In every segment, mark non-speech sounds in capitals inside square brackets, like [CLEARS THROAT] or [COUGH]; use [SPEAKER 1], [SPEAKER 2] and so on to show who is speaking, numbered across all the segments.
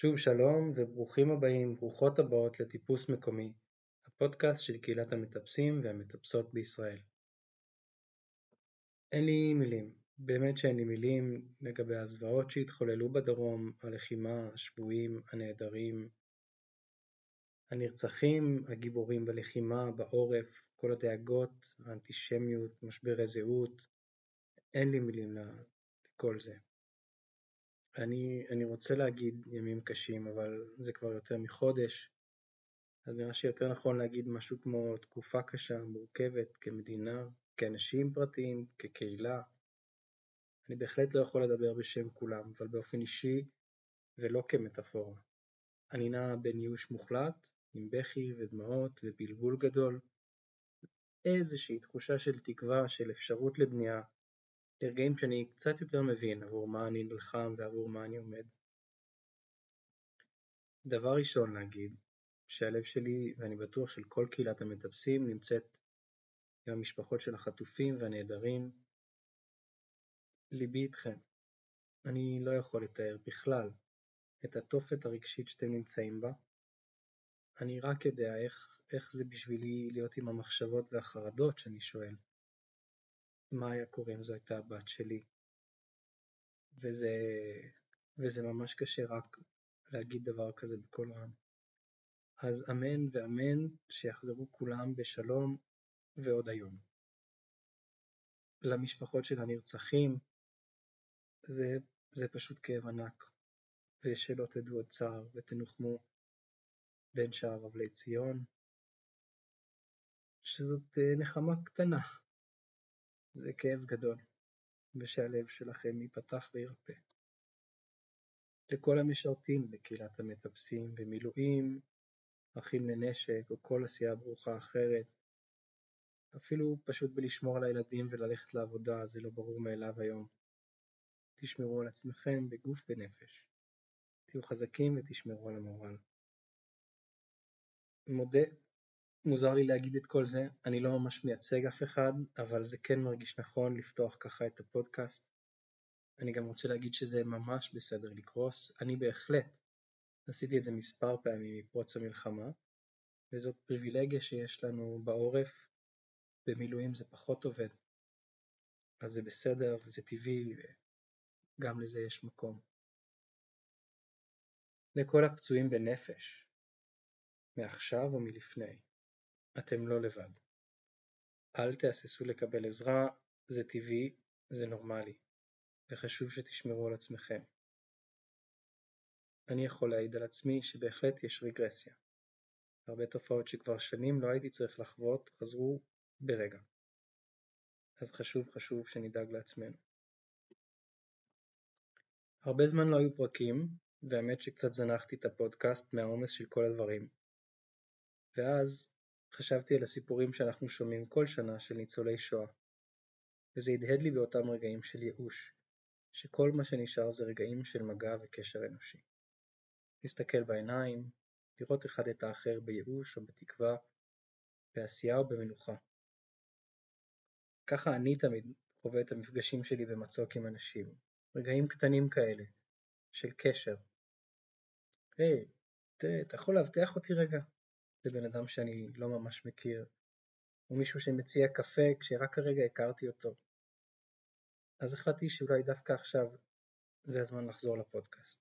[SPEAKER 1] שוב שלום וברוכים הבאים, ברוכות הבאות לטיפוס מקומי, הפודקאסט של קהילת המטפסים והמטפסות בישראל. אין לי מילים, באמת שאין לי מילים לגבי הזוועות שהתחוללו בדרום, הלחימה, השבויים, הנעדרים, הנרצחים, הגיבורים בלחימה, בעורף, כל הדאגות, האנטישמיות, משברי זהות, אין לי מילים לכל זה. אני, אני רוצה להגיד ימים קשים, אבל זה כבר יותר מחודש, אז נראה שיותר נכון להגיד משהו כמו תקופה קשה, מורכבת, כמדינה, כאנשים פרטיים, כקהילה. אני בהחלט לא יכול לדבר בשם כולם, אבל באופן אישי ולא כמטאפורה. אני נע בין ייאוש מוחלט, עם בכי ודמעות ובלבול גדול, איזושהי תחושה של תקווה, של אפשרות לבנייה, לרגעים שאני קצת יותר מבין עבור מה אני נלחם ועבור מה אני עומד. דבר ראשון להגיד, שהלב שלי, ואני בטוח של כל קהילת המטפסים, נמצאת עם המשפחות של החטופים והנעדרים. ליבי איתכם. אני לא יכול לתאר בכלל את התופת הרגשית שאתם נמצאים בה. אני רק יודע איך, איך זה בשבילי להיות עם המחשבות והחרדות שאני שואל. מה היה קורה אם זו הייתה הבת שלי. וזה, וזה ממש קשה רק להגיד דבר כזה בקול רם. אז אמן ואמן שיחזרו כולם בשלום ועוד היום. למשפחות של הנרצחים זה, זה פשוט כאב ענק, ושלא תדעו עוד צער ותנוחמו בין שאר אבלי ציון, שזאת אה, נחמה קטנה זה כאב גדול, ושהלב שלכם ייפתח וירפא. לכל המשרתים בקהילת המטפסים במילואים, אחים לנשק או כל עשייה ברוכה אחרת, אפילו פשוט בלשמור על הילדים וללכת לעבודה זה לא ברור מאליו היום. תשמרו על עצמכם בגוף ונפש. תהיו חזקים ותשמרו על המורל. מודה מוזר לי להגיד את כל זה, אני לא ממש מייצג אף אחד, אבל זה כן מרגיש נכון לפתוח ככה את הפודקאסט. אני גם רוצה להגיד שזה ממש בסדר לקרוס, אני בהחלט עשיתי את זה מספר פעמים מפרוץ המלחמה, וזאת פריבילגיה שיש לנו בעורף, במילואים זה פחות עובד. אז זה בסדר וזה טבעי, וגם לזה יש מקום. לכל הפצועים בנפש, מעכשיו או מלפני, אתם לא לבד. אל תהססו לקבל עזרה, זה טבעי, זה נורמלי, וחשוב שתשמרו על עצמכם. אני יכול להעיד על עצמי שבהחלט יש רגרסיה. הרבה תופעות שכבר שנים לא הייתי צריך לחוות חזרו ברגע. אז חשוב חשוב שנדאג לעצמנו. הרבה זמן לא היו פרקים, והאמת שקצת זנחתי את הפודקאסט מהעומס של כל הדברים. ואז חשבתי על הסיפורים שאנחנו שומעים כל שנה של ניצולי שואה, וזה הדהד לי באותם רגעים של ייאוש, שכל מה שנשאר זה רגעים של מגע וקשר אנושי. להסתכל בעיניים, לראות אחד את האחר בייאוש או בתקווה, בעשייה או במנוחה. ככה אני תמיד חווה את המפגשים שלי במצוק עם אנשים, רגעים קטנים כאלה, של קשר. היי, hey, אתה יכול להבטיח אותי רגע? לבן אדם שאני לא ממש מכיר, או מישהו שמציע קפה כשרק כרגע הכרתי אותו. אז החלטתי שאולי דווקא עכשיו זה הזמן לחזור לפודקאסט.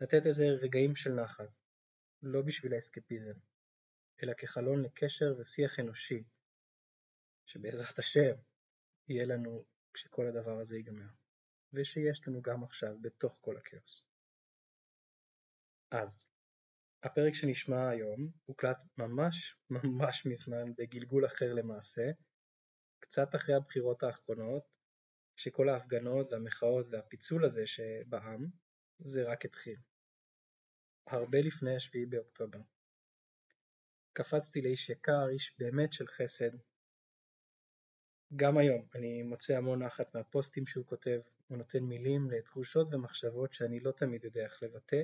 [SPEAKER 1] לתת איזה רגעים של נחת, לא בשביל האסקפיזם, אלא כחלון לקשר ושיח אנושי, שבעזרת השם יהיה לנו כשכל הדבר הזה ייגמר, ושיש לנו גם עכשיו בתוך כל הכאוס. אז, הפרק שנשמע היום הוקלט ממש ממש מזמן בגלגול אחר למעשה, קצת אחרי הבחירות האחרונות, כשכל ההפגנות והמחאות והפיצול הזה שבעם, זה רק התחיל. הרבה לפני השביעי באוקטובר. קפצתי לאיש יקר, איש באמת של חסד. גם היום אני מוצא המון נחת מהפוסטים שהוא כותב, הוא נותן מילים לתחושות ומחשבות שאני לא תמיד יודע איך לבטא.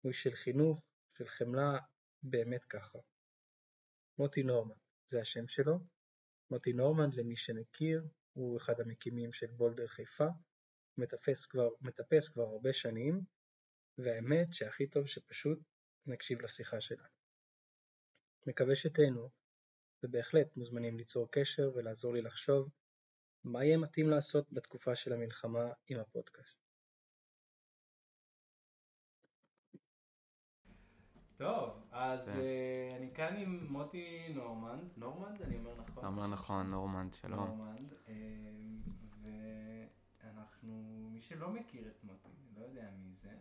[SPEAKER 1] הוא איש של חינוך, של חמלה באמת ככה. מוטי נורמן, זה השם שלו. מוטי נורמן, למי שמכיר, הוא אחד המקימים של בולדר חיפה, מטפס כבר, מטפס כבר הרבה שנים,
[SPEAKER 2] והאמת שהכי טוב שפשוט נקשיב לשיחה שלנו. מקווה שתהנו, ובהחלט מוזמנים ליצור קשר ולעזור לי לחשוב מה יהיה מתאים לעשות בתקופה של המלחמה עם הפודקאסט. טוב, אז כן. uh, אני כאן עם מוטי נורמנד, נורמנד אני אומר נכון? אתה
[SPEAKER 3] אומר נכון, נורמנד, שלום.
[SPEAKER 2] נורמנד, uh, ואנחנו, מי שלא מכיר את מוטי, לא יודע מי זה,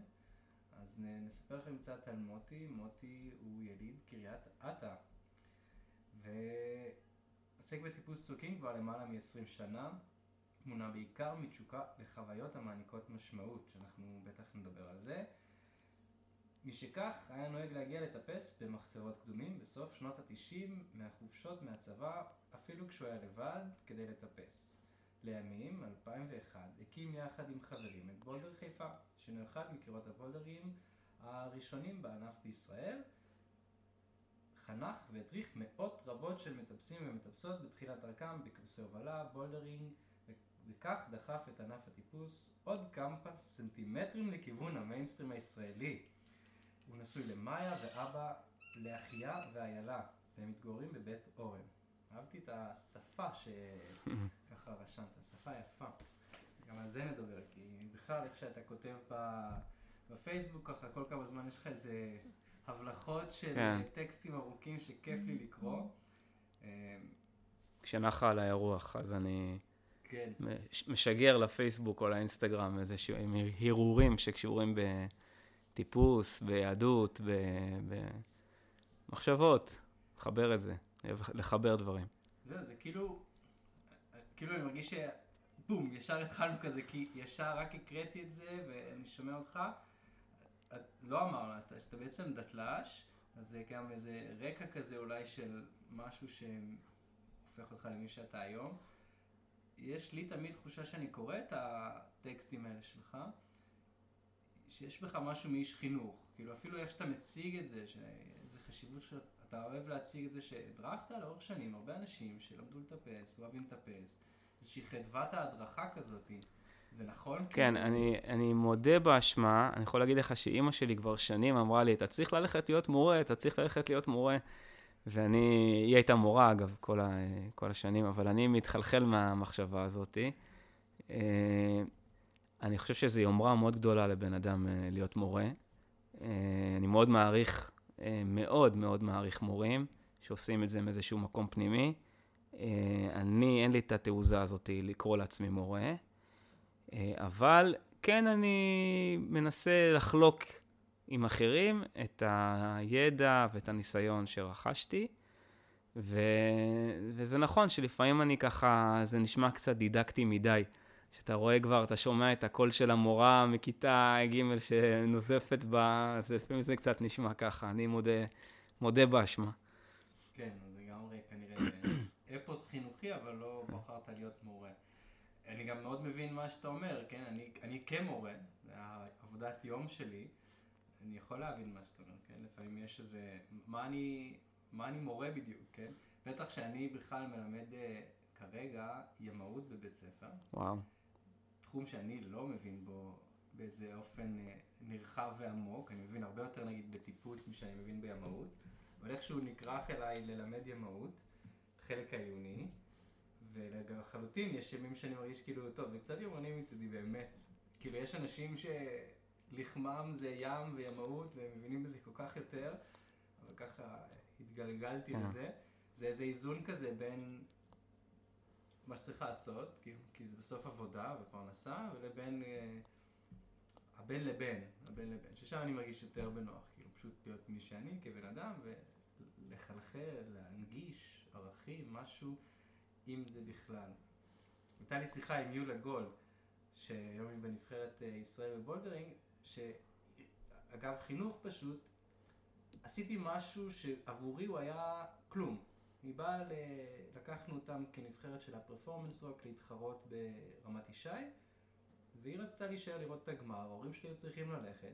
[SPEAKER 2] אז נספר לכם קצת על מוטי, מוטי הוא יליד קריית אתא, ועוסק בטיפוס צוקים כבר למעלה מ-20 שנה, מונע בעיקר מתשוקה לחוויות המעניקות משמעות, שאנחנו בטח נדבר על זה. משכך היה נוהג להגיע לטפס במחצבות קדומים בסוף שנות התשעים מהחופשות מהצבא אפילו כשהוא היה לבד כדי לטפס. לימים, 2001, הקים יחד עם חברים את בולדר חיפה, שהינו אחד מקירות הבולדרים הראשונים בענף בישראל. חנך והדריך מאות רבות של מטפסים ומטפסות בתחילת דרכם בקורסי הובלה, בולדרינג, וכך דחף את ענף הטיפוס עוד כמה סנטימטרים לכיוון המיינסטרים הישראלי. הוא נשוי למאיה ואבא לאחיה ואיילה, והם מתגוררים בבית אורן. אהבתי את השפה שככה [LAUGHS] רשמת, שפה יפה. גם על זה נדבר, כי בכלל איך שאתה כותב בפייסבוק ככה, כל כמה זמן יש לך איזה הבלחות של כן. טקסטים ארוכים שכיף לי לקרוא. אמ,
[SPEAKER 3] כשנחה על האירוח, אז אני כן. משגר לפייסבוק או לאינסטגרם איזה שהם הרהורים שקשורים בטיפוס, ביהדות, במחשבות, לחבר את זה. לחבר דברים.
[SPEAKER 2] זהו, זה כאילו, כאילו אני מרגיש שבום, ישר התחלנו כזה, כי ישר רק הקראתי את זה ואני שומע אותך. לא אמרנו, שאתה בעצם דתל"ש, אז זה גם איזה רקע כזה אולי של משהו שהופך אותך למי שאתה היום. יש לי תמיד תחושה שאני קורא את הטקסטים האלה שלך, שיש בך משהו מאיש חינוך. כאילו אפילו איך שאתה מציג את זה, שאיזה חשיבות אתה אוהב להציג את זה שהדרכת לאורך שנים הרבה אנשים שלמדו לטפס ואוהבים לטפס, איזושהי חדוות ההדרכה כזאת. זה נכון?
[SPEAKER 3] כן, כאילו... אני, אני מודה באשמה, אני יכול להגיד לך שאימא שלי כבר שנים אמרה לי, אתה צריך ללכת להיות מורה, אתה צריך ללכת להיות מורה. ואני, היא הייתה מורה אגב, כל, ה, כל השנים, אבל אני מתחלחל מהמחשבה הזאת. אני חושב שזו יומרה מאוד גדולה לבן אדם אה, להיות מורה. אה, אני מאוד מעריך אה, מאוד מאוד מעריך מורים שעושים את זה מאיזשהו מקום פנימי. אני, אין לי את התעוזה הזאת לקרוא לעצמי מורה, אבל כן אני מנסה לחלוק עם אחרים את הידע ואת הניסיון שרכשתי. ו... וזה נכון שלפעמים אני ככה, זה נשמע קצת דידקטי מדי. שאתה רואה כבר, אתה שומע את הקול של המורה מכיתה ג' שנוזפת בה, אז לפעמים זה קצת נשמע ככה, אני מודה, מודה באשמה.
[SPEAKER 2] כן, זה גם כנראה אפוס חינוכי, אבל לא בחרת להיות מורה. אני גם מאוד מבין מה שאתה אומר, כן? אני, אני כמורה, העבודת יום שלי, אני יכול להבין מה שאתה אומר, כן? לפעמים יש איזה, מה אני, מה אני מורה בדיוק, כן? בטח שאני בכלל מלמד אה, כרגע ימאות בבית ספר.
[SPEAKER 3] וואו.
[SPEAKER 2] תחום שאני לא מבין בו באיזה אופן אה, נרחב ועמוק, אני מבין הרבה יותר נגיד בטיפוס משאני מבין בימאות, אבל איכשהו נכרך אליי ללמד ימאות, את חלק העיוני, ולחלוטין יש ימים שאני מרגיש כאילו, טוב, זה קצת יומרני מצידי באמת, כאילו יש אנשים שלחמם זה ים וימאות והם מבינים בזה כל כך יותר, אבל ככה התגלגלתי אה. לזה, זה איזה איזון כזה בין מה שצריך לעשות, כי, כי זה בסוף עבודה ופרנסה, ולבין, אה, הבין לבין, הבין לבין, ששם אני מרגיש יותר בנוח, כאילו פשוט להיות מי שאני כבן אדם, ולחלחל, להנגיש ערכים, משהו, אם זה בכלל. הייתה לי שיחה עם יולה גולד, שהיום היא בנבחרת אה, ישראל בבולדרינג, שאגב חינוך פשוט, עשיתי משהו שעבורי הוא היה כלום. היא באה, ל... לקחנו אותם כנבחרת של הפרפורמנס רוק להתחרות ברמת ישי, והיא רצתה להישאר לראות את הגמר, ההורים שלי היו צריכים ללכת.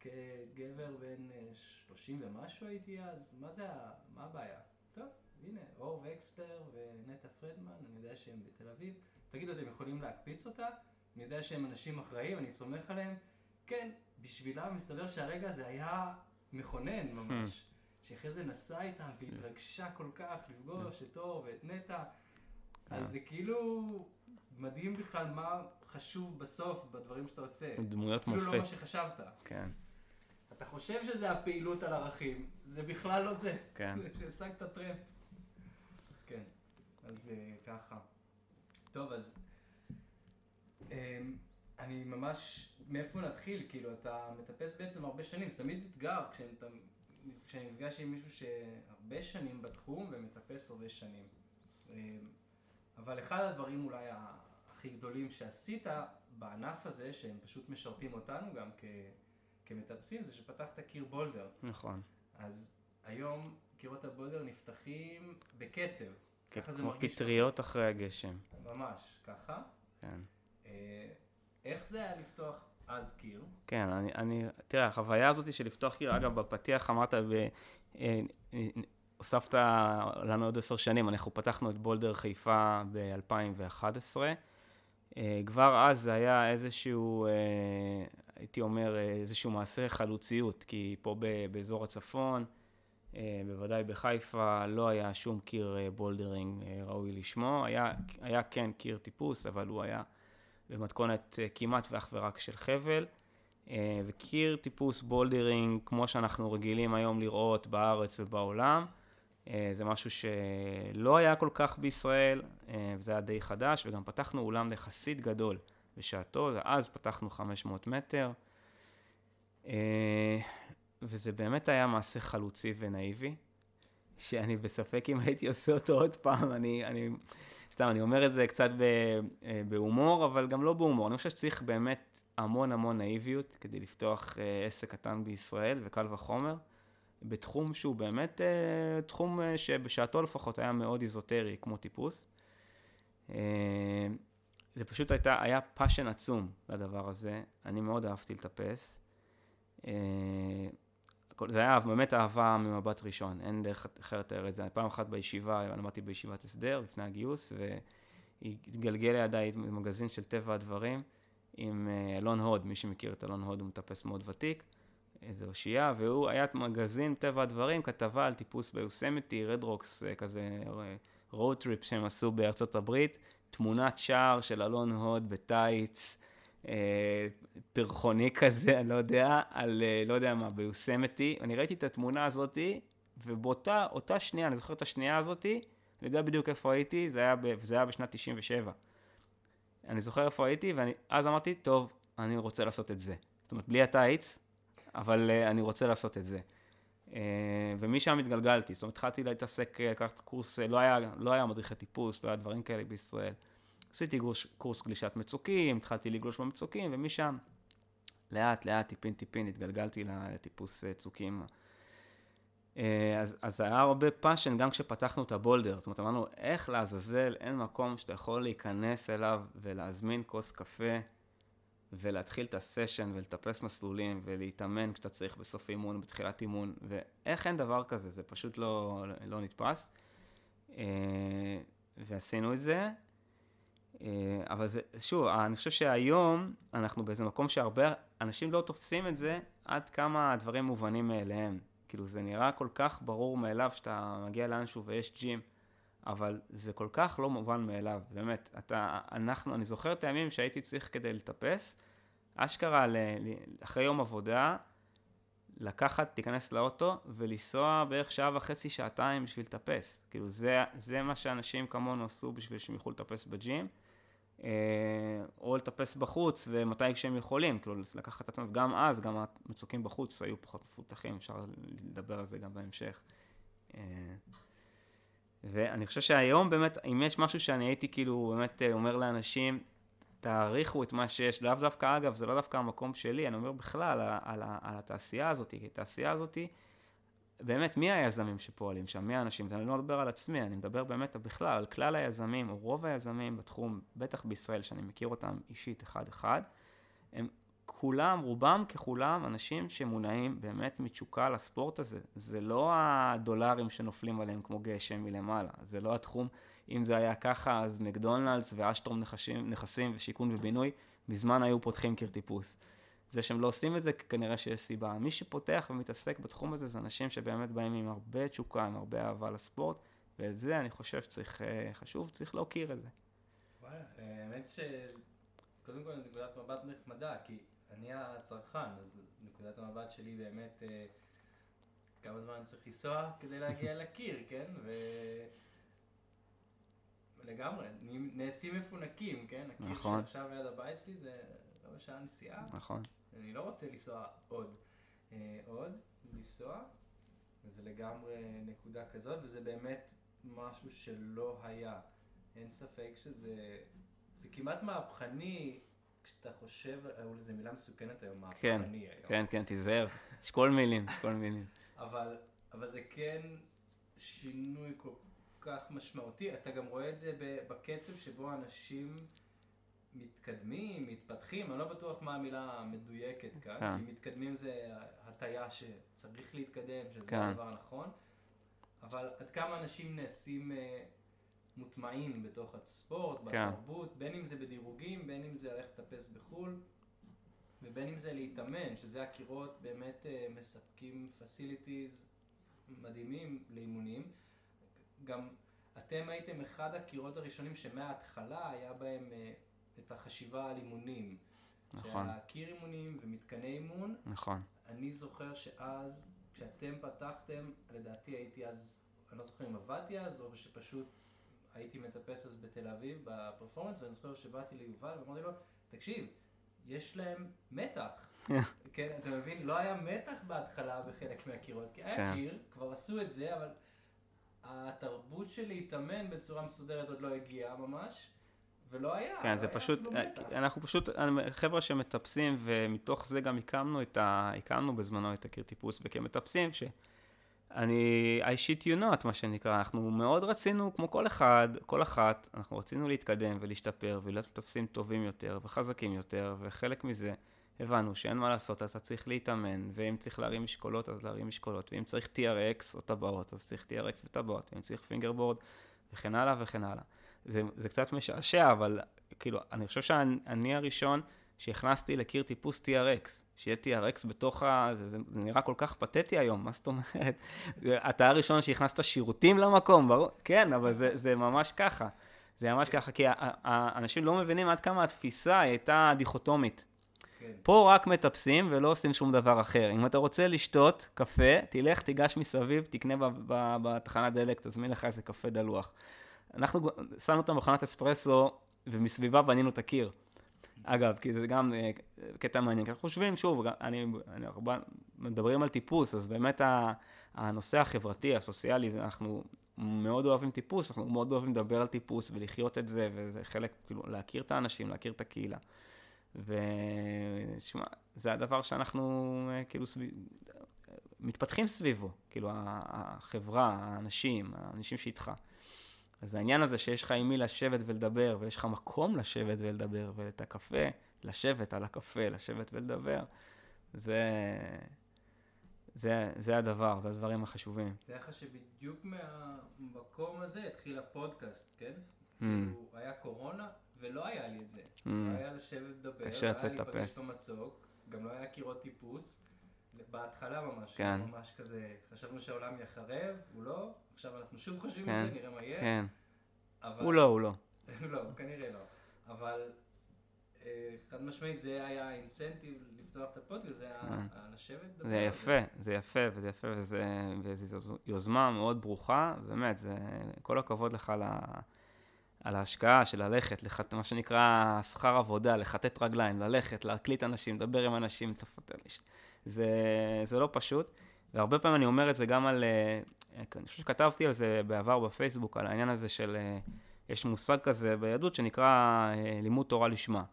[SPEAKER 2] כגבר בן 30 אה, ומשהו הייתי אז, מה זה, מה הבעיה? טוב, הנה, אור וקסטר ונטע פרדמן, אני יודע שהם בתל אביב. תגידו, אתם יכולים להקפיץ אותה? אני יודע שהם אנשים אחראים, אני סומך עליהם. כן, בשבילה מסתבר שהרגע הזה היה מכונן ממש. שאחרי זה נסע איתם והתרגשה כל כך לפגוש את אור ואת נטע. אז זה כאילו מדהים בכלל מה חשוב בסוף בדברים שאתה עושה.
[SPEAKER 3] דמויות מופת.
[SPEAKER 2] אפילו לא מה שחשבת.
[SPEAKER 3] כן.
[SPEAKER 2] אתה חושב שזה הפעילות על ערכים, זה בכלל לא זה.
[SPEAKER 3] כן.
[SPEAKER 2] זה [LAUGHS] שהשגת טרמפ. כן, אז אה, ככה. טוב, אז אמ, אני ממש, מאיפה נתחיל? כאילו, אתה מטפס בעצם הרבה שנים, זה תמיד אתגר כשאתה, כשאני נפגש עם מישהו שהרבה שנים בתחום ומטפס הרבה שנים. אמ, אבל אחד הדברים אולי הכי גדולים שעשית בענף הזה, שהם פשוט משרתים אותנו גם כ... כמטפסים, זה שפתחת קיר בולדר.
[SPEAKER 3] נכון.
[SPEAKER 2] אז היום קירות הבולדר נפתחים בקצב. ככה זה
[SPEAKER 3] כמו
[SPEAKER 2] מרגיש.
[SPEAKER 3] פטריות אחרי הגשם.
[SPEAKER 2] ממש, ככה.
[SPEAKER 3] כן.
[SPEAKER 2] אה, איך זה היה לפתוח אז קיר?
[SPEAKER 3] כן, אני, אני, תראה, החוויה הזאת של לפתוח קיר, אגב, בפתיח אמרת, ב, אה, לנו עוד עשר שנים, אנחנו פתחנו את בולדר חיפה ב-2011. אה, כבר אז זה היה איזשהו, אה, הייתי אומר, איזשהו מעשה חלוציות, כי פה באזור הצפון, בוודאי בחיפה, לא היה שום קיר בולדרינג ראוי לשמו. היה, היה כן קיר טיפוס, אבל הוא היה במתכונת אה, כמעט ואך ורק של חבל. אה, וקיר טיפוס בולדרינג, כמו שאנחנו רגילים היום לראות בארץ ובעולם, אה, זה משהו שלא היה כל כך בישראל, וזה היה די חדש, וגם פתחנו אולם יחסית גדול בשעתו, אז פתחנו 500 מטר. וזה באמת היה מעשה חלוצי ונאיבי, שאני בספק אם הייתי עושה אותו עוד פעם, אני, אני סתם, אני אומר את זה קצת בהומור, אבל גם לא בהומור. אני חושב שצריך באמת המון המון נאיביות כדי לפתוח עסק קטן בישראל, וקל וחומר, בתחום שהוא באמת תחום שבשעתו לפחות היה מאוד איזוטרי, כמו טיפוס. זה פשוט הייתה, היה passion עצום לדבר הזה, אני מאוד אהבתי לטפס. זה היה באמת אהבה ממבט ראשון, אין דרך אחרת לתאר את זה. פעם אחת בישיבה, למדתי בישיבת הסדר לפני הגיוס, והתגלגל לידיי מגזין של טבע הדברים עם אה, אלון הוד, מי שמכיר את אלון הוד הוא מטפס מאוד ותיק, איזה אושייה, והוא היה מגזין טבע הדברים, כתבה על טיפוס ביוסמיטי, רד רוקס, אה, כזה אה, trip שהם עשו בארצות הברית, תמונת שער של אלון הוד בטייץ. אה, פרחוני כזה, אני לא יודע, על אה, לא יודע מה, ביוסמיטי. אני ראיתי את התמונה הזאתי, ובאותה אותה שנייה, אני זוכר את השנייה הזאתי, אני יודע בדיוק איפה הייתי, זה היה, ב, זה היה בשנת 97. אני זוכר איפה הייתי, ואז אמרתי, טוב, אני רוצה לעשות את זה. זאת אומרת, בלי הטייץ, אבל אה, אני רוצה לעשות את זה. אה, ומשם התגלגלתי, זאת אומרת, התחלתי להתעסק, לקחת קורס, לא היה, לא היה מדריכי טיפוס, לא היה דברים כאלה בישראל. עשיתי קורס, קורס גלישת מצוקים, התחלתי לגלוש במצוקים, ומשם לאט לאט, טיפין טיפין, התגלגלתי לטיפוס אה, צוקים. אה, אז, אז היה הרבה passion גם כשפתחנו את הבולדר. זאת אומרת, אמרנו, איך לעזאזל אין מקום שאתה יכול להיכנס אליו ולהזמין כוס קפה ולהתחיל את הסשן ולטפס מסלולים ולהתאמן כשאתה צריך בסוף אימון, בתחילת אימון, ואיך אין דבר כזה, זה פשוט לא, לא נתפס. אה, ועשינו את זה. אה, אבל זה, שוב, אני חושב שהיום אנחנו באיזה מקום שהרבה אנשים לא תופסים את זה עד כמה הדברים מובנים מאליהם. כאילו זה נראה כל כך ברור מאליו שאתה מגיע לאנשהו ויש ג'ים, אבל זה כל כך לא מובן מאליו, באמת. אתה, אנחנו, אני זוכר את הימים שהייתי צריך כדי לטפס, אשכרה ל, אחרי יום עבודה, לקחת, להיכנס לאוטו ולנסוע בערך שעה וחצי, שעתיים בשביל לטפס. כאילו זה, זה מה שאנשים כמונו עשו בשביל שהם יוכלו לטפס בג'ים. אה, או לטפס בחוץ, ומתי כשהם יכולים, כאילו לקחת את עצמם, גם אז, גם המצוקים בחוץ היו פחות מפותחים, אפשר לדבר על זה גם בהמשך. אה, ואני חושב שהיום באמת, אם יש משהו שאני הייתי כאילו באמת אה, אומר לאנשים, תעריכו את מה שיש, לאו דווקא, אגב, זה לא דווקא המקום שלי, אני אומר בכלל על, על, על התעשייה הזאת, כי התעשייה הזאת, באמת, מי היזמים שפועלים שם? מי האנשים? אני לא מדבר על עצמי, אני מדבר באמת בכלל, על כלל היזמים, או רוב היזמים בתחום, בטח בישראל, שאני מכיר אותם אישית אחד-אחד, הם כולם, רובם ככולם, אנשים שמונעים באמת מתשוקה לספורט הזה. זה לא הדולרים שנופלים עליהם כמו גשם מלמעלה, זה לא התחום, אם זה היה ככה, אז מקדונלדס ואשטרום נכסים, נכסים ושיכון ובינוי, מזמן היו פותחים קיר טיפוס. זה שהם לא עושים את זה, כנראה שיש סיבה. מי שפותח ומתעסק בתחום הזה, זה אנשים שבאמת באים עם הרבה תשוקה, עם הרבה אהבה לספורט, ואת זה אני חושב שצריך, אה, חשוב, צריך להוקיר את זה.
[SPEAKER 2] וואלה, האמת ש... קודם כל נקודת מבט נחמדה, כי אני הצרכן, אז נקודת המבט שלי באמת, אה, כמה זמן צריך לנסוע כדי להגיע [LAUGHS] לקיר, כן? ו... לגמרי, נעשים מפונקים, כן? הקיר
[SPEAKER 3] נכון.
[SPEAKER 2] שעכשיו ליד הבית שלי זה רבע שעה נסיעה.
[SPEAKER 3] נכון.
[SPEAKER 2] אני לא רוצה לנסוע עוד. אה, עוד, לנסוע, וזה לגמרי נקודה כזאת, וזה באמת משהו שלא היה. אין ספק שזה זה כמעט מהפכני, כשאתה חושב, אולי זו מילה מסוכנת היום,
[SPEAKER 3] כן,
[SPEAKER 2] מהפכני היום.
[SPEAKER 3] כן, כן, תיזהר, יש כל מילים, כל מילים.
[SPEAKER 2] אבל, אבל זה כן שינוי כל כך משמעותי. אתה גם רואה את זה בקצב שבו אנשים מתקדמים, מתפתחים, אני לא בטוח מה המילה המדויקת כאן,
[SPEAKER 3] כן.
[SPEAKER 2] כי מתקדמים זה הטיה שצריך להתקדם, שזה
[SPEAKER 3] כן.
[SPEAKER 2] הדבר הנכון, אבל עד כמה אנשים נעשים אה, מוטמעים בתוך הספורט,
[SPEAKER 3] כן.
[SPEAKER 2] בתרבות, בין אם זה בדירוגים, בין אם זה ללכת לטפס בחו"ל, ובין אם זה להתאמן, שזה הקירות באמת אה, מספקים facilities מדהימים לאימונים. גם אתם הייתם אחד הקירות הראשונים שמההתחלה היה בהם אה, את החשיבה על אימונים.
[SPEAKER 3] נכון.
[SPEAKER 2] שהיה קיר אימונים ומתקני אימון.
[SPEAKER 3] נכון,
[SPEAKER 2] אני זוכר שאז, כשאתם פתחתם, לדעתי הייתי אז, אני לא זוכר אם עבדתי אז, או שפשוט הייתי מטפס אז בתל אביב, בפרפורמנס, ואני זוכר שבאתי ליובל ואמרתי לו, תקשיב, יש להם מתח. [LAUGHS] כן, אתה מבין? לא היה מתח בהתחלה בחלק מהקירות, כי היה
[SPEAKER 3] כן.
[SPEAKER 2] קיר, כבר עשו את זה, אבל התרבות של להתאמן בצורה מסודרת עוד לא הגיעה ממש, ולא היה.
[SPEAKER 3] כן, זה
[SPEAKER 2] היה
[SPEAKER 3] פשוט,
[SPEAKER 2] מתח.
[SPEAKER 3] אנחנו פשוט, חבר'ה שמטפסים, ומתוך זה גם הקמנו את ה... הקמנו בזמנו את הקיר טיפוס וכמטפסים, שאני, I shit you not, מה שנקרא, אנחנו מאוד רצינו, כמו כל אחד, כל אחת, אנחנו רצינו להתקדם ולהשתפר ולהיות מטפסים טובים יותר וחזקים יותר, וחלק מזה הבנו שאין מה לעשות, אתה צריך להתאמן, ואם צריך להרים משקולות, אז להרים משקולות, ואם צריך TRX או טבעות, אז צריך TRX וטבעות, ואם צריך פינגרבורד, וכן הלאה וכן הלאה. זה, זה קצת משעשע, אבל כאילו, אני חושב שאני הראשון שהכנסתי לקיר טיפוס TRX, שיהיה TRX בתוך ה... זה, זה, זה נראה כל כך פתטי היום, מה זאת אומרת? [LAUGHS] אתה הראשון שהכנסת שירותים למקום, ברור? כן, אבל זה, זה ממש ככה. זה ממש ככה, כי האנשים לא מבינים עד כמה התפיסה הייתה דיכוטומית.
[SPEAKER 2] כן.
[SPEAKER 3] פה רק מטפסים ולא עושים שום דבר אחר. אם אתה רוצה לשתות קפה, תלך, תיגש מסביב, תקנה בתחנת דלק, תזמין לך איזה קפה דלוח. אנחנו שמנו אותם במכונת אספרסו, ומסביבה בנינו את הקיר. אגב, כי זה גם אה, קטע מעניין, כי אנחנו חושבים, שוב, אני, אני, בא- מדברים על טיפוס, אז באמת הנושא החברתי, הסוציאלי, אנחנו מאוד אוהבים טיפוס, אנחנו מאוד אוהבים לדבר על טיפוס ולחיות את זה, וזה חלק, כאילו, להכיר את האנשים, להכיר את הקהילה. ושמע, זה הדבר שאנחנו אה, כאילו סביב, מתפתחים סביבו, כאילו החברה, האנשים, האנשים שאיתך. אז העניין הזה שיש לך עם מי לשבת ולדבר, ויש לך מקום לשבת ולדבר, ואת הקפה, לשבת על הקפה, לשבת ולדבר, זה, זה, זה הדבר, זה הדברים החשובים.
[SPEAKER 2] תאר לך שבדיוק מהמקום הזה התחיל הפודקאסט, כן?
[SPEAKER 3] Mm.
[SPEAKER 2] כאילו, היה קורונה, ולא היה לי את זה.
[SPEAKER 3] Mm.
[SPEAKER 2] לא היה לשבת לדבר,
[SPEAKER 3] קשה
[SPEAKER 2] לא היה להיפגש. במצוק, גם לא היה קירות טיפוס. בהתחלה ממש,
[SPEAKER 3] כן.
[SPEAKER 2] ממש כזה, חשבנו שהעולם יחרב, הוא לא, עכשיו אנחנו שוב חושבים
[SPEAKER 3] כן,
[SPEAKER 2] על זה, נראה מה יהיה.
[SPEAKER 3] כן.
[SPEAKER 2] אבל...
[SPEAKER 3] הוא לא, הוא לא. [LAUGHS]
[SPEAKER 2] לא, כנראה לא. אבל אה, חד משמעית זה היה האינסנטיב לפתוח את הפודקאסט, זה היה
[SPEAKER 3] כן.
[SPEAKER 2] לשבת.
[SPEAKER 3] זה יפה, זה יפה, וזה יפה, וזה, וזו יוזמה מאוד ברוכה, באמת, זה, כל הכבוד לך על, ה, על ההשקעה של ללכת, לחת, מה שנקרא שכר עבודה, לכתת רגליים, ללכת, להקליט אנשים, לדבר עם אנשים, תפתח, זה, זה לא פשוט, והרבה פעמים אני אומר את זה גם על, אה, אני חושב שכתבתי על זה בעבר בפייסבוק, על העניין הזה של, אה, יש מושג כזה ביהדות שנקרא אה, לימוד תורה לשמה.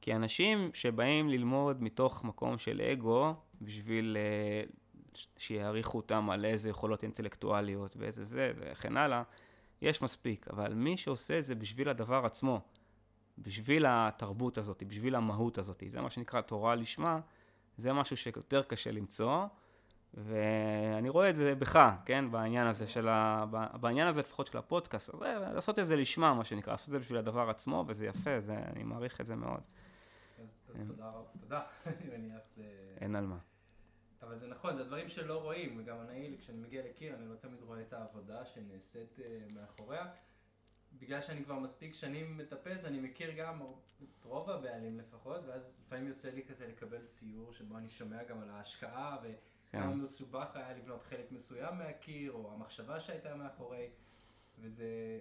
[SPEAKER 3] כי אנשים שבאים ללמוד מתוך מקום של אגו, בשביל שיעריכו אותם על איזה יכולות אינטלקטואליות ואיזה זה וכן הלאה, יש מספיק. אבל מי שעושה את זה בשביל הדבר עצמו, בשביל התרבות הזאת, בשביל המהות הזאת, זה מה שנקרא תורה לשמה, זה משהו שיותר קשה למצוא, ואני רואה את זה בך, כן, בעניין הזה של ה... בעניין הזה לפחות של הפודקאסט, אז אה, לעשות את זה לשמה, מה שנקרא, לעשות את זה בשביל הדבר עצמו, וזה יפה, זה, אני מעריך את זה מאוד.
[SPEAKER 2] אז, אז כן. תודה רבה, תודה, [LAUGHS] אני מניח זה...
[SPEAKER 3] אין על מה.
[SPEAKER 2] אבל זה נכון, זה דברים שלא רואים, וגם אני, כשאני מגיע לקיר, אני לא תמיד רואה את העבודה שנעשית uh, מאחוריה. בגלל שאני כבר מספיק שנים מטפס, אני מכיר גם את רוב הבעלים לפחות, ואז לפעמים יוצא לי כזה לקבל סיור שבו אני שומע גם על ההשקעה, וכמה כן. מסובך היה לבנות חלק מסוים מהקיר, או המחשבה שהייתה מאחורי, וזה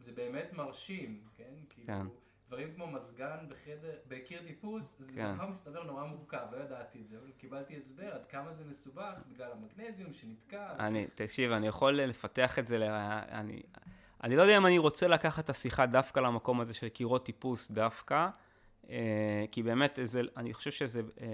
[SPEAKER 2] זה באמת מרשים, כן? כאילו, כן. דברים כמו מזגן בחדר, בקיר טיפוס, זה כן. דבר מסתבר נורא מורכב, לא ידעתי את זה, אבל קיבלתי הסבר עד כמה זה מסובך בגלל המגנזיום שנתקע.
[SPEAKER 3] אני, צריך... תקשיב, אני יכול לפתח את זה, לה, אני, אני לא יודע אם אני רוצה לקחת את השיחה דווקא למקום הזה של קירות טיפוס דווקא, אה, כי באמת, זה, אני חושב שזה אה,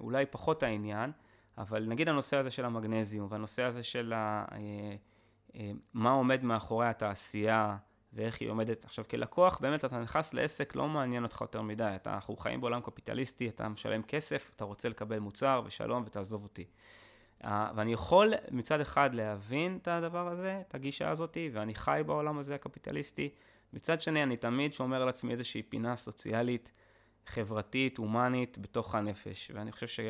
[SPEAKER 3] אולי פחות העניין, אבל נגיד הנושא הזה של המגנזיום, והנושא הזה של ה, אה, מה עומד מאחורי התעשייה, ואיך היא עומדת. עכשיו, כלקוח, באמת, אתה נכנס לעסק, לא מעניין אותך יותר מדי. אתה, אנחנו חיים בעולם קפיטליסטי, אתה משלם כסף, אתה רוצה לקבל מוצר, ושלום, ותעזוב אותי. Uh, ואני יכול מצד אחד להבין את הדבר הזה, את הגישה הזאת, ואני חי בעולם הזה הקפיטליסטי. מצד שני, אני תמיד שומר על עצמי איזושהי פינה סוציאלית, חברתית, הומנית, בתוך הנפש. ואני חושב ש...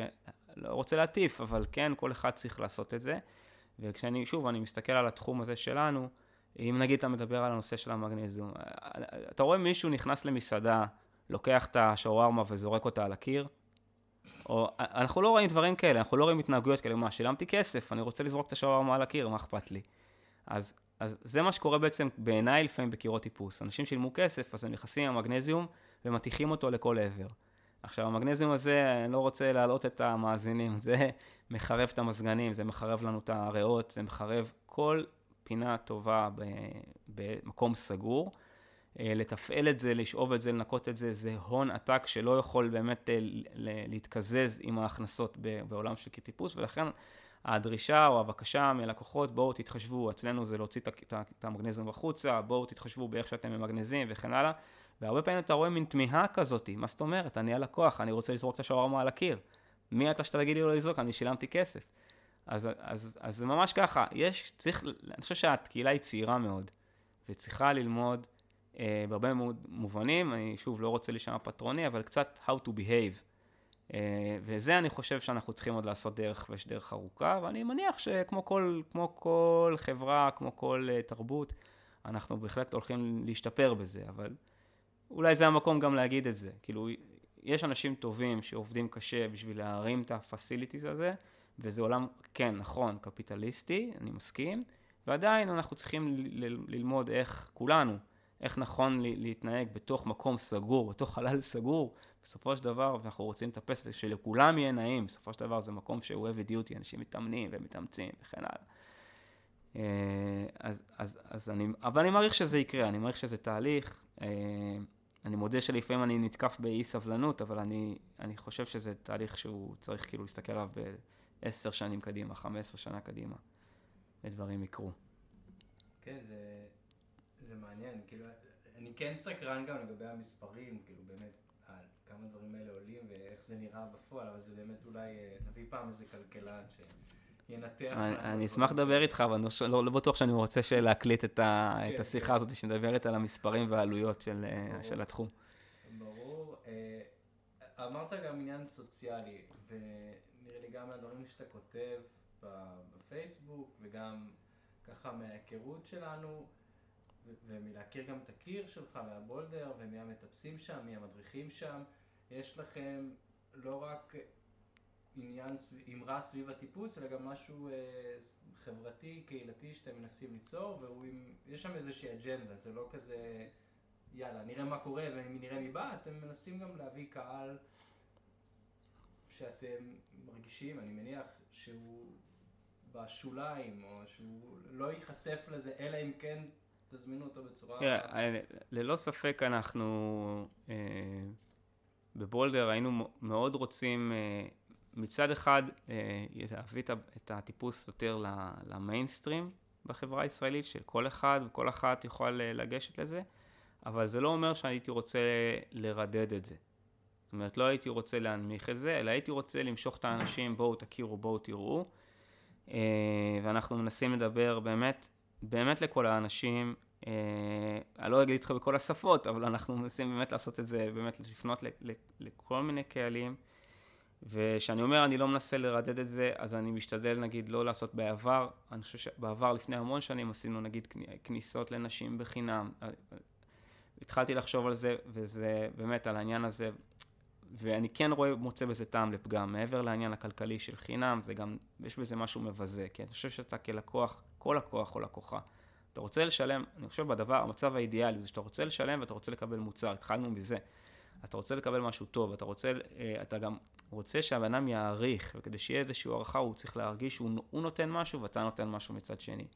[SPEAKER 3] לא רוצה להטיף, אבל כן, כל אחד צריך לעשות את זה. וכשאני, שוב, אני מסתכל על התחום הזה שלנו, אם נגיד אתה מדבר על הנושא של המגנזיום, אתה רואה מישהו נכנס למסעדה, לוקח את השווארמה וזורק אותה על הקיר, או, אנחנו לא רואים דברים כאלה, אנחנו לא רואים התנהגויות כאלה, מה, שילמתי כסף, אני רוצה לזרוק את השווארמה על הקיר, מה אכפת לי? אז, אז זה מה שקורה בעצם בעיניי לפעמים בקירות טיפוס. אנשים שילמו כסף, אז הם נכנסים עם המגנזיום ומטיחים אותו לכל עבר. עכשיו, המגנזיום הזה, אני לא רוצה להעלות את המאזינים, זה מחרב את המזגנים, זה מחרב לנו את הריאות, זה מחרב כל פינה טובה במקום סגור. אה, לתפעל את זה, לשאוב את זה, לנקות את זה, זה הון עתק שלא יכול באמת אה, להתקזז עם ההכנסות בעולם של טיפוס, ולכן הדרישה או הבקשה מלקוחות, בואו תתחשבו, אצלנו זה להוציא את המגנזיום החוצה, בואו תתחשבו באיך שאתם ממגנזים וכן הלאה, והרבה פעמים אתה רואה מין תמיהה כזאת, מה זאת אומרת, אני הלקוח, אני רוצה לזרוק את השווארמה על הקיר. מי אתה שאתה תגיד לי לא לזרוק, אני שילמתי כסף. אז, אז, אז זה ממש ככה, יש, צריך, אני חושב שהקהילה היא צעירה מאוד, וצריכה ללמוד בהרבה מאוד מובנים, אני שוב לא רוצה להישמע פטרוני, אבל קצת how to behave. אה, וזה אני חושב שאנחנו צריכים עוד לעשות דרך, ויש דרך ארוכה, ואני מניח שכמו כל, כמו כל חברה, כמו כל אה, תרבות, אנחנו בהחלט הולכים להשתפר בזה, אבל אולי זה המקום גם להגיד את זה. כאילו, יש אנשים טובים שעובדים קשה בשביל להרים את הפסיליטיז הזה, וזה עולם, כן, נכון, קפיטליסטי, אני מסכים, ועדיין אנחנו צריכים ללמוד איך, כולנו, איך נכון להתנהג בתוך מקום סגור, בתוך חלל סגור, בסופו של דבר, אנחנו רוצים לטפס ושלכולם יהיה נעים, בסופו של דבר זה מקום שהוא heavy duty, אנשים מתאמנים ומתאמצים וכן הלאה. אה, אז, אז, אז אני, אבל אני מעריך שזה יקרה, אני מעריך שזה תהליך. אה, אני מודה שלפעמים אני נתקף באי סבלנות, אבל אני, אני חושב שזה תהליך שהוא צריך כאילו להסתכל עליו בעשר שנים קדימה, חמש עשר שנה קדימה, ודברים יקרו.
[SPEAKER 2] כן, זה, זה מעניין, כאילו, אני כן סקרן גם לגבי המספרים, כאילו באמת, על כמה דברים האלה עולים ואיך זה נראה בפועל, אבל זה באמת אולי, אה, נביא פעם איזה כלכלן ש... ינתח.
[SPEAKER 3] אני אשמח לדבר איתך, אבל אני לא, לא, לא בטוח שאני רוצה להקליט את, כן, את השיחה כן. הזאת שמדברת על המספרים והעלויות של, אה, של התחום.
[SPEAKER 2] ברור. אה, אמרת גם עניין סוציאלי, ונראה לי גם מהדברים שאתה כותב בפייסבוק, וגם ככה מההיכרות שלנו, ומלהכיר גם את הקיר שלך מהבולדר, ומי המטפסים שם, מי המדריכים שם, יש לכם לא רק עניין, אמרה סביב הטיפוס, אלא גם משהו אה, חברתי, קהילתי שאתם מנסים ליצור, ויש שם איזושהי אג'נדה, זה לא כזה, יאללה, נראה מה קורה ונראה מי בא, אתם מנסים גם להביא קהל שאתם מרגישים, אני מניח, שהוא בשוליים, או שהוא לא ייחשף לזה, אלא אם כן תזמינו אותו בצורה...
[SPEAKER 3] Yeah, ללא ספק אנחנו אה, בבולדר היינו מאוד רוצים אה, מצד אחד אה, להביא את הטיפוס יותר למיינסטרים בחברה הישראלית, שכל אחד וכל אחת אה, לגשת לזה, אבל זה לא אומר שהייתי רוצה לרדד את זה. זאת אומרת, לא הייתי רוצה להנמיך את זה, אלא הייתי רוצה למשוך את האנשים, בואו תכירו, בואו תראו. ואנחנו מנסים לדבר באמת, באמת לכל האנשים, אני לא אגיד איתך בכל השפות, אבל אנחנו מנסים באמת לעשות את זה, באמת לפנות לכל מיני קהלים. וכשאני אומר אני לא מנסה לרדד את זה, אז אני משתדל נגיד לא לעשות בעבר, אני חושב שבעבר לפני המון שנים עשינו נגיד כניסות לנשים בחינם. התחלתי לחשוב על זה, וזה באמת על העניין הזה, ואני כן רואה, מוצא בזה טעם לפגם. מעבר לעניין הכלכלי של חינם, זה גם, יש בזה משהו מבזה, כי אני חושב שאתה כלקוח, כל לקוח או לקוחה, אתה רוצה לשלם, אני חושב בדבר, המצב האידיאלי זה שאתה רוצה לשלם ואתה רוצה לקבל מוצר, התחלנו מזה. אתה רוצה לקבל משהו טוב, אתה רוצה, אה, אתה גם רוצה שהבן אדם יעריך, וכדי שיהיה איזושהי הערכה הוא צריך להרגיש שהוא נותן משהו ואתה נותן משהו מצד שני.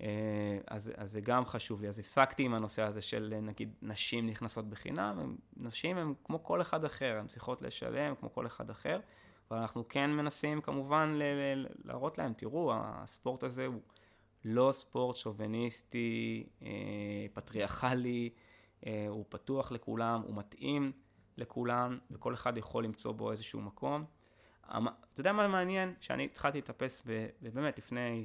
[SPEAKER 3] אה, אז, אז זה גם חשוב לי. אז הפסקתי עם הנושא הזה של נגיד נשים נכנסות בחינם, נשים הן כמו כל אחד אחר, הן צריכות לשלם כמו כל אחד אחר, אבל אנחנו כן מנסים כמובן ל, ל, להראות להם, תראו, הספורט הזה הוא לא ספורט שוביניסטי, אה, פטריארכלי, אה, הוא פתוח לכולם, הוא מתאים לכולם, וכל אחד יכול למצוא בו איזשהו מקום. אתה יודע מה מעניין? שאני התחלתי לטפס באמת לפני,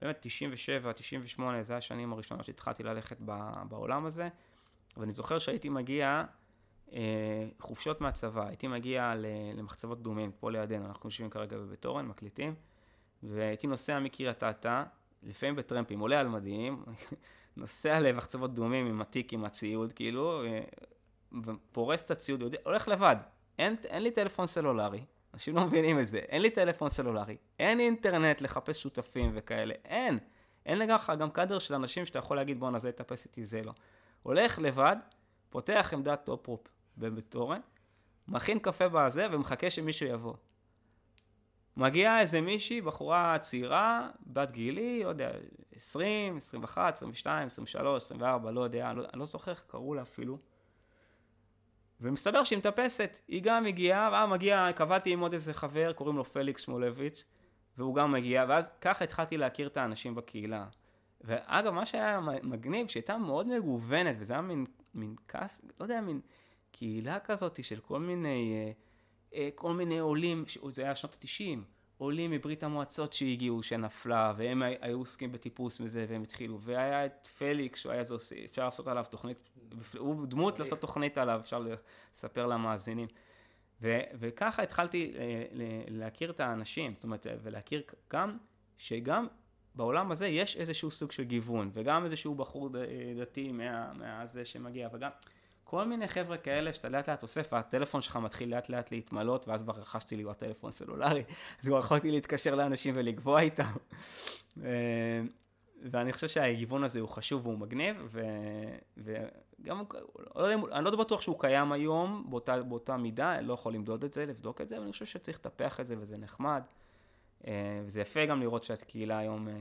[SPEAKER 3] באמת 97, 98, זה השנים הראשונות שהתחלתי ללכת בעולם הזה, ואני זוכר שהייתי מגיע, אה, חופשות מהצבא, הייתי מגיע למחצבות דומים, פה לידינו, אנחנו יושבים כרגע בבית אורן, מקליטים, והייתי נוסע מקריית אתא, לפעמים בטרמפים, עולה על מדים, נוסע למחצבות דומים עם התיק, עם הציוד, כאילו, ופורס את הציוד, יודע, הולך לבד. אין, אין לי טלפון סלולרי, אנשים לא מבינים את זה, אין לי טלפון סלולרי, אין אינטרנט לחפש שותפים וכאלה, אין. אין לך גם קאדר של אנשים שאתה יכול להגיד בואנה זה יטפס איתי, זה לא. הולך לבד, פותח עמדת top-rope בבית מכין קפה בזה ומחכה שמישהו יבוא. מגיעה איזה מישהי, בחורה צעירה, בת גילי, לא יודע, 20, 21, 22, 23, 24, לא יודע, לא, אני לא זוכר איך קראו לה אפילו. ומסתבר שהיא מטפסת, היא גם הגיעה, ואז מגיע, קבעתי עם עוד איזה חבר, קוראים לו פליקס שמולביץ', והוא גם מגיע, ואז ככה התחלתי להכיר את האנשים בקהילה. ואגב, מה שהיה מגניב, שהייתה מאוד מגוונת, וזה היה מין, מין כס, לא יודע, מין קהילה כזאת של כל מיני, אה, כל מיני עולים, זה היה שנות ה-90, עולים מברית המועצות שהגיעו, שנפלה, והם היו עוסקים בטיפוס מזה, והם התחילו, והיה את פליקס, שהוא היה, אפשר לעשות עליו תוכנית, הוא דמות לעשות תוכנית עליו, אפשר לספר למאזינים. ו, וככה התחלתי אה, להכיר את האנשים, זאת אומרת, ולהכיר גם, שגם בעולם הזה יש איזשהו סוג של גיוון, וגם איזשהו בחור דתי מה, מהזה שמגיע, וגם... כל מיני חבר'ה כאלה שאתה לאט לאט אוסף, והטלפון שלך מתחיל לאט לאט להתמלות, ואז כבר רכשתי לי כבר טלפון סלולרי, אז כבר יכולתי להתקשר לאנשים ולגבוה איתם. אה, ואני חושב שהגיוון הזה הוא חשוב והוא מגניב, ו... וגם, לא אני לא בטוח שהוא קיים היום באותה, באותה מידה, לא יכול למדוד את זה, לבדוק את זה, אבל אני חושב שצריך לטפח את זה וזה נחמד. אה, וזה יפה גם לראות שהקהילה היום אה,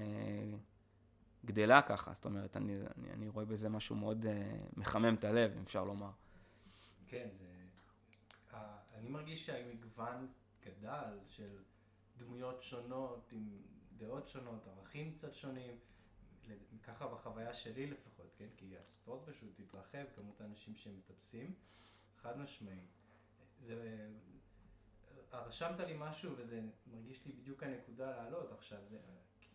[SPEAKER 3] גדלה ככה, זאת אומרת, אני, אני, אני רואה בזה משהו מאוד uh, מחמם את הלב, אם אפשר לומר.
[SPEAKER 2] כן, זה... Uh, אני מרגיש שהמגוון גדל של דמויות שונות, עם דעות שונות, ערכים קצת שונים, ככה בחוויה שלי לפחות, כן? כי הספורט פשוט התרחב, כמות האנשים שמטפסים, חד משמעי. זה... רשמת לי משהו וזה מרגיש לי בדיוק הנקודה לעלות עכשיו, זה...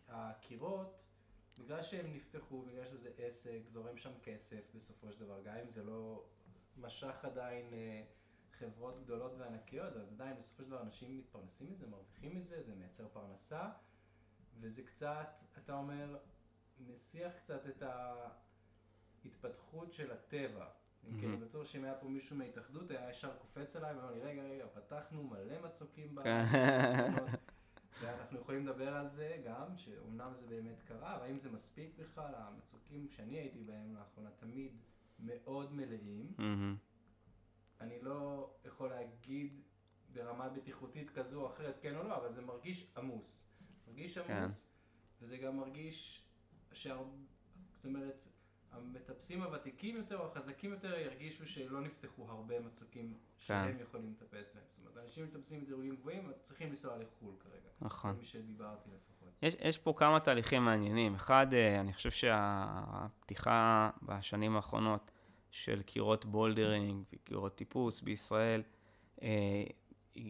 [SPEAKER 2] הקירות בגלל שהם נפתחו, בגלל שזה עסק, זורם שם כסף בסופו של דבר, גם אם זה לא משך עדיין אה, חברות גדולות וענקיות, אז עדיין בסופו של דבר אנשים מתפרנסים מזה, מרוויחים מזה, זה מייצר פרנסה, וזה קצת, אתה אומר, מסיח קצת את ההתפתחות של הטבע. Mm-hmm. כי אני בטוח שאם היה פה מישהו מההתאחדות, היה ישר קופץ עליי ואומר לי, רגע, רגע, פתחנו מלא מצוקים [LAUGHS] בארץ. ואנחנו יכולים לדבר על זה גם, שאומנם זה באמת קרה, והאם זה מספיק בכלל, המצוקים שאני הייתי בהם לאחרונה תמיד מאוד מלאים. Mm-hmm. אני לא יכול להגיד ברמה בטיחותית כזו או אחרת, כן או לא, אבל זה מרגיש עמוס. מרגיש כן. עמוס, כן. וזה גם מרגיש, שהר... זאת אומרת, המטפסים הוותיקים יותר או החזקים יותר ירגישו שלא נפתחו הרבה מצוקים שהם כן. יכולים לטפס בהם. זאת אומרת, אנשים מטפסים בדירוגים גבוהים צריכים לנסוע לחו"ל כרגע.
[SPEAKER 3] נכון.
[SPEAKER 2] מי שדיברתי לפחות.
[SPEAKER 3] יש, יש פה כמה תהליכים מעניינים. אחד, אה, אני חושב שהפתיחה בשנים האחרונות של קירות bouldering וקירות טיפוס בישראל, אה,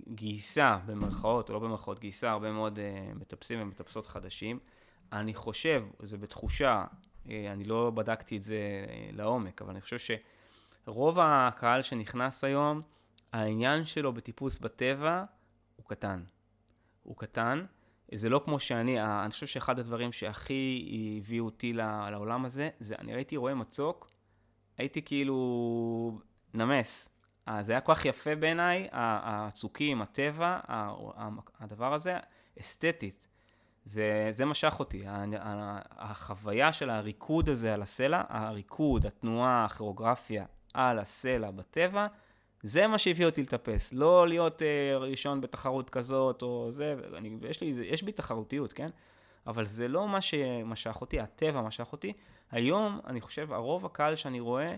[SPEAKER 3] גייסה, במרכאות או לא במרכאות, גייסה הרבה מאוד אה, מטפסים ומטפסות חדשים. אני חושב, זה בתחושה, אני לא בדקתי את זה אה, לעומק, אבל אני חושב שרוב הקהל שנכנס היום, העניין שלו בטיפוס בטבע הוא קטן. הוא קטן. זה לא כמו שאני, אני חושב שאחד הדברים שהכי הביאו אותי לעולם הזה, זה אני הייתי רואה מצוק, הייתי כאילו נמס. זה היה כל כך יפה בעיניי, הצוקים, הטבע, הדבר הזה, אסתטית. זה, זה משך אותי, החוויה של הריקוד הזה על הסלע, הריקוד, התנועה, הכירוגרפיה על הסלע בטבע, זה מה שהביא אותי לטפס, לא להיות uh, ראשון בתחרות כזאת או זה, אני, יש, לי, יש בי תחרותיות, כן? אבל זה לא מה שמשך אותי, הטבע משך אותי. היום, אני חושב, הרוב הקהל שאני רואה,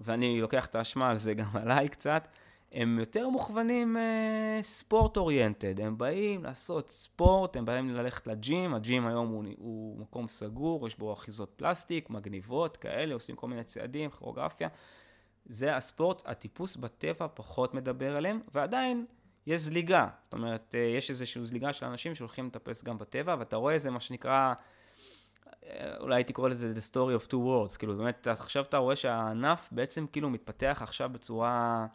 [SPEAKER 3] ואני לוקח את האשמה על זה גם [LAUGHS] עליי קצת, הם יותר מוכוונים uh, ספורט אוריינטד, הם באים לעשות ספורט, הם באים ללכת לג'ים, הג'ים היום הוא, הוא מקום סגור, יש בו אחיזות פלסטיק, מגניבות כאלה, עושים כל מיני צעדים, כירוגרפיה. זה הספורט, הטיפוס בטבע פחות מדבר עליהם, ועדיין יש זליגה. זאת אומרת, אה, יש איזושהי זליגה של אנשים שהולכים לטפס גם בטבע, ואתה רואה איזה מה שנקרא, אה, אולי הייתי קורא לזה The Story of Two Worlds, כאילו באמת, עכשיו אתה רואה שהענף בעצם כאילו מתפתח עכשיו בצורה,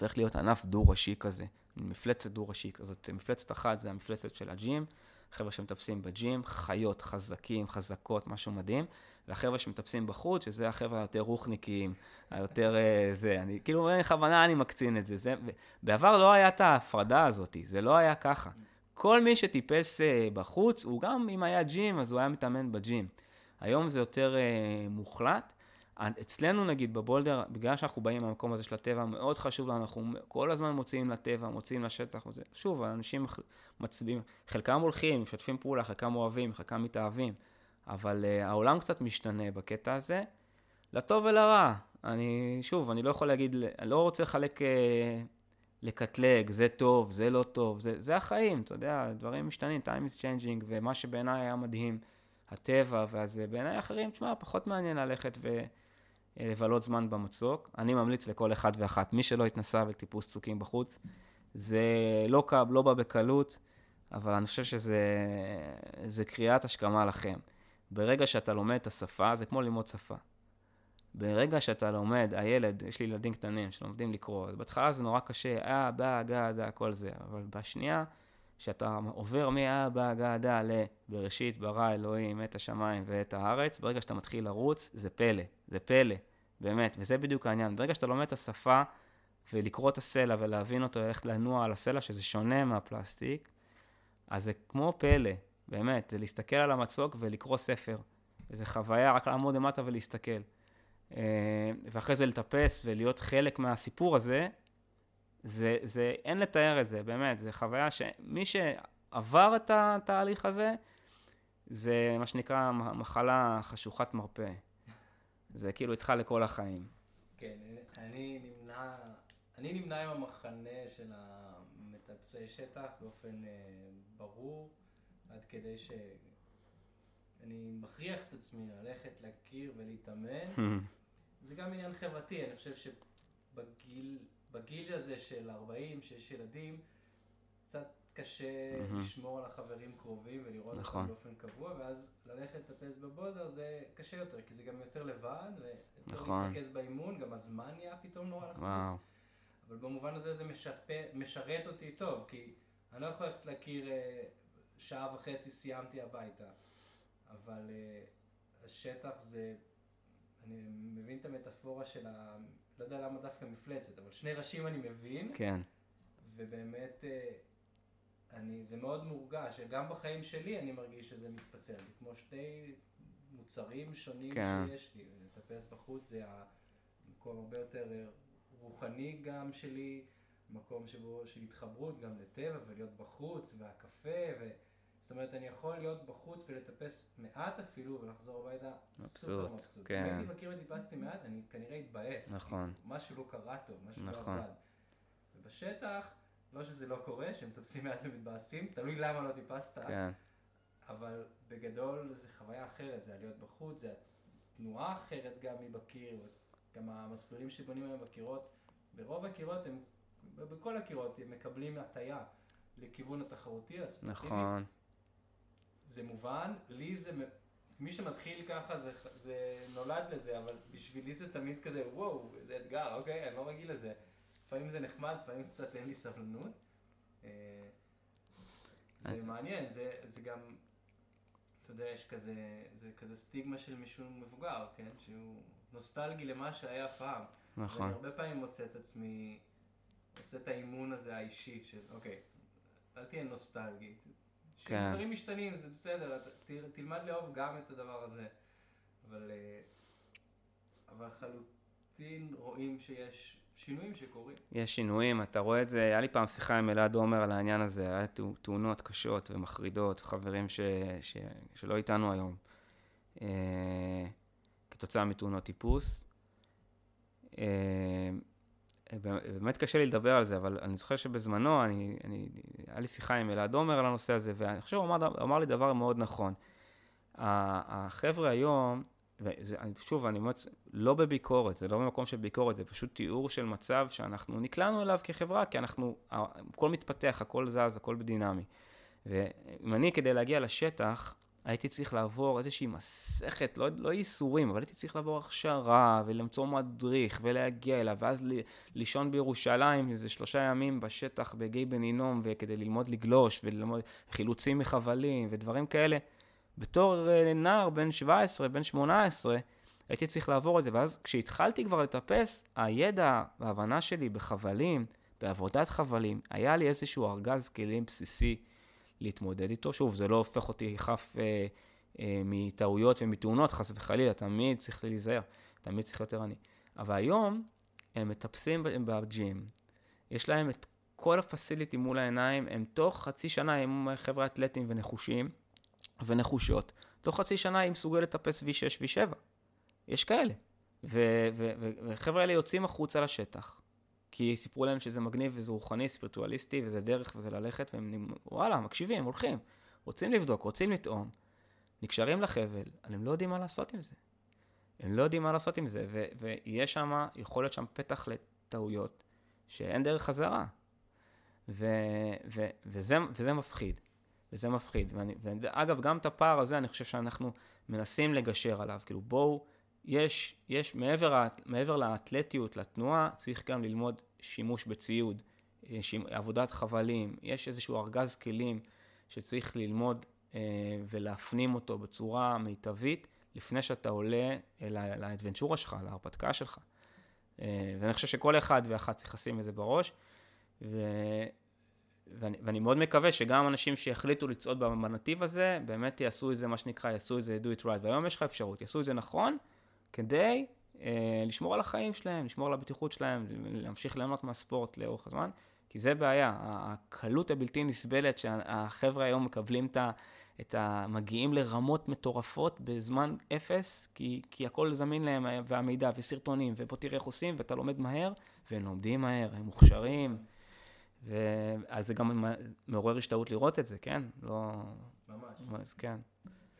[SPEAKER 3] הופך להיות ענף דו-ראשי כזה, מפלצת דו-ראשי כזאת. מפלצת אחת זה המפלצת של הג'ים, חבר'ה שמטפסים בג'ים, חיות, חזקים, חזקות, משהו מדהים. והחבר'ה שמטפסים בחוץ, שזה החבר'ה היותר רוחניקים, היותר uh, זה, אני, כאילו, בכוונה אני מקצין את זה. זה בעבר לא היה את ההפרדה הזאת, זה לא היה ככה. כל מי שטיפס uh, בחוץ, הוא גם, אם היה ג'ים, אז הוא היה מתאמן בג'ים. היום זה יותר uh, מוחלט. אצלנו נגיד בבולדר, בגלל שאנחנו באים מהמקום הזה של הטבע, מאוד חשוב לנו, אנחנו כל הזמן מוציאים לטבע, מוציאים לשטח, וזה, שוב, אנשים מצביעים, חלקם הולכים, משתפים פעולה, חלקם אוהבים, חלקם מתאהבים. אבל uh, העולם קצת משתנה בקטע הזה, לטוב ולרע. אני, שוב, אני לא יכול להגיד, אני לא רוצה לחלק, uh, לקטלג, זה טוב, זה לא טוב, זה, זה החיים, אתה יודע, דברים משתנים, time is changing, ומה שבעיניי היה מדהים, הטבע, ואז בעיניי אחרים, תשמע, פחות מעניין ללכת ולבלות זמן במצוק. אני ממליץ לכל אחד ואחת, מי שלא התנסה בטיפוס צוקים בחוץ, זה לא, קב, לא בא בקלות, אבל אני חושב שזה קריאת השכמה לכם. ברגע שאתה לומד את השפה, זה כמו ללמוד שפה. ברגע שאתה לומד, הילד, יש לי ילדים קטנים שלומדים לקרוא, בהתחלה זה נורא קשה, אה, בא, גא, דה, כל זה, אבל בשנייה שאתה עובר מאה, בא, גא, דה, ל... בראשית ברא אלוהים את השמיים ואת הארץ, ברגע שאתה מתחיל לרוץ, זה פלא, זה פלא, באמת, וזה בדיוק העניין. ברגע שאתה לומד את השפה ולקרוא את הסלע ולהבין אותו, ללכת לנוע על הסלע, שזה שונה מהפלסטיק, אז זה כמו פלא, באמת, זה להסתכל על המצוק ולקרוא ספר. איזה חוויה, רק לעמוד למטה ולהסתכל. אה, ואחרי זה לטפס ולהיות חלק מהסיפור הזה, זה, זה, אין לתאר את זה, באמת, זה חוויה שמי שעבר את התהליך הזה, זה מה שנקרא מחלה חשוכת מרפא. זה כאילו איתך לכל החיים.
[SPEAKER 2] כן, אני נמנע, אני נמנע עם המחנה של המטפסי שטח באופן אה, ברור. עד כדי שאני מכריח את עצמי ללכת להכיר ולהתאמן. [LAUGHS] זה גם עניין חברתי, אני חושב שבגיל בגיל הזה של 40, שיש ילדים, קצת קשה לשמור על החברים קרובים ולראות נכון. אותם באופן קבוע, ואז ללכת לטפס בבולדר זה קשה יותר, כי זה גם יותר לבד, ויותר נכון. להתרכז באימון, גם הזמן נהיה פתאום נורא לחוץ. אבל במובן הזה זה משפר, משרת אותי טוב, כי אני לא יכול ללכת להכיר אה, שעה וחצי סיימתי הביתה. אבל uh, השטח זה, אני מבין את המטאפורה של ה... לא יודע למה דווקא מפלצת, אבל שני ראשים אני מבין.
[SPEAKER 3] כן.
[SPEAKER 2] ובאמת, uh, אני, זה מאוד מורגש, שגם בחיים שלי אני מרגיש שזה מתפצל. זה כמו שתי מוצרים שונים כן. שיש לי. לטפס בחוץ זה המקום הרבה יותר אה, רוחני גם שלי. מקום שבו של התחברות גם לטבע ולהיות בחוץ והקפה ו... זאת אומרת, אני יכול להיות בחוץ ולטפס מעט אפילו, ולחזור הביתה סופר מבסוט. כן. אם הייתי מכיר וטיפסתי מעט, אני כנראה אתבאס.
[SPEAKER 3] נכון.
[SPEAKER 2] משהו לא קרה טוב, משהו לא
[SPEAKER 3] נכון.
[SPEAKER 2] לא עבד. ובשטח, לא שזה לא קורה, שהם מטפסים מעט ומתבאסים, תלוי למה לא טיפסת.
[SPEAKER 3] כן.
[SPEAKER 2] אבל בגדול זה חוויה אחרת, זה להיות בחוץ, זה תנועה אחרת גם מבקיר, גם המסלולים שבונים היום בקירות, ברוב הקירות הם, בכל הקירות הם מקבלים הטיה לכיוון התחרותי, הספורטיבי.
[SPEAKER 3] נכון.
[SPEAKER 2] זה מובן, לי זה מי שמתחיל ככה זה, זה נולד לזה, אבל בשבילי זה תמיד כזה, וואו, איזה אתגר, אוקיי, אני לא רגיל לזה. לפעמים זה נחמד, לפעמים קצת אין לי סבלנות. אה, זה מעניין, זה, זה גם, אתה יודע, יש כזה, זה כזה סטיגמה של מישהו מבוגר, כן? שהוא נוסטלגי למה שהיה פעם.
[SPEAKER 3] נכון.
[SPEAKER 2] ואני הרבה פעמים מוצא את עצמי עושה את האימון הזה האישי של, אוקיי, אל תהיה נוסטלגי.
[SPEAKER 3] כן.
[SPEAKER 2] דברים משתנים, זה בסדר, ת- תלמד לאהוב גם את הדבר הזה. אבל, אה, אבל לחלוטין רואים שיש שינויים שקורים.
[SPEAKER 3] יש שינויים, אתה רואה את זה, היה לי פעם שיחה עם אלעד עומר על העניין הזה, היה תאו- תאונות קשות ומחרידות, חברים ש, ש, שלא איתנו היום, אה, כתוצאה מתאונות טיפוס. אה, באמת קשה לי לדבר על זה, אבל אני זוכר שבזמנו, אני, אני, היה לי שיחה עם אלעד עומר על הנושא הזה, ואני חושב שהוא אמר, אמר לי דבר מאוד נכון. החבר'ה היום, ושוב, אני אומר, לא בביקורת, זה לא במקום של ביקורת, זה פשוט תיאור של מצב שאנחנו נקלענו אליו כחברה, כי אנחנו, הכל מתפתח, הכל זז, הכל דינמי. ואם אני, כדי להגיע לשטח, הייתי צריך לעבור איזושהי מסכת, לא, לא ייסורים, אבל הייתי צריך לעבור הכשרה ולמצוא מדריך ולהגיע אליו, ואז ל, לישון בירושלים איזה שלושה ימים בשטח בגיא בן הינום, וכדי ללמוד לגלוש וללמוד חילוצים מחבלים ודברים כאלה. בתור אה, נער בן 17, בן 18, הייתי צריך לעבור את זה, ואז כשהתחלתי כבר לטפס, הידע וההבנה שלי בחבלים, בעבודת חבלים, היה לי איזשהו ארגז כלים בסיסי להתמודד איתו. שוב, זה לא הופך אותי חף אה, אה, מטעויות ומתאונות, חס וחלילה, תמיד צריך להיזהר, תמיד צריך יותר עני. אבל היום הם מטפסים בג'ים, יש להם את כל הפסיליטי מול העיניים, הם תוך חצי שנה הם חבר'ה אתלטים ונחושים ונחושות, תוך חצי שנה היא מסוגלת לטפס V6, V7. יש כאלה. וחבר'ה האלה יוצאים החוצה לשטח, כי סיפרו להם שזה מגניב וזה רוחני, ספירטואליסטי, וזה דרך וזה ללכת, והם וואלה, מקשיבים, הולכים, רוצים לבדוק, רוצים לטעום, נקשרים לחבל, אבל הם לא יודעים מה לעשות עם זה. הם לא יודעים מה לעשות עם זה, ו- ויש שם, יכול להיות שם פתח לטעויות שאין דרך חזרה. ו- ו- וזה, וזה מפחיד. וזה מפחיד. ואני, ואגב, גם את הפער הזה, אני חושב שאנחנו מנסים לגשר עליו. כאילו, בואו, יש, יש מעבר, מעבר לאתלטיות, לתנועה, צריך גם ללמוד שימוש בציוד, שימ, עבודת חבלים, יש איזשהו ארגז כלים שצריך ללמוד אה, ולהפנים אותו בצורה מיטבית, לפני שאתה עולה לאדוונצ'ורה שלך, להרפתקה שלך. אה, ואני חושב שכל אחד ואחת צריך לשים את זה בראש. ו... ואני, ואני מאוד מקווה שגם אנשים שיחליטו לצעוד בנתיב הזה, באמת יעשו את זה, מה שנקרא, יעשו את זה do it right. והיום יש לך אפשרות, יעשו את זה נכון, כדי אה, לשמור על החיים שלהם, לשמור על הבטיחות שלהם, להמשיך ליהנות מהספורט לאורך הזמן, כי זה בעיה, הקלות הבלתי נסבלת שהחבר'ה היום מקבלים את ה... את ה... מגיעים לרמות מטורפות בזמן אפס, כי, כי הכל זמין להם, והמידע, וסרטונים, ובוא תראה איך עושים, ואתה לומד מהר, והם לומדים מהר, הם מוכשרים. ואז זה גם מעורר השתאות לראות את זה, כן? לא...
[SPEAKER 2] ממש.
[SPEAKER 3] אז כן.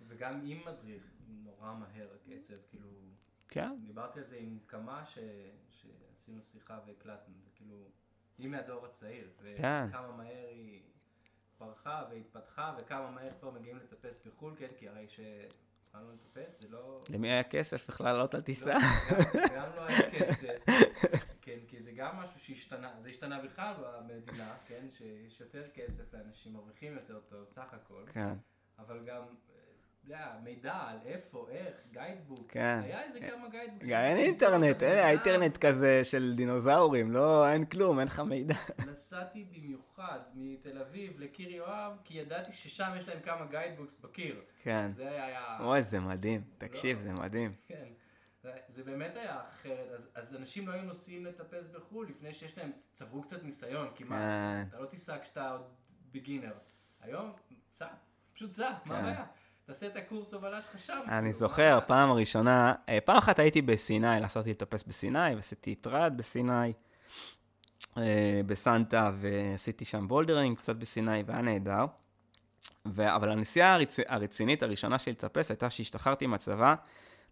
[SPEAKER 2] וגם עם מדריך, נורא מהר הקצב, כאילו...
[SPEAKER 3] כן.
[SPEAKER 2] דיברתי על זה עם כמה ש... שעשינו שיחה והקלטנו, כאילו, היא מהדור הצעיר.
[SPEAKER 3] כן.
[SPEAKER 2] וכמה מהר היא פרחה והתפתחה, וכמה מהר כבר מגיעים לטפס בחו"ל, כן? כי הרי שהתחלנו לטפס, זה לא...
[SPEAKER 3] למי היה כסף בכלל לעלות על טיסה?
[SPEAKER 2] לא, גם, גם לא היה כסף. [LAUGHS] כן, כי זה גם משהו שהשתנה, זה השתנה בכלל במדינה, כן, שיש יותר כסף לאנשים, מרוויחים יותר טוב, סך הכל.
[SPEAKER 3] כן.
[SPEAKER 2] אבל גם, יודע, מידע על איפה, איך, גיידבוקס,
[SPEAKER 3] כן.
[SPEAKER 2] היה איזה כמה guidebooks.
[SPEAKER 3] אין אינטרנט, אין האינטרנט כזה של דינוזאורים, לא, אין כלום, אין לך מידע.
[SPEAKER 2] נסעתי במיוחד מתל אביב לקיר יואב, כי ידעתי ששם יש להם כמה guidebooks בקיר.
[SPEAKER 3] כן.
[SPEAKER 2] זה היה...
[SPEAKER 3] אוי, זה מדהים, תקשיב, זה מדהים.
[SPEAKER 2] כן. זה באמת היה אחרת, אז, אז אנשים לא היו נוסעים לטפס בחו"ל לפני שיש להם, צברו קצת ניסיון, מה,
[SPEAKER 3] כן.
[SPEAKER 2] אתה לא תיסע כשאתה עוד beginner. היום, סע, פשוט סע, מה
[SPEAKER 3] כן.
[SPEAKER 2] הבעיה? תעשה את הקורס הובלה שלך שם.
[SPEAKER 3] אני זוכר? פעם הראשונה, אה, פעם אחת הייתי בסיני, נסעתי לטפס בסיני, ועשיתי trad בסיני, אה, בסנטה, ועשיתי שם bouldering קצת בסיני, והיה נהדר. ו- אבל הנסיעה הרצ... הרצינית הראשונה שלי לטפס הייתה שהשתחררתי מהצבא.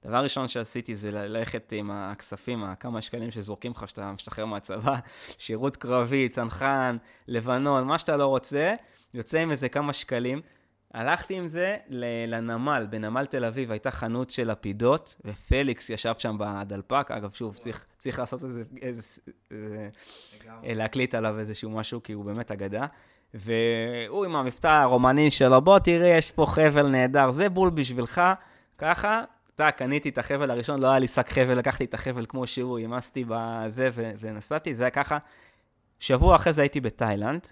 [SPEAKER 3] דבר ראשון שעשיתי זה ללכת עם הכספים, הכמה שקלים שזורקים לך כשאתה משתחרר מהצבא, [LAUGHS] שירות קרבי, צנחן, לבנון, מה שאתה לא רוצה, יוצא עם איזה כמה שקלים. הלכתי עם זה לנמל, בנמל תל אביב הייתה חנות של לפידות, ופליקס ישב שם בדלפק, אגב, שוב, צריך, צריך לעשות איזה, איזה, איזה. להקליט עליו איזשהו משהו, כי הוא באמת אגדה. והוא עם המבטא הרומני שלו, בוא תראי, יש פה חבל נהדר, זה בול בשבילך, ככה. טאק, קניתי את החבל הראשון, לא היה לי שק חבל, לקחתי את החבל כמו שהוא, העמסתי בזה ונסעתי, זה היה ככה. שבוע אחרי זה הייתי בתאילנד,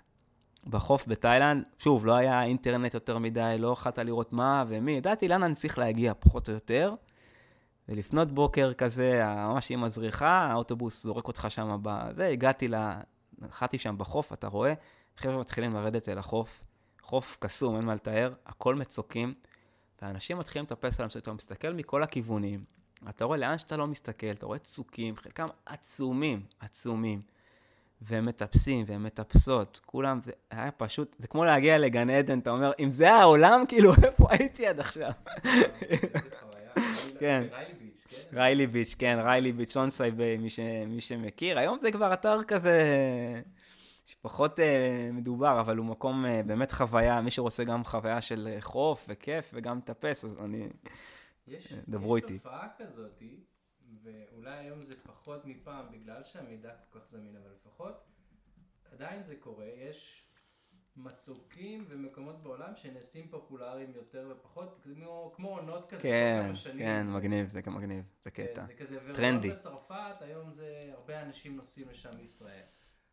[SPEAKER 3] בחוף בתאילנד, שוב, לא היה אינטרנט יותר מדי, לא יכולת לראות מה ומי, ידעתי לאן אני צריך להגיע, פחות או יותר. ולפנות בוקר כזה, ממש עם הזריחה, האוטובוס זורק אותך שם בזה, הגעתי ל... נחתי שם בחוף, אתה רואה, חבר'ה מתחילים לרדת אל החוף, חוף קסום, אין מה לתאר, הכל מצוקים, ואנשים מתחילים לטפס על המסורת, אתה מסתכל מכל הכיוונים, אתה רואה לאן שאתה לא מסתכל, אתה רואה צוקים, חלקם עצומים, עצומים. והם מטפסים והם מטפסות, כולם, זה היה פשוט, זה כמו להגיע לגן עדן, אתה אומר, אם זה העולם, [LAUGHS] כאילו, איפה הייתי עד עכשיו? כן.
[SPEAKER 2] ריילי ביץ', כן?
[SPEAKER 3] ריילי ביץ', כן, ריילי ביץ', לונסאי, מי, ש, מי שמכיר. היום זה כבר אתר כזה שפחות אה, מדובר, אבל הוא מקום אה, באמת חוויה, מי שרוצה גם חוויה של אה, חוף וכיף וגם לטפס, אז אני...
[SPEAKER 2] יש,
[SPEAKER 3] דברו
[SPEAKER 2] יש
[SPEAKER 3] איתי.
[SPEAKER 2] תופעה כזאת, ואולי היום זה פחות מפעם בגלל שהמידע כל כך זמין, אבל לפחות עדיין זה קורה, יש מצוקים ומקומות בעולם שנעשים פופולריים יותר ופחות, כמו, כמו עונות כזה,
[SPEAKER 3] כן,
[SPEAKER 2] כמה שנים.
[SPEAKER 3] כן, מגניב, זה גם מגניב, זה
[SPEAKER 2] כן,
[SPEAKER 3] קטע.
[SPEAKER 2] זה כזה,
[SPEAKER 3] טרנדי.
[SPEAKER 2] ורעיון בצרפת, היום זה, הרבה אנשים נוסעים לשם מישראל.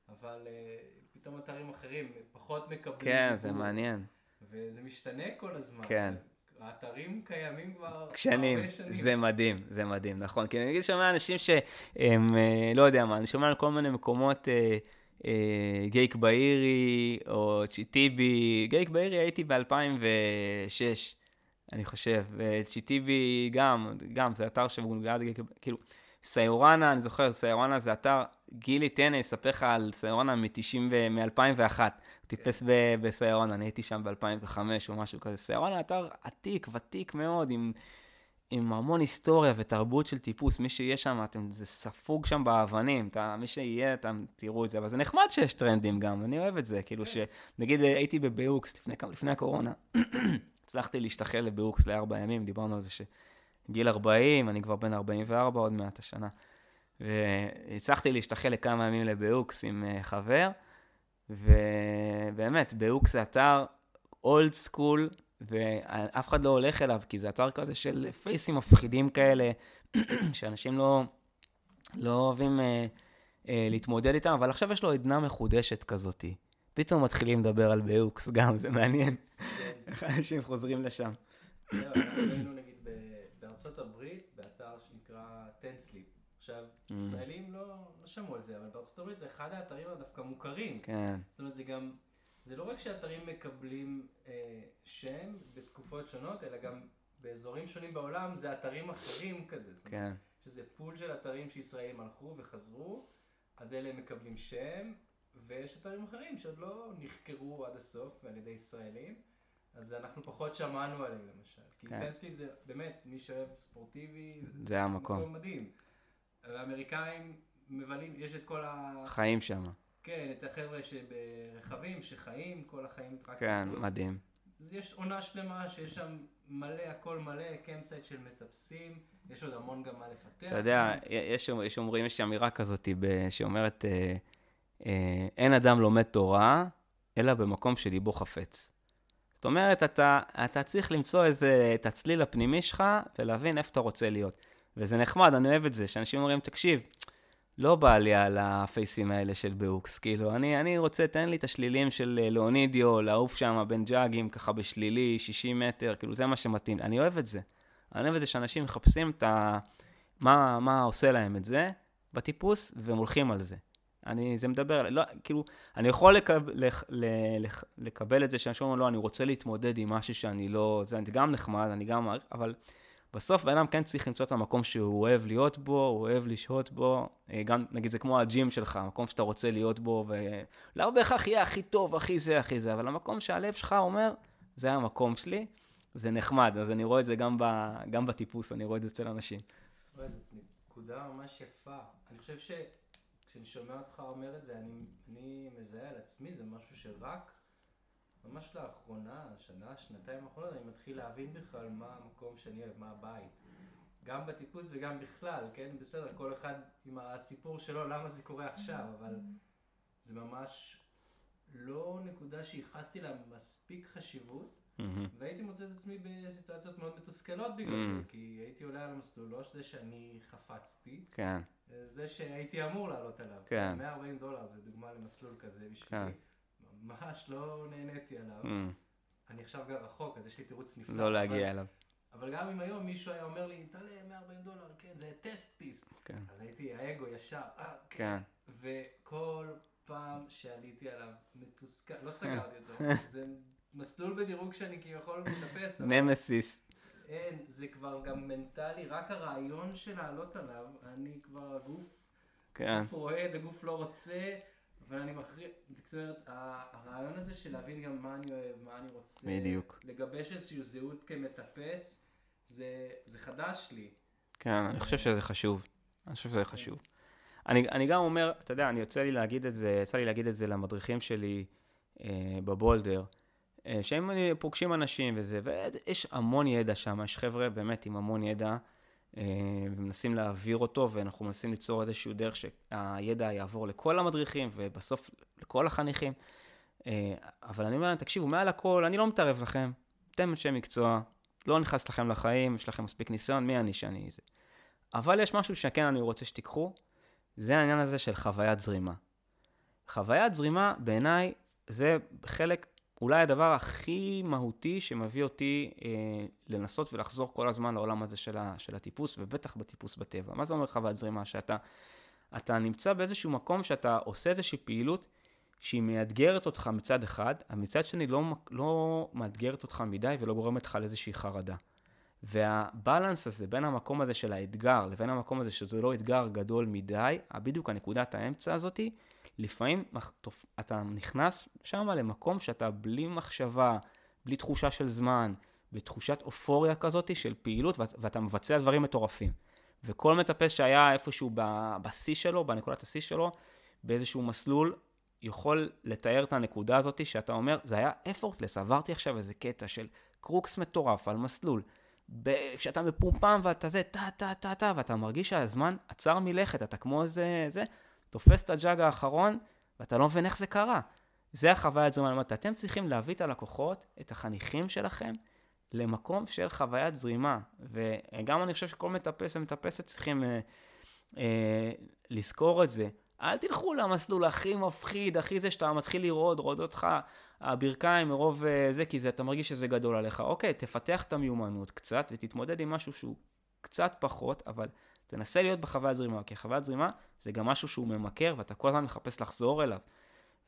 [SPEAKER 2] אבל אה, פתאום אתרים אחרים פחות מקבלים.
[SPEAKER 3] כן, זה. מעניין.
[SPEAKER 2] וזה משתנה כל הזמן.
[SPEAKER 3] כן.
[SPEAKER 2] האתרים קיימים כבר
[SPEAKER 3] שנים,
[SPEAKER 2] הרבה שנים.
[SPEAKER 3] זה מדהים, זה מדהים, נכון. כי אני אגיד, שומע אנשים שהם, אה, לא יודע מה, אני שומע על כל מיני מקומות, אה, אה, גייק באירי, או צ'יטיבי, גייק באירי הייתי ב-2006, אני חושב, וצ'יטיבי גם, גם, זה אתר גייק, כאילו, סיורנה, אני זוכר, סיורנה זה אתר, גילי, תן, אני אספר לך על סיורנה מ-90 ו... מ-2001. הוא טיפס בסיורנה, אני הייתי שם ב-2005 או משהו כזה. סיורנה אתר עתיק, ותיק מאוד, עם, עם המון היסטוריה ותרבות של טיפוס. מי שיהיה שם, אתם, זה ספוג שם באבנים. אתה, מי שיהיה, אתם תראו את זה. אבל זה נחמד שיש טרנדים גם, אני אוהב את זה. כאילו שנגיד הייתי בביוקס לפני, לפני הקורונה. [CLEARS THROAT] הצלחתי להשתחל לביוקס לארבע ימים, דיברנו על זה שגיל 40, אני כבר בן 44 עוד מעט השנה. והצלחתי להשתחל לכמה ימים לביוקס עם אה, חבר, ובאמת, ביוקס זה אתר old school, ואף אחד לא הולך אליו, כי זה אתר כזה של פייסים מפחידים כאלה, [CLEARS THROAT] שאנשים לא, לא אוהבים אה, אה, להתמודד איתם, אבל עכשיו יש לו עדנה מחודשת כזאתי. פתאום מתחילים לדבר על ביוקס גם, זה מעניין.
[SPEAKER 2] כן.
[SPEAKER 3] איך [LAUGHS] אנשים חוזרים לשם.
[SPEAKER 2] זהו, אנחנו היינו נגיד ב- בארצות הברית, באתר שנקרא טנסליפ. עכשיו,
[SPEAKER 3] אממ.
[SPEAKER 2] ישראלים לא לא שמעו על זה, אבל בארצות הברית זה אחד האתרים הדווקא מוכרים.
[SPEAKER 3] כן,
[SPEAKER 2] זאת אומרת, זה גם, זה לא רק שאתרים מקבלים אה, שם בתקופות שונות, אלא גם באזורים שונים בעולם זה אתרים אחרים כזה.
[SPEAKER 3] כן,
[SPEAKER 2] שזה pool של אתרים שישראלים הלכו וחזרו, אז אלה מקבלים שם, ויש אתרים אחרים שעוד לא נחקרו עד הסוף על ידי ישראלים, אז אנחנו פחות שמענו עליהם למשל. כי
[SPEAKER 3] כן.
[SPEAKER 2] טנסליפ זה באמת, מי שאוהב ספורטיבי,
[SPEAKER 3] זה המקום.
[SPEAKER 2] מדהים. האמריקאים מבלים, יש את כל ה...
[SPEAKER 3] חיים שם.
[SPEAKER 2] כן, את החבר'ה שברכבים, שחיים, כל החיים רק
[SPEAKER 3] כן,
[SPEAKER 2] טיפוס.
[SPEAKER 3] מדהים.
[SPEAKER 2] אז יש עונה שלמה שיש שם מלא, הכל מלא, campsite של מטפסים, יש עוד המון גם מה לפתח.
[SPEAKER 3] אתה יודע. יש, יש אומרים, יש אמירה כזאת שאומרת, אה, אה, אין אדם לומד תורה, אלא במקום שליבו חפץ. זאת אומרת, אתה, אתה צריך למצוא איזה, את הצליל הפנימי שלך, ולהבין איפה אתה רוצה להיות. וזה נחמד, אני אוהב את זה, שאנשים אומרים, תקשיב, לא בא לי על הפייסים האלה של באוקס, כאילו, אני, אני רוצה, תן לי את השלילים של אה, לאונידיו, לעוף שם בין ג'אגים, ככה בשלילי, 60 מטר, כאילו, זה מה שמתאים. אני אוהב את זה. אני אוהב את זה שאנשים מחפשים את ה... מה, מה עושה להם את זה בטיפוס, והם הולכים על זה. אני, זה מדבר, לא, כאילו, אני יכול לקב, לח, ל, לח, לקבל את זה שאנשים אומרים, לא, אני רוצה להתמודד עם משהו שאני לא, זה גם נחמד, אני גם מעריך, אבל בסוף בן אדם כן צריך למצוא את המקום שהוא אוהב להיות בו, הוא אוהב לשהות בו, אה, גם, נגיד, זה כמו הג'ים שלך, המקום שאתה רוצה להיות בו, ולא בהכרח יהיה הכי טוב, הכי זה, הכי זה, אבל המקום שהלב שלך אומר, זה המקום שלי, זה נחמד, אז אני רואה את זה גם, ב, גם בטיפוס, אני רואה את זה אצל אנשים.
[SPEAKER 2] נקודה ממש יפה. אני חושב שכשאני שומע אותך אומר את זה, אני, אני מזהה על עצמי, זה משהו שרק ממש לאחרונה, שנה, שנתיים האחרונות, אני מתחיל להבין בכלל מה המקום שאני אוהב, מה הבית. גם בטיפוס וגם בכלל, כן? בסדר, כל אחד עם הסיפור שלו, למה זה קורה עכשיו, אבל זה ממש לא נקודה שייחסתי לה מספיק חשיבות, והייתי מוצא את עצמי בסיטואציות מאוד מתוסכלות בגלל זה, כי הייתי עולה על המסלול, לא זה שאני חפצתי,
[SPEAKER 3] כן,
[SPEAKER 2] זה שהייתי אמור לעלות עליו.
[SPEAKER 3] כן.
[SPEAKER 2] 140 דולר זה דוגמה למסלול כזה
[SPEAKER 3] כן.
[SPEAKER 2] בשבילי. ממש לא נהניתי עליו.
[SPEAKER 3] Mm,
[SPEAKER 2] אני עכשיו גר רחוק, אז יש לי תירוץ נפלא.
[SPEAKER 3] לא להגיע אליו.
[SPEAKER 2] אבל גם אם היום מישהו היה אומר לי, תעלה 140 דולר, כן, זה טסט פיס.
[SPEAKER 3] כן.
[SPEAKER 2] אז הייתי, האגו ישר, אה,
[SPEAKER 3] כן.
[SPEAKER 2] וכל פעם שעליתי עליו, מתוסכל, לא סגרתי אותו, זה מסלול בדירוג שאני כביכול מטפס,
[SPEAKER 3] נמסיס.
[SPEAKER 2] אין, זה כבר גם מנטלי, רק הרעיון של לעלות עליו, אני כבר, הגוף,
[SPEAKER 3] כן.
[SPEAKER 2] הגוף רועד, הגוף לא רוצה, אבל אני מכריע, זאת אומרת, הרעיון הזה של להבין גם מה אני אוהב, מה אני רוצה,
[SPEAKER 3] בדיוק.
[SPEAKER 2] לגבש איזושהי זהות כמטפס, זה, זה חדש לי.
[SPEAKER 3] כן, אני חושב שזה חשוב. אני חושב שזה חשוב. אני, אני גם אומר, אתה יודע, אני יוצא לי להגיד את זה, יצא לי להגיד את זה למדריכים שלי אה, בבולדר, שהם אה, פוגשים אנשים וזה, ויש המון ידע שם, יש חבר'ה באמת עם המון ידע, אה, ומנסים להעביר אותו, ואנחנו מנסים ליצור איזשהו דרך שהידע יעבור לכל המדריכים, ובסוף לכל החניכים. אה, אבל אני אומר להם, תקשיבו, מעל הכל, אני לא מתערב לכם, אתם אנשי מקצוע, לא נכנס לכם לחיים, יש לכם מספיק ניסיון, מי אני שאני זה. אבל יש משהו שכן אני רוצה שתיקחו, זה העניין הזה של חוויית זרימה. חוויית זרימה, בעיניי, זה חלק, אולי הדבר הכי מהותי שמביא אותי אה, לנסות ולחזור כל הזמן לעולם הזה של, ה, של הטיפוס, ובטח בטיפוס בטבע. מה זה אומר חוויית זרימה? שאתה אתה נמצא באיזשהו מקום שאתה עושה איזושהי פעילות שהיא מאתגרת אותך מצד אחד, מצד שני לא, לא מאתגרת אותך מדי ולא גורמת לך לאיזושהי חרדה. והבלנס הזה בין המקום הזה של האתגר לבין המקום הזה שזה לא אתגר גדול מדי, בדיוק הנקודת האמצע הזאתי, לפעמים אתה נכנס שם למקום שאתה בלי מחשבה, בלי תחושה של זמן, בתחושת אופוריה כזאת של פעילות, ואת- ואתה מבצע דברים מטורפים. וכל מטפס שהיה איפשהו בשיא שלו, בנקודת השיא שלו, באיזשהו מסלול, יכול לתאר את הנקודה הזאת שאתה אומר, זה היה effortless, עברתי עכשיו איזה קטע של crux מטורף על מסלול. ב- כשאתה מפומפם ואתה זה, טה, טה, טה, טה, ואתה מרגיש שהזמן עצר מלכת, אתה כמו איזה, זה, תופס את ה jug האחרון, ואתה לא מבין איך זה קרה. זה החוויית זרימה. אומר, אתם צריכים להביא את הלקוחות, את החניכים שלכם, למקום של חוויית זרימה. וגם אני חושב שכל מטפס ומטפסת צריכים אה, אה, לזכור את זה. אל תלכו למסלול הכי מפחיד, הכי זה שאתה מתחיל לרעוד, רועד אותך הברכיים מרוב אה, זה, כי זה, אתה מרגיש שזה גדול עליך. אוקיי, תפתח את המיומנות קצת ותתמודד עם משהו שהוא קצת פחות, אבל תנסה להיות בחוויית זרימה, כי חוויית זרימה זה גם משהו שהוא ממכר ואתה כל הזמן מחפש לחזור אליו.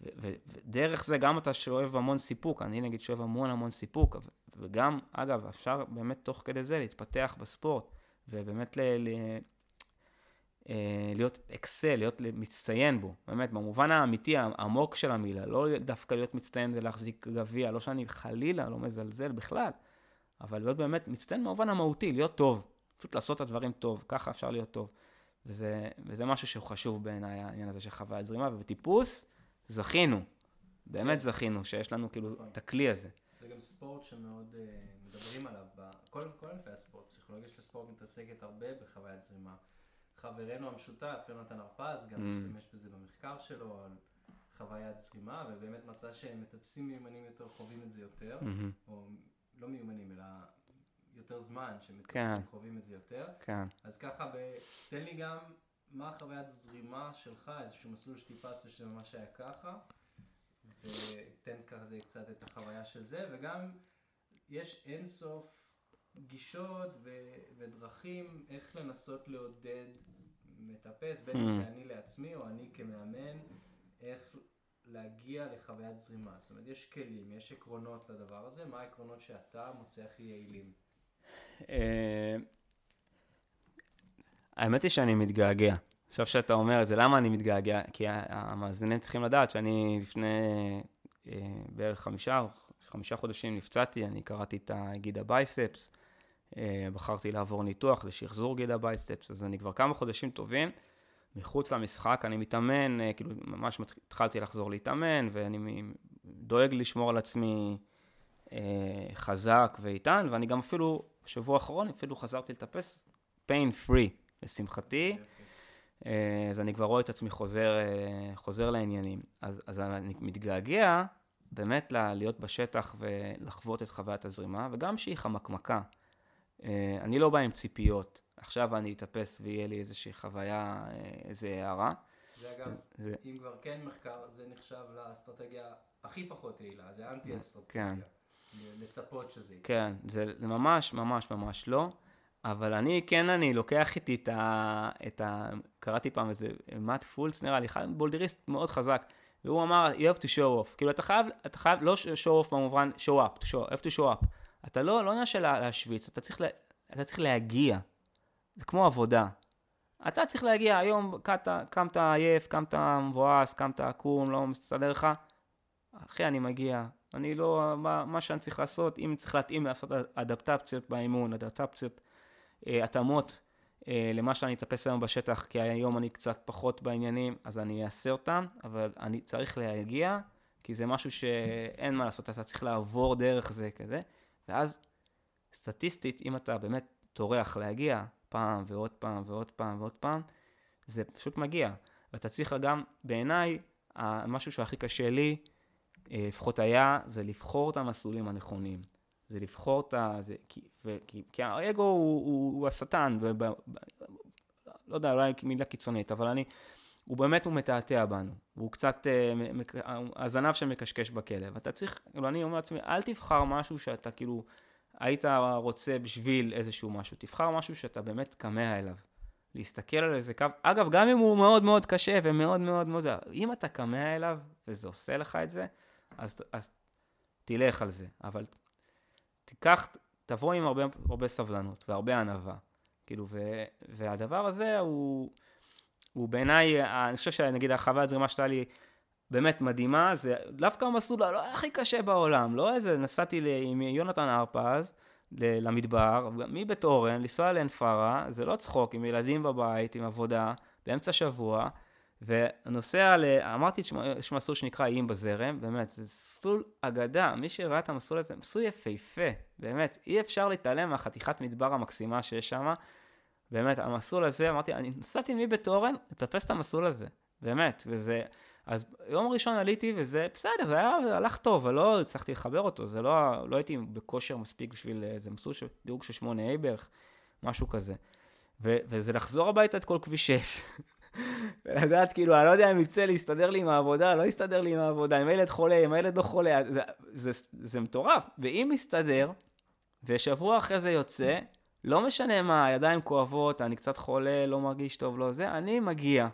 [SPEAKER 3] ודרך זה גם אתה שואב המון סיפוק, אני נגיד שואב המון המון סיפוק, וגם, אגב, אפשר באמת תוך כדי זה להתפתח בספורט, ובאמת ל- ל- אה, להיות אקסל, להיות מצטיין בו, באמת, במובן האמיתי, העמוק של המילה, לא דווקא להיות מצטיין ולהחזיק גביע, לא שאני חלילה לא מזלזל בכלל, אבל להיות באמת מצטיין במובן המהותי, להיות טוב, פשוט לעשות את הדברים טוב, ככה אפשר להיות טוב. וזה, וזה משהו שהוא חשוב בעיניי, העניין הזה של חוויית זרימה, ובטיפוס זכינו, באמת זכינו, שיש לנו כאילו את הכלי הזה.
[SPEAKER 2] זה גם ספורט שמאוד אה, מדברים עליו, כל כל ענפי הספורט, פסיכולוגיה של הספורט מתעסקת הרבה בחוויית זרימה. חברנו המשותף, יונתן הרפז, גם
[SPEAKER 3] Mm.
[SPEAKER 2] משתמש בזה במחקר שלו על חוויית זרימה, ובאמת מצא שמטפסים מיומנים יותר חווים את זה יותר,
[SPEAKER 3] מהמם,
[SPEAKER 2] או לא מיומנים, אלא יותר זמן שמטפסים
[SPEAKER 3] כן.
[SPEAKER 2] חווים את זה יותר.
[SPEAKER 3] כן.
[SPEAKER 2] אז ככה, ב... תן לי גם מה חוויית זרימה שלך, איזשהו מסלול שטיפסת שממש היה ככה, ותן כזה קצת את החוויה של זה, וגם יש אינסוף גישות ו... ודרכים איך לנסות לעודד מטפס, בין אם
[SPEAKER 3] Mm.
[SPEAKER 2] זה אני לעצמי או אני כמאמן, איך להגיע לחוויית זרימה. זאת אומרת, יש כלים, יש עקרונות לדבר הזה, מה העקרונות שאתה מוצא הכי יעילים?
[SPEAKER 3] אה, האמת היא שאני מתגעגע. עכשיו שאתה אומר את זה, למה אני מתגעגע? כי המאזינים צריכים לדעת שאני לפני אה, בערך חמישה, חמישה חודשים נפצעתי, אני קרעתי את הגיד ה biceps, אה, בחרתי לעבור ניתוח לשחזור גיד ה biceps, אז אני כבר כמה חודשים טובים מחוץ למשחק, אני מתאמן, כאילו ממש התחלתי לחזור להתאמן, ואני דואג לשמור על עצמי חזק ואיתן, ואני גם אפילו, בשבוע האחרון אפילו חזרתי לטפס pain free, לשמחתי. אה, אז אני כבר רואה את עצמי חוזר, אה, חוזר לעניינים. אז, אז אני מתגעגע באמת להיות בשטח ולחוות את חוויית הזרימה, וגם שהיא חמקמקה. אה, אני לא בא עם ציפיות, עכשיו אני אטפס ויהיה לי איזושהי חוויה, איזו הערה.
[SPEAKER 2] זה אגב, זה... אם כבר כן מחקר, זה נחשב לאסטרטגיה הכי פחות יעילה, זה אנטי אסטרטגיה. כן. לצפות שזה יקרה.
[SPEAKER 3] כן, זה ממש ממש ממש לא. אבל אני, כן, אני לוקח איתי את ה... את ה קראתי פעם איזה מאט פולס, נראה לי, בולדריסט מאוד חזק, והוא אמר, you have to show off. כאילו, אתה חייב, אתה חייב, לא show off במובן, show up, to show, have to show up. אתה לא, לא נשאר להשוויץ, אתה צריך, לה, אתה צריך להגיע. זה כמו עבודה. אתה צריך להגיע, היום קמת, קמת עייף, קמת מבואס, קמת עקום, לא מסתדר לך. אחי, אני מגיע. אני לא, מה, מה שאני צריך לעשות, אם צריך להתאים לעשות אדפטציות באימון, אדפטציות אה, התאמות אה, למה שאני אטפס היום בשטח, כי היום אני קצת פחות בעניינים, אז אני אעשה אותם, אבל אני צריך להגיע, כי זה משהו שאין מה לעשות, אתה צריך לעבור דרך זה כזה, ואז סטטיסטית, אם אתה באמת טורח להגיע פעם ועוד פעם ועוד פעם ועוד פעם, זה פשוט מגיע. ואתה צריך גם, בעיניי, המשהו שהכי קשה לי, לפחות היה, זה לבחור את המסלולים הנכונים. זה לבחור את ה... זה, כי, ו, כי, כי האגו הוא, הוא, הוא השטן, ו, ב, לא יודע, אולי מילה קיצונית, אבל אני, הוא באמת, הוא מתעתע בנו. הוא קצת, אה, הזנב שמקשקש בכלב. אתה צריך, כאילו, אני אומר לעצמי, אל תבחר משהו שאתה כאילו, היית רוצה בשביל איזשהו משהו. תבחר משהו שאתה באמת כמה אליו. להסתכל על איזה קו, אגב, גם אם הוא מאוד מאוד קשה ומאוד מאוד מאוד, אם אתה כמה אליו, וזה עושה לך את זה, אז, אז תלך על זה. אבל תיקח, תבוא עם הרבה, הרבה סבלנות והרבה ענווה. כאילו, ו, והדבר הזה הוא, הוא בעיניי, אני חושב שנגיד החוויה הזרימה שהייתה לי באמת מדהימה, זה דווקא המסלול לא הכי קשה בעולם, לא איזה, נסעתי עם יונתן הרפז למדבר, מבית אורן, לנסוע לעין פארה, זה לא צחוק, עם ילדים בבית, עם עבודה, באמצע שבוע, ונוסע ל... אמרתי, יש מסלול שנקרא איים בזרם, באמת, זה מסלול אגדה, מי שראה את המסלול הזה, מסלול יפהפה, באמת, אי אפשר להתעלם מהחתיכת מדבר המקסימה שיש שם, באמת, המסלול הזה, אמרתי, אני נסעתי מבית אורן לטפס את המסלול הזה, באמת, וזה... אז יום ראשון עליתי וזה בסדר, זה היה, זה הלך טוב, אבל לא הצלחתי לחבר אותו, זה לא, לא הייתי בכושר מספיק בשביל איזה מסלול של דירוג של 8A בערך, משהו כזה. ו, וזה לחזור הביתה את כל כביש 6. ולדעת, כאילו, אני לא יודע אם יצא להסתדר לי עם העבודה, לא יסתדר לי עם העבודה, אם הילד חולה, אם הילד לא חולה, זה, זה, זה, מטורף. ואם מסתדר, ושבוע אחרי זה יוצא, לא משנה מה, הידיים כואבות, אני קצת חולה, לא מרגיש טוב, לא זה, אני מגיע.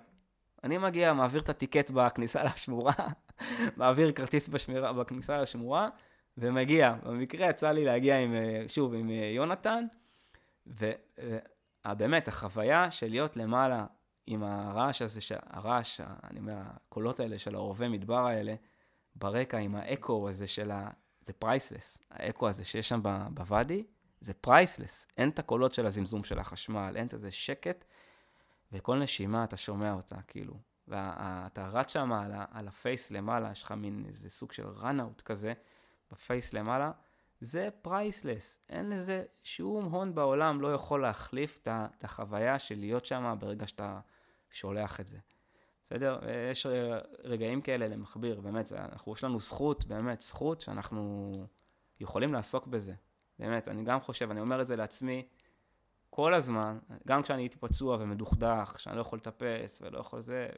[SPEAKER 3] אני מגיע, מעביר את הטיקט בכניסה לשמורה, [LAUGHS] מעביר כרטיס בשמירה, בכניסה לשמורה, ומגיע. במקרה יצא לי להגיע עם, אה, שוב, עם אה, יונתן, ובאמת, החוויה של להיות למעלה עם הרעש הזה, הרעש, אני אומר, הקולות האלה של העורבי מדבר האלה, ברקע עם האקו הזה של ה... זה priceless. האקו הזה שיש שם בוואדי, זה priceless. אין את הקולות של הזמזום של החשמל, אין את איזה שקט, וכל נשימה אתה שומע אותה, כאילו. ואתה רץ שם על, על ה face למעלה, יש לך מין איזה סוג של runout כזה, ב face למעלה, זה priceless. אין לזה שום הון בעולם לא יכול להחליף את החוויה של להיות שם ברגע שאתה שולח את זה. בסדר? יש רגעים כאלה למכביר, באמת, אנחנו, יש לנו זכות, באמת, זכות שאנחנו יכולים לעסוק בזה. באמת, אני גם חושב, אני אומר את זה לעצמי כל הזמן, גם כשאני הייתי פצוע ומדוכדך, שאני לא יכול לטפס ולא יכול זה,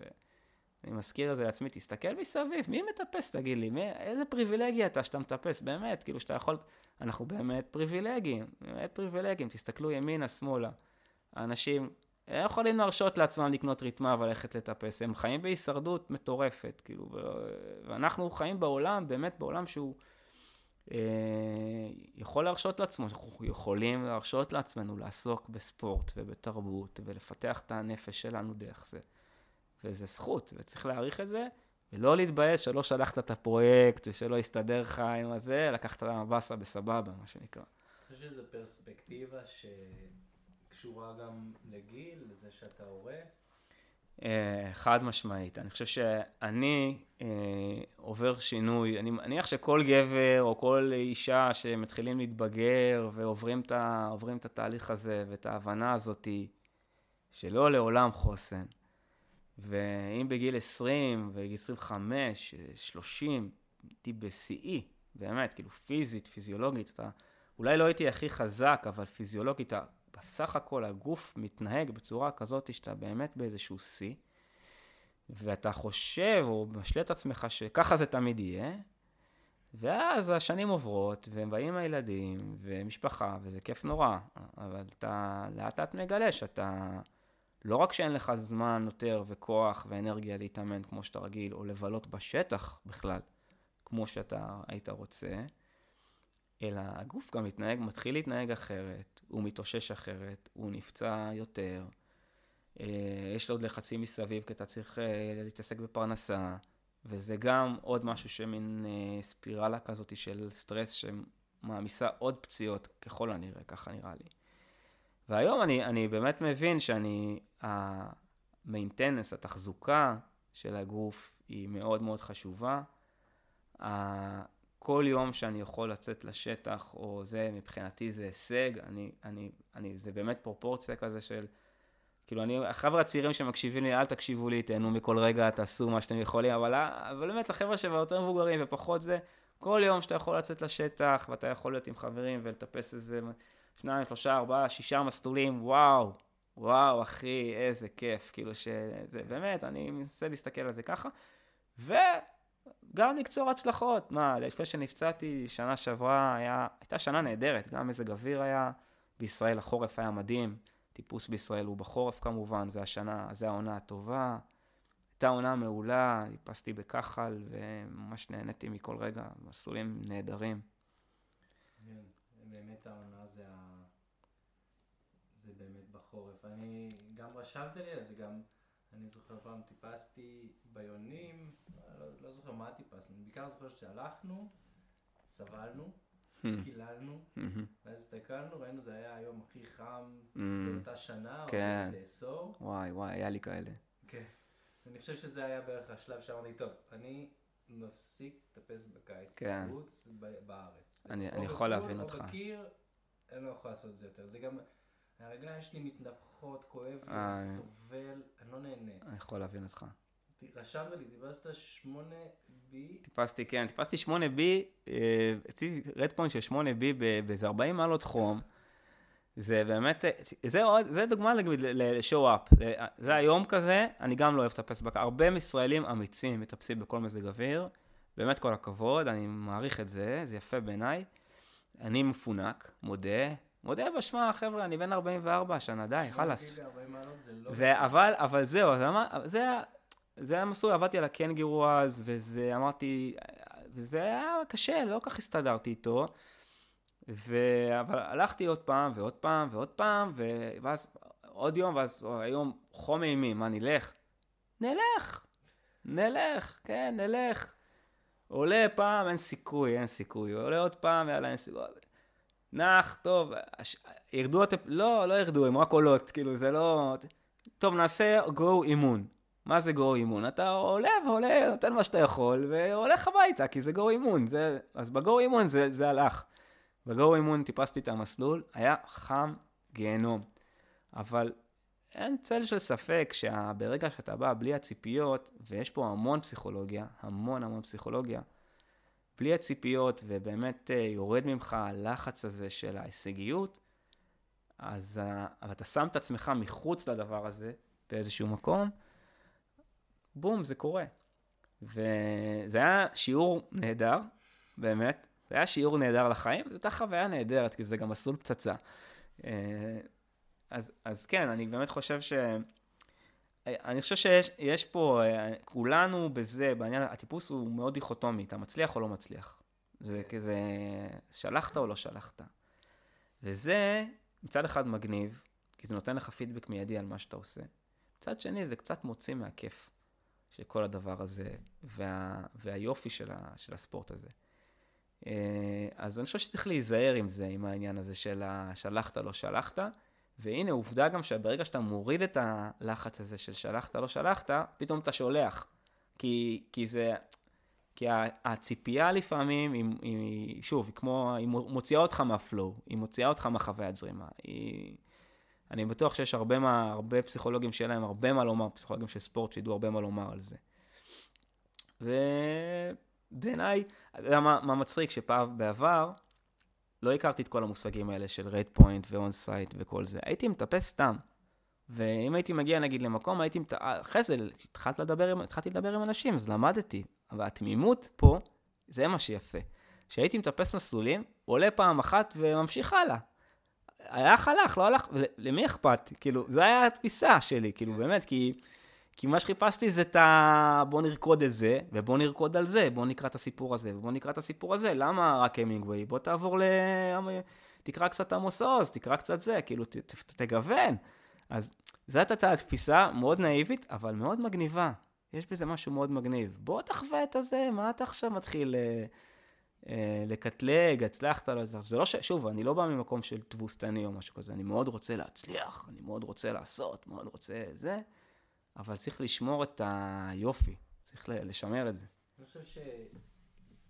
[SPEAKER 3] אני מזכיר את זה לעצמי, תסתכל מסביב, מי מטפס תגיד לי, מי, איזה פריבילגיה אתה שאתה מטפס, באמת, כאילו שאתה יכול, אנחנו באמת פריבילגיים, באמת פריבילגיים, תסתכלו ימינה, שמאלה. האנשים הם יכולים להרשות לעצמם לקנות ריתמה וללכת לטפס, הם חיים בהישרדות מטורפת, כאילו, ואנחנו חיים בעולם, באמת בעולם שהוא אה, יכול להרשות לעצמו, אנחנו יכולים להרשות לעצמנו לעסוק בספורט ובתרבות ולפתח את הנפש שלנו דרך זה. וזה זכות, וצריך להעריך את זה, ולא להתבאס שלא שלחת את הפרויקט ושלא הסתדר לך עם הזה, לקחת את המבאסה בסבבה, מה שנקרא.
[SPEAKER 2] אני חושב שזו פרספקטיבה ש... קשורה גם לגיל, לזה שאתה הורה?
[SPEAKER 3] אה, חד משמעית. אני חושב שאני אה, עובר שינוי, אני מניח שכל גבר או כל אישה שמתחילים להתבגר ועוברים את, ה, את התהליך הזה ואת ההבנה הזאתי, שלא לעולם חוסן. ואם בגיל 20 וגיל 25, 30, הייתי בשיאי, באמת, כאילו פיזית, פיזיולוגית, אתה אולי לא הייתי הכי חזק, אבל פיזיולוגית, בסך הכל הגוף מתנהג בצורה כזאת שאתה באמת באיזשהו שיא, ואתה חושב או משלה את עצמך שככה זה תמיד יהיה, ואז השנים עוברות, והם באים הילדים, ומשפחה, וזה כיף נורא, אבל אתה לאט לאט מגלה שאתה, לא רק שאין לך זמן יותר וכוח ואנרגיה להתאמן כמו שאתה רגיל, או לבלות בשטח בכלל, כמו שאתה היית רוצה, אלא הגוף גם מתנהג, מתחיל להתנהג אחרת, הוא מתאושש אחרת, הוא נפצע יותר, אה, יש לו עוד לחצים מסביב כי אתה צריך אה, להתעסק בפרנסה, וזה גם עוד משהו שמין אה, ספירלה כזאת של סטרס שמעמיסה עוד פציעות ככל הנראה, ככה נראה לי. והיום אני, אני באמת מבין שאני, המיינטנס, התחזוקה של הגוף היא מאוד מאוד חשובה. כל יום שאני יכול לצאת לשטח, או זה, מבחינתי זה הישג, אני, אני, אני, זה באמת פרופורציה כזה של, כאילו, אני, החבר'ה הצעירים שמקשיבים לי, אל תקשיבו לי, תהנו מכל רגע, תעשו מה שאתם יכולים, אבל, אבל באמת, החבר'ה שיותר מבוגרים ופחות זה, כל יום שאתה יכול לצאת לשטח, ואתה יכול להיות עם חברים ולטפס איזה שניים, שלושה, ארבעה, שישה מסלולים, וואו, וואו, אחי, איזה כיף, כאילו שזה, באמת, אני מנסה להסתכל על זה ככה, ו... גם לקצור הצלחות. מה, לפני שנפצעתי, שנה שעברה היה, הייתה שנה נהדרת, גם מזג אוויר היה, בישראל החורף היה מדהים, טיפוס בישראל הוא בחורף כמובן, זה השנה, זה העונה הטובה. הייתה עונה מעולה, טיפסתי בכחל וממש נהניתי מכל רגע, מסלולים נהדרים.
[SPEAKER 2] כן, באמת העונה זה, ה... זה באמת בחורף. אני גם רשמתי לי על זה, גם אני זוכר פעם טיפסתי ביונים, לא, לא זוכר מה טיפסנו, אני בעיקר זוכר שהלכנו, סבלנו, hmm. קיללנו, hmm. ואז הסתכלנו, ראינו זה היה היום הכי חם hmm. באותה שנה, או כן. איזה עשור.
[SPEAKER 3] וואי וואי, היה לי כאלה.
[SPEAKER 2] כן. אני חושב שזה היה בערך השלב שאמרתי, טוב, אני מפסיק לטפס בקיץ, כן. בחוץ, בארץ.
[SPEAKER 3] אני יכול להבין אותך.
[SPEAKER 2] או בקיר, אני לא יכול לעשות את זה יותר. זה גם... הרגליים שלי מתנפחות, כואב לי, אה. סובל, אני לא נהנה.
[SPEAKER 3] אני יכול להבין אותך.
[SPEAKER 2] רשמת לי, טיפסת 8B?
[SPEAKER 3] טיפסתי, כן, טיפסתי 8B, אה, אצלי רד פוינט של 8B באיזה 40 מעלות חום. זה באמת, זה, עוד, זה דוגמה לשואו-אפ. זה היום כזה, אני גם לא אוהב לטפס בקר. הרבה ישראלים אמיצים מטפסים בכל מזג אוויר. באמת כל הכבוד, אני מעריך את זה, זה יפה בעיניי. אני מפונק, מודה, מודה באשמה, חבר'ה, אני בן 44 השנה, די, חלאס. לא אבל, אבל זהו, זה, זה, זה היה מסורי, עבדתי על הקנגרו אז, וזה, אמרתי, וזה היה קשה, לא כל כך הסתדרתי איתו. ו... אבל הלכתי עוד פעם, ועוד פעם, ועוד פעם, ו... ואז עוד יום, ואז היום חום אימים, מה, נלך? נלך, נלך, כן, נלך. עולה פעם, אין סיכוי, אין סיכוי. עולה עוד פעם, יאללה, אין סיכוי. נח, טוב, ירדו אותם, לא, לא ירדו, הם רק עולות, כאילו, זה לא... טוב, נעשה גו אימון. מה זה גו אימון? אתה עולה ועולה, נותן מה שאתה יכול, והולך הביתה, כי זה גו אימון. זה... אז בגו אימון זה, זה הלך. בגו אימון טיפסתי את המסלול, היה חם גיהנום. אבל אין צל של ספק שברגע שאתה בא בלי הציפיות, ויש פה המון פסיכולוגיה, המון המון פסיכולוגיה, בלי הציפיות ובאמת אה, יורד ממך הלחץ הזה של ההישגיות, אז uh, אתה שם את עצמך מחוץ לדבר הזה באיזשהו מקום, בום, זה קורה. וזה היה שיעור נהדר, באמת. זה היה שיעור נהדר לחיים, זו הייתה חוויה נהדרת, כי זה גם מסלול פצצה. אה, אז, אז כן, אני באמת חושב ש... אני חושב שיש פה, כולנו בזה, בעניין, הטיפוס הוא מאוד דיכוטומי, אתה מצליח או לא מצליח. זה כזה, שלחת או לא שלחת. וזה מצד אחד מגניב, כי זה נותן לך פידבק מיידי על מה שאתה עושה. מצד שני, זה קצת מוציא מהכיף של כל הדבר הזה, וה, והיופי של, ה, של הספורט הזה. אה, אז אני חושב שצריך להיזהר עם זה, עם העניין הזה של השלחת, לא שלחת. והנה, עובדה גם שברגע שאתה מוריד את הלחץ הזה של שלחת, לא שלחת, פתאום אתה שולח. כי, כי זה, כי הציפייה לפעמים, היא, היא, שוב, היא כמו, היא מוציאה אותך מהפלואו, היא מוציאה אותך מהחוויית זרימה. היא, אני בטוח שיש הרבה, מה, הרבה פסיכולוגים שיהיה להם הרבה מה לומר, פסיכולוגים של ספורט שידעו הרבה מה לומר על זה. ובעיניי, אתה יודע מה, מה מצחיק? בעבר, לא הכרתי את כל המושגים האלה של redpoint ו onsight וכל זה. הייתי מטפס סתם. ואם הייתי מגיע נגיד למקום, הייתי, מת... אחרי זה התחלתי לדבר, עם... התחלתי לדבר עם אנשים, אז למדתי. אבל התמימות פה, זה מה שיפה. כשהייתי מטפס מסלולים, עולה פעם אחת וממשיך הלאה. הלך, הלך, לא הלך, למי אכפת? כאילו, זו הייתה התפיסה שלי, כאילו, באמת, כי, כי מה שחיפשתי זה את ה... בוא נרקוד את זה, ובוא נרקוד על זה, בוא נקרא את הסיפור הזה, ובוא נקרא את הסיפור הזה. למה רק המינגווי? בוא תעבור ל... תקרא קצת עמוס עוז, תקרא קצת זה, כאילו, ת, ת, תגוון. אז זו הייתה תפיסה מאוד נאיבית, אבל מאוד מגניבה. יש בזה משהו מאוד מגניב. בוא תחווה את הזה, מה אתה עכשיו מתחיל אה, אה, לקטלג, הצלחת, לא זה לא ש... שוב, אני לא בא ממקום של תבוסתני או משהו כזה, אני מאוד רוצה להצליח, אני מאוד רוצה לעשות, מאוד רוצה זה, אבל צריך לשמור את היופי, צריך לשמר את זה.
[SPEAKER 2] אני חושב ש...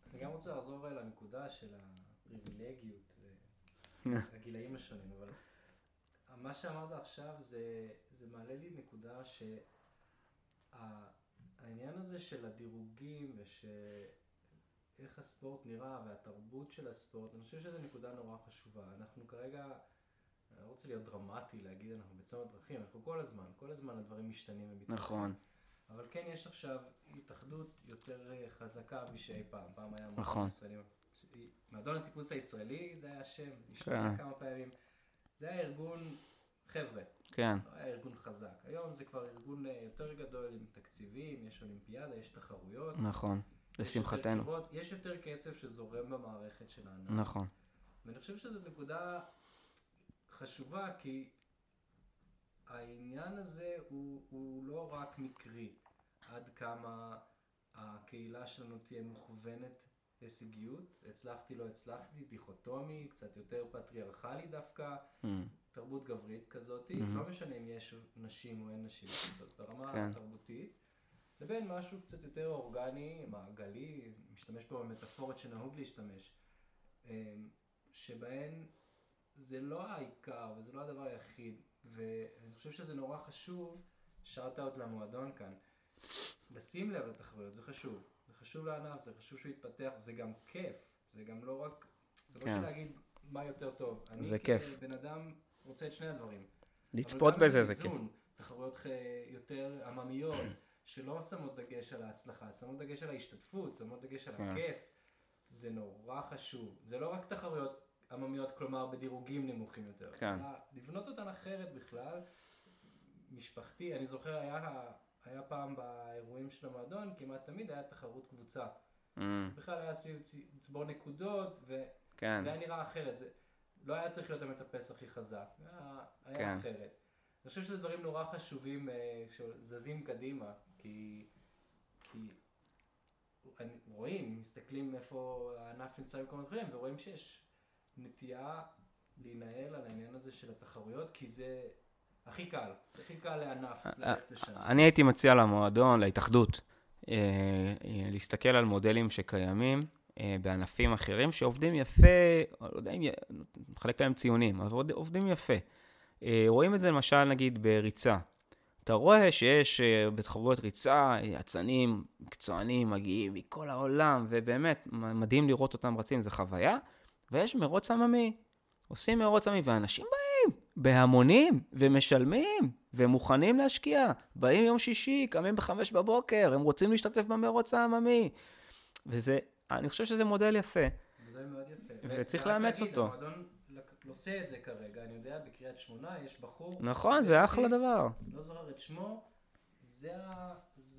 [SPEAKER 2] אני גם רוצה לחזור לנקודה של הפריבילגיות [LAUGHS] והגילאים השונים, אבל מה שאמרת עכשיו זה, זה מעלה לי נקודה שהעניין הזה של הדירוגים ושאיך הספורט נראה והתרבות של הספורט, אני חושב שזו נקודה נורא חשובה. אנחנו כרגע, לא רוצה להיות דרמטי להגיד אנחנו בצומת דרכים, אנחנו כל הזמן, כל הזמן הדברים משתנים ומתקדמים.
[SPEAKER 3] נכון.
[SPEAKER 2] אבל כן יש עכשיו התאחדות יותר אה, חזקה משאי פעם. פעם היה
[SPEAKER 3] נכון.
[SPEAKER 2] ישראלים. מועדון הטיפוס הישראלי זה היה השם, השתנה כן. כמה פעמים. זה היה ארגון חבר'ה.
[SPEAKER 3] כן.
[SPEAKER 2] לא היה ארגון חזק. היום זה כבר ארגון אה, יותר גדול עם תקציבים, יש אולימפיאדה, יש תחרויות.
[SPEAKER 3] נכון, לשמחתנו.
[SPEAKER 2] יש, יותר כסף שזורם במערכת של הענף.
[SPEAKER 3] נכון.
[SPEAKER 2] ואני חושב שזו נקודה חשובה, כי העניין הזה הוא, הוא לא רק מקרי, עד כמה הקהילה שלנו תהיה מוכוונת הישגיות, הצלחתי לא הצלחתי, דיכוטומי, קצת יותר פטריארכלי דווקא, mm. תרבות גברית כזאת, mm-hmm. לא משנה אם יש נשים או אין נשים, זאת ברמה כן. התרבותית, לבין משהו קצת יותר אורגני, מעגלי, משתמש פה במטאפורות שנהוג להשתמש, אמ, שבהן זה לא העיקר וזה לא הדבר היחיד, ואני חושב שזה נורא חשוב, שארט אאוט למועדון כאן, לשים לב לתחרויות, זה חשוב. זה חשוב לענף, זה חשוב שהוא יתפתח, זה גם כיף, זה גם לא רק, זה לא כן. להגיד מה יותר טוב.
[SPEAKER 3] זה כיף.
[SPEAKER 2] אני כבן אדם רוצה את שני הדברים.
[SPEAKER 3] לצפות בזה זה כיף.
[SPEAKER 2] תחרויות יותר עממיות, [CLEARS THROAT] שלא שמות דגש על ההצלחה, שמות דגש על ההשתתפות, שמות דגש על כן. הכיף. זה נורא חשוב. זה לא רק תחרויות עממיות, כלומר בדירוגים נמוכים יותר.
[SPEAKER 3] כן.
[SPEAKER 2] לבנות אותן אחרת בכלל. משפחתי, אני זוכר, היה היה פעם באירועים של המועדון, כמעט תמיד היה תחרות קבוצה. Mm. בכלל היה סביב צבור נקודות, וזה כן. היה נראה אחרת. זה לא היה צריך להיות המטפס הכי חזק, היה, היה כן. אחרת. אני חושב שזה דברים נורא חשובים אה, שזזים קדימה, כי, כי רואים, מסתכלים איפה הענף נמצא במקומות אחרים, ורואים שיש נטייה להינעל על העניין הזה של התחרויות, כי זה הכי קל, הכי קל לענף אה, ללכת לשם.
[SPEAKER 3] אני הייתי מציע למועדון, להתאחדות, אה, אה, להסתכל על מודלים שקיימים בענפים אחרים, שעובדים יפה, לא יודע אם מחלק להם ציונים, אבל עובדים יפה. רואים את זה למשל נגיד בריצה. אתה רואה שיש בתחרויות ריצה, יצנים מקצוענים מגיעים מכל העולם, ובאמת מדהים לראות אותם רצים, זו חוויה. ויש מרוץ עממי. עושים מרוץ עממי, ואנשים באים. בהמונים, ומשלמים, ומוכנים להשקיע. באים יום שישי, קמים בחמש בבוקר, הם רוצים להשתתף במרוץ העממי. וזה, אני חושב שזה מודל יפה.
[SPEAKER 2] מודל מאוד יפה.
[SPEAKER 3] וצריך לאמץ אותו.
[SPEAKER 2] המועדון עושה את זה כרגע, אני יודע, בקריית שמונה יש בחור...
[SPEAKER 3] נכון, זה אחלה דבר.
[SPEAKER 2] לא זוכר את שמו, זה,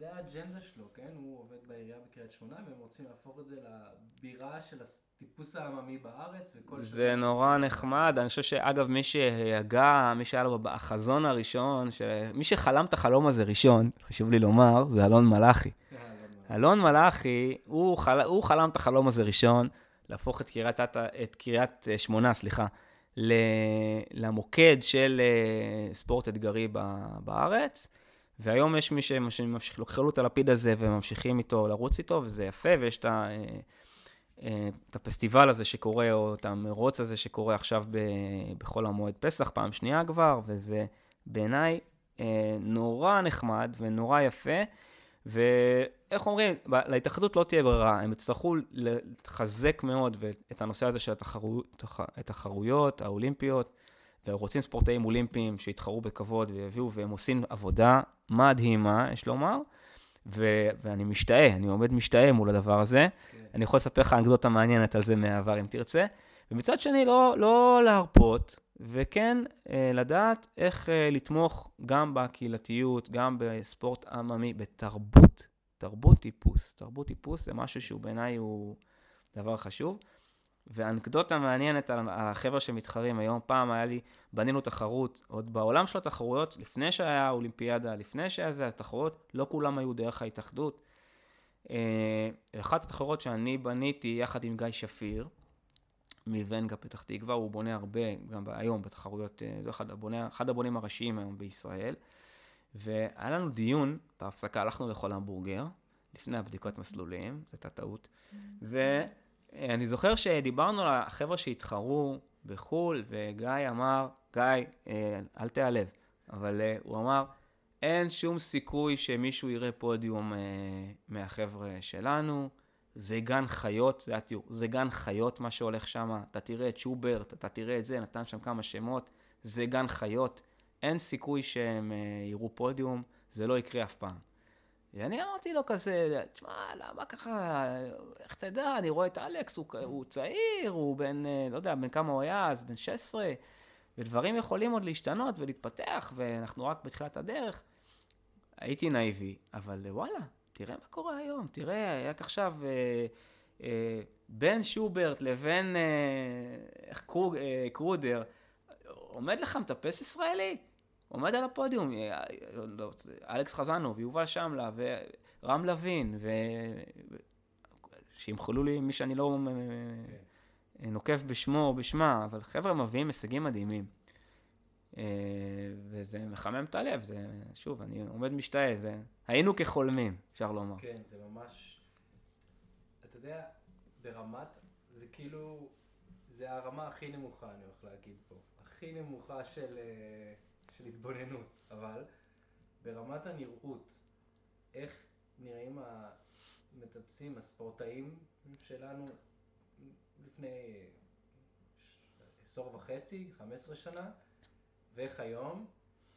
[SPEAKER 2] זה האג'נדה שלו, כן? הוא עובד בעירייה בקריית שמונה, והם רוצים להפוך את זה לבירה של הטיפוס העממי בארץ, וכל
[SPEAKER 3] זה נורא נחמד. אני חושב שאגב, מי שהגה, מי שהיה לו החזון הראשון, ש... מי שחלם את החלום הזה ראשון, חשוב לי לומר, זה אלון מלאכי. אה, אלון מלאכי, הוא, חל... הוא חלם את החלום הזה ראשון, להפוך את קריית, את קריית שמונה, סליחה, למוקד של אה, ספורט אתגרי בארץ. והיום יש מי שממשיך, לוקחים לו את הלפיד הזה וממשיכים איתו לרוץ איתו, וזה יפה, ויש את, ה, אה, את הפסטיבל הזה שקורה, או את המרוץ הזה שקורה עכשיו בחול המועד פסח, פעם שנייה כבר, וזה בעיניי נורא נחמד ונורא יפה. ואיך אומרים, להתאחדות לא תהיה ברירה, הם יצטרכו לחזק מאוד את הנושא הזה של התחרויות, התחרויות האולימפיות, ורוצים ספורטאים אולימפיים שיתחרו בכבוד ויביאו, והם עושים עבודה מדהימה, יש לומר, ו- ואני משתאה, אני עומד משתאה מול הדבר הזה. כן. אני יכול לספר לך אנקדוטה מעניינת על זה מהעבר, אם תרצה. ומצד שני, לא, לא להרפות, וכן אה, לדעת איך אה, לתמוך גם בקהילתיות, גם בספורט עממי, בתרבות. תרבות טיפוס. תרבות טיפוס זה משהו שהוא בעיניי הוא דבר חשוב. ואנקדוטה מעניינת על החבר'ה שמתחרים היום, פעם היה לי, בנינו תחרות, עוד בעולם של התחרויות, לפני שהיה אולימפיאדה, לפני שהיה זה התחרויות, לא כולם היו דרך ההתאחדות. אה, אחת התחרויות שאני בניתי יחד עם גיא שפיר, מוונגה פתח תקווה, הוא בונה הרבה, גם היום בתחרויות, אה, זה אחד, הבונה, אחד הבונים הראשיים היום בישראל. והיה לנו דיון, בהפסקה הלכנו לאכול המבורגר, לפני הבדיקות מסלולים, זו הייתה טעות. ואני זוכר שדיברנו על החבר'ה שהתחרו בחו"ל, וגיא אמר, גיא, אה, אל תיעלב, אבל אה, הוא אמר, אין שום סיכוי שמישהו יראה פודיום מהחבר'ה שלנו, זה גן חיות, זה התיאור, זה גן חיות מה שהולך שם, אתה תראה את שוברט, אתה תראה את זה, נתן שם כמה שמות, זה גן חיות, אין סיכוי שהם יראו פודיום, זה לא יקרה אף פעם. ואני אמרתי לו כזה, תשמע, למה ככה, איך תדע, אני רואה את אלכס, הוא, הוא צעיר, הוא בן, uh, לא יודע, בן כמה הוא היה אז, בן 16, ודברים יכולים עוד להשתנות ולהתפתח, ואנחנו רק בתחילת הדרך. הייתי נאיבי, אבל וואלה, תראה מה קורה היום, תראה, רק עכשיו אה, אה, בין שוברט לבין אה, קרוג, אה, קרודר, עומד לך מטפס ישראלי, עומד על הפודיום, אה, לא, אלכס חזנוב, יובל שמלה ורם לוין, ו... שימחלו לי מי שאני לא כן. נוקב בשמו או בשמה, אבל חבר'ה מביאים הישגים מדהימים. אה, וזה מחמם את הלב, זה, שוב, אני עומד משתאה, זה, היינו כחולמים, אפשר לומר.
[SPEAKER 2] כן, זה ממש, אתה יודע, ברמת, זה כאילו, זה הרמה הכי נמוכה, אני הולך להגיד פה, הכי נמוכה של, אה, של התבוננות, אבל ברמת הנראות, איך נראים המטפסים, הספורטאים שלנו לפני עשור וחצי, 15 שנה, ואיך היום.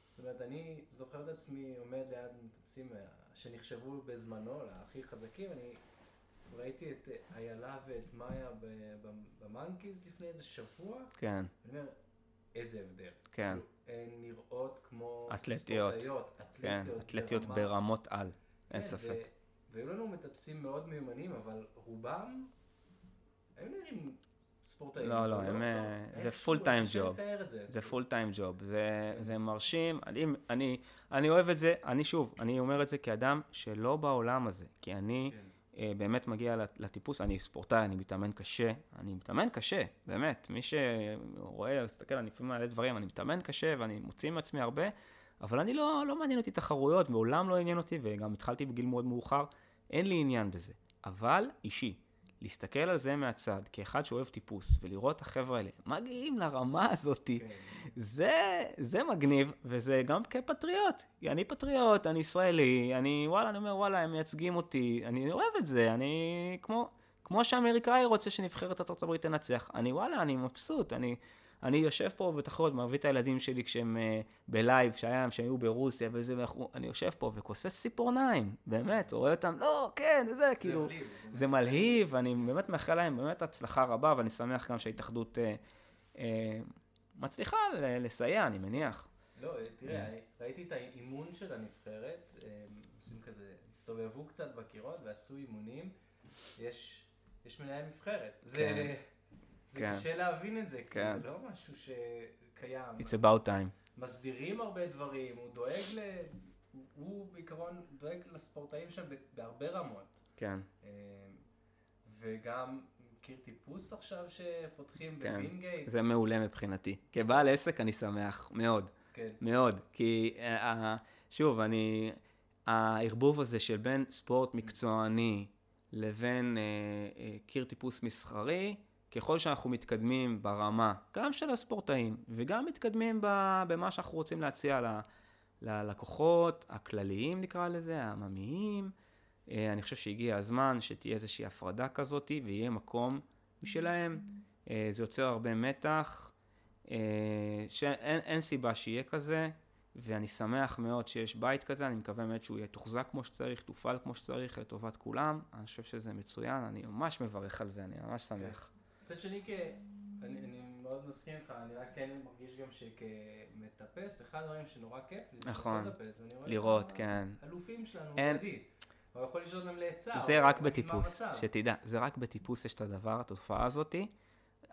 [SPEAKER 2] זאת אומרת, אני זוכר את עצמי עומד ליד מטפסים שנחשבו בזמנו להכי חזקים, אני ראיתי את איילה ואת מאיה במאנקיז לפני איזה שבוע.
[SPEAKER 3] כן.
[SPEAKER 2] אני אומר, איזה הבדל.
[SPEAKER 3] כן.
[SPEAKER 2] הן נראות כמו
[SPEAKER 3] אתלטיות.
[SPEAKER 2] ספורטאיות.
[SPEAKER 3] כן, אתלטיות ברמה. ברמות על, אין כן, ספק.
[SPEAKER 2] והיו לנו מטפסים מאוד מיומנים, אבל רובם, הם נראים ספורטאים.
[SPEAKER 3] לא, לא, הם, אה, זה full time job. זה full time job. זה מרשים, אני, אני, אני אוהב את זה, אני שוב, אני אומר את זה כאדם שלא בעולם הזה, כי אני כן. Uh, באמת מגיע לטיפוס, אני ספורטאי, אני מתאמן קשה, אני מתאמן קשה, באמת. מי שרואה, מסתכל, אני לפעמים מעלה דברים, אני מתאמן קשה ואני מוציא מעצמי הרבה, אבל אני לא, לא מעניין אותי תחרויות, מעולם לא עניין אותי, וגם התחלתי בגיל מאוד מאוחר, אין לי עניין בזה. אבל אישי. להסתכל על זה מהצד, כאחד שאוהב טיפוס, ולראות את החבר'ה האלה מגיעים לרמה הזאת, כן. זה, זה מגניב, וזה גם כפטריוט. אני פטריוט, אני ישראלי, אני, וואלה, אני אומר, וואלה, הם מייצגים אותי, אני אוהב את זה, אני כמו, כמו שאמריקאי רוצה שנבחרת ארצות הברית תנצח, אני, וואלה, אני מבסוט, אני... אני יושב פה בתחרות, מביא את הילדים שלי כשהם uh, בלייב, שהיה, שהם היו ברוסיה וזה, אני יושב פה וכוסס ציפורניים, באמת, רואה אותם, לא, כן, וזה, כאילו, מלהיב, זה, זה מלהיב, אני באמת מאחל להם באמת הצלחה רבה, ואני שמח גם שההתאחדות uh, uh, מצליחה לסייע, אני מניח.
[SPEAKER 2] לא, תראה, ראיתי את האימון של הנבחרת, עושים כזה, הסתובבו קצת בקירות ועשו אימונים, יש, יש מנהל נבחרת. כן. זה כן. קשה להבין את זה, כן. כי זה לא משהו שקיים.
[SPEAKER 3] It's about time.
[SPEAKER 2] מסדירים הרבה דברים, הוא דואג ל... הוא בעיקרון דואג לספורטאים שם בהרבה רמות.
[SPEAKER 3] כן.
[SPEAKER 2] אה, וגם קיר טיפוס עכשיו שפותחים
[SPEAKER 3] כן,
[SPEAKER 2] בווינגייט?
[SPEAKER 3] זה מעולה מבחינתי. כבעל עסק אני שמח, מאוד,
[SPEAKER 2] כן.
[SPEAKER 3] מאוד. כי אה, שוב, אני, הערבוב הזה של בין ספורט מקצועני לבין אה, אה, קיר טיפוס מסחרי, ככל שאנחנו מתקדמים ברמה, גם של הספורטאים, וגם מתקדמים במה שאנחנו רוצים להציע ללקוחות הכלליים נקרא לזה, העממיים, אה, אני חושב שהגיע הזמן שתהיה איזושהי הפרדה כזאת ויהיה מקום משלהם. אה, זה יוצר הרבה מתח, אה, שאין סיבה שיהיה כזה, ואני שמח מאוד שיש בית כזה, אני מקווה באמת שהוא יתוחזק כמו שצריך, תופעל כמו שצריך לטובת כולם. אני חושב שזה מצוין, אני ממש מברך על זה, אני ממש שמח.
[SPEAKER 2] מצד שני, כ... אני, אני מאוד מסכים איתך, אני רק כן מרגיש גם שכמטפס, אחד הדברים שנורא כיף לי,
[SPEAKER 3] נכון,
[SPEAKER 2] לטפס,
[SPEAKER 3] לראות, כן.
[SPEAKER 2] אלופים שלנו,
[SPEAKER 3] אין,
[SPEAKER 2] מדהים. הוא יכול לשאול אותם לעצה.
[SPEAKER 3] זה רק בטיפוס, שתדע, זה רק בטיפוס יש את הדבר, התופעה הזאתי.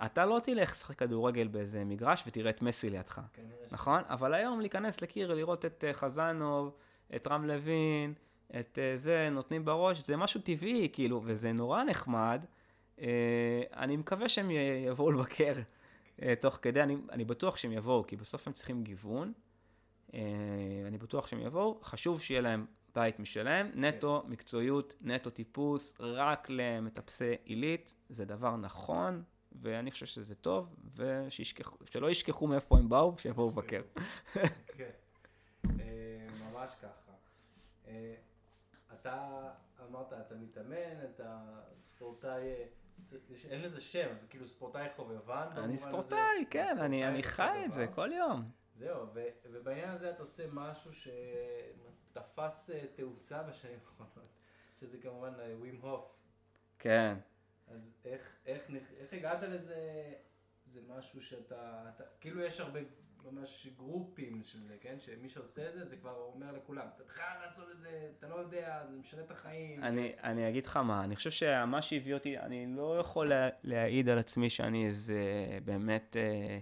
[SPEAKER 3] אתה לא תלך לשחק כדורגל באיזה מגרש ותראה את מסי לידך, נכון? אבל היום להיכנס לקיר, לראות את אה, חזנוב, את רם לוין, את אה, זה, נותנים בראש, זה משהו טבעי, כאילו, וזה נורא נחמד. אה, אני מקווה שהם יבואו לבקר תוך כדי, אני, אני בטוח שהם יבואו, כי בסוף הם צריכים גיוון. אני בטוח שהם יבואו, חשוב שיהיה להם בית משלהם, נטו כן. מקצועיות, נטו טיפוס, רק למטפסי עילית, זה דבר נכון, ואני חושב שזה טוב, ושלא ישכחו מאיפה הם באו, שיבואו לבקר.
[SPEAKER 2] כן, אה, ממש ככה. אתה אמרת, אתה מתאמן, אתה ספורטאי, אין לזה שם, זה כאילו ספורטאי חובבן.
[SPEAKER 3] אני ספורטאי, כן, אני חי את זה כל יום.
[SPEAKER 2] זהו, ובעניין הזה אתה עושה משהו שתפס אה, תאוצה בשנים [LAUGHS] האחרונות, שזה כמובן ווים הוף.
[SPEAKER 3] כן.
[SPEAKER 2] אז איך, איך, איך הגעת לזה, זה משהו שאתה, אתה, כאילו יש הרבה ממש גרופים של זה, כן? שמי שעושה את זה, זה כבר אומר לכולם, אתה חייב לעשות את זה, אתה לא יודע, זה משנה את החיים.
[SPEAKER 3] אני, זה... אני אגיד לך מה, אני חושב שמה שהביא אותי, אני לא יכול לה, להעיד על עצמי שאני איזה באמת... אה,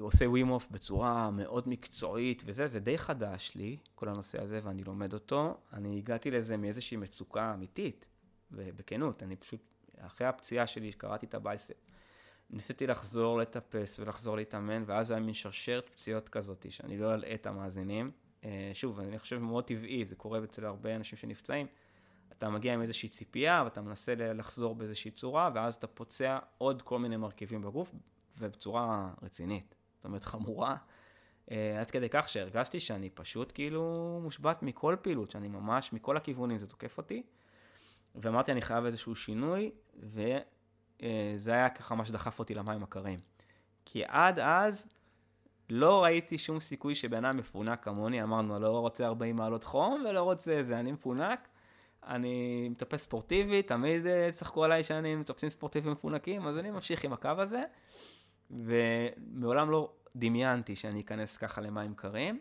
[SPEAKER 3] עושה ווימוף בצורה מאוד מקצועית וזה, זה די חדש לי, כל הנושא הזה, ואני לומד אותו. אני הגעתי לזה מאיזושהי מצוקה אמיתית. בכנות, אני פשוט, אחרי הפציעה שלי, קראתי את הבייספ, ניסיתי לחזור לטפס ולחזור להתאמן, ואז היה מין שרשרת פציעות כזאת, שאני לא אלאה את המאזינים. אה, שוב, אני חושב מאוד טבעי, זה קורה אצל הרבה אנשים שנפצעים. אתה מגיע עם איזושהי ציפייה, ואתה מנסה לחזור באיזושהי צורה, ואז אתה פוצע עוד כל מיני מרכיבים בגוף, ובצורה רצינית. זאת אומרת, חמורה. אה, עד כדי כך שהרגשתי שאני פשוט כאילו מושבת מכל פעילות, שאני ממש, מכל הכיוונים זה תוקף אותי. ואמרתי, אני חייב איזשהו שינוי, וזה היה ככה מה שדחף אותי למים הקרים. כי עד אז לא ראיתי שום סיכוי שבן אדם מפונק כמוני, אמרנו, לא רוצה 40 מעלות חום ולא רוצה זה, אני מפונק. אני מטפס ספורטיבי, תמיד אה, צחקו עליי שאני מטפסים ספורטיביים מפונקים, אז אני ממשיך עם הקו הזה, ומעולם לא דמיינתי שאני אכנס ככה למים קרים.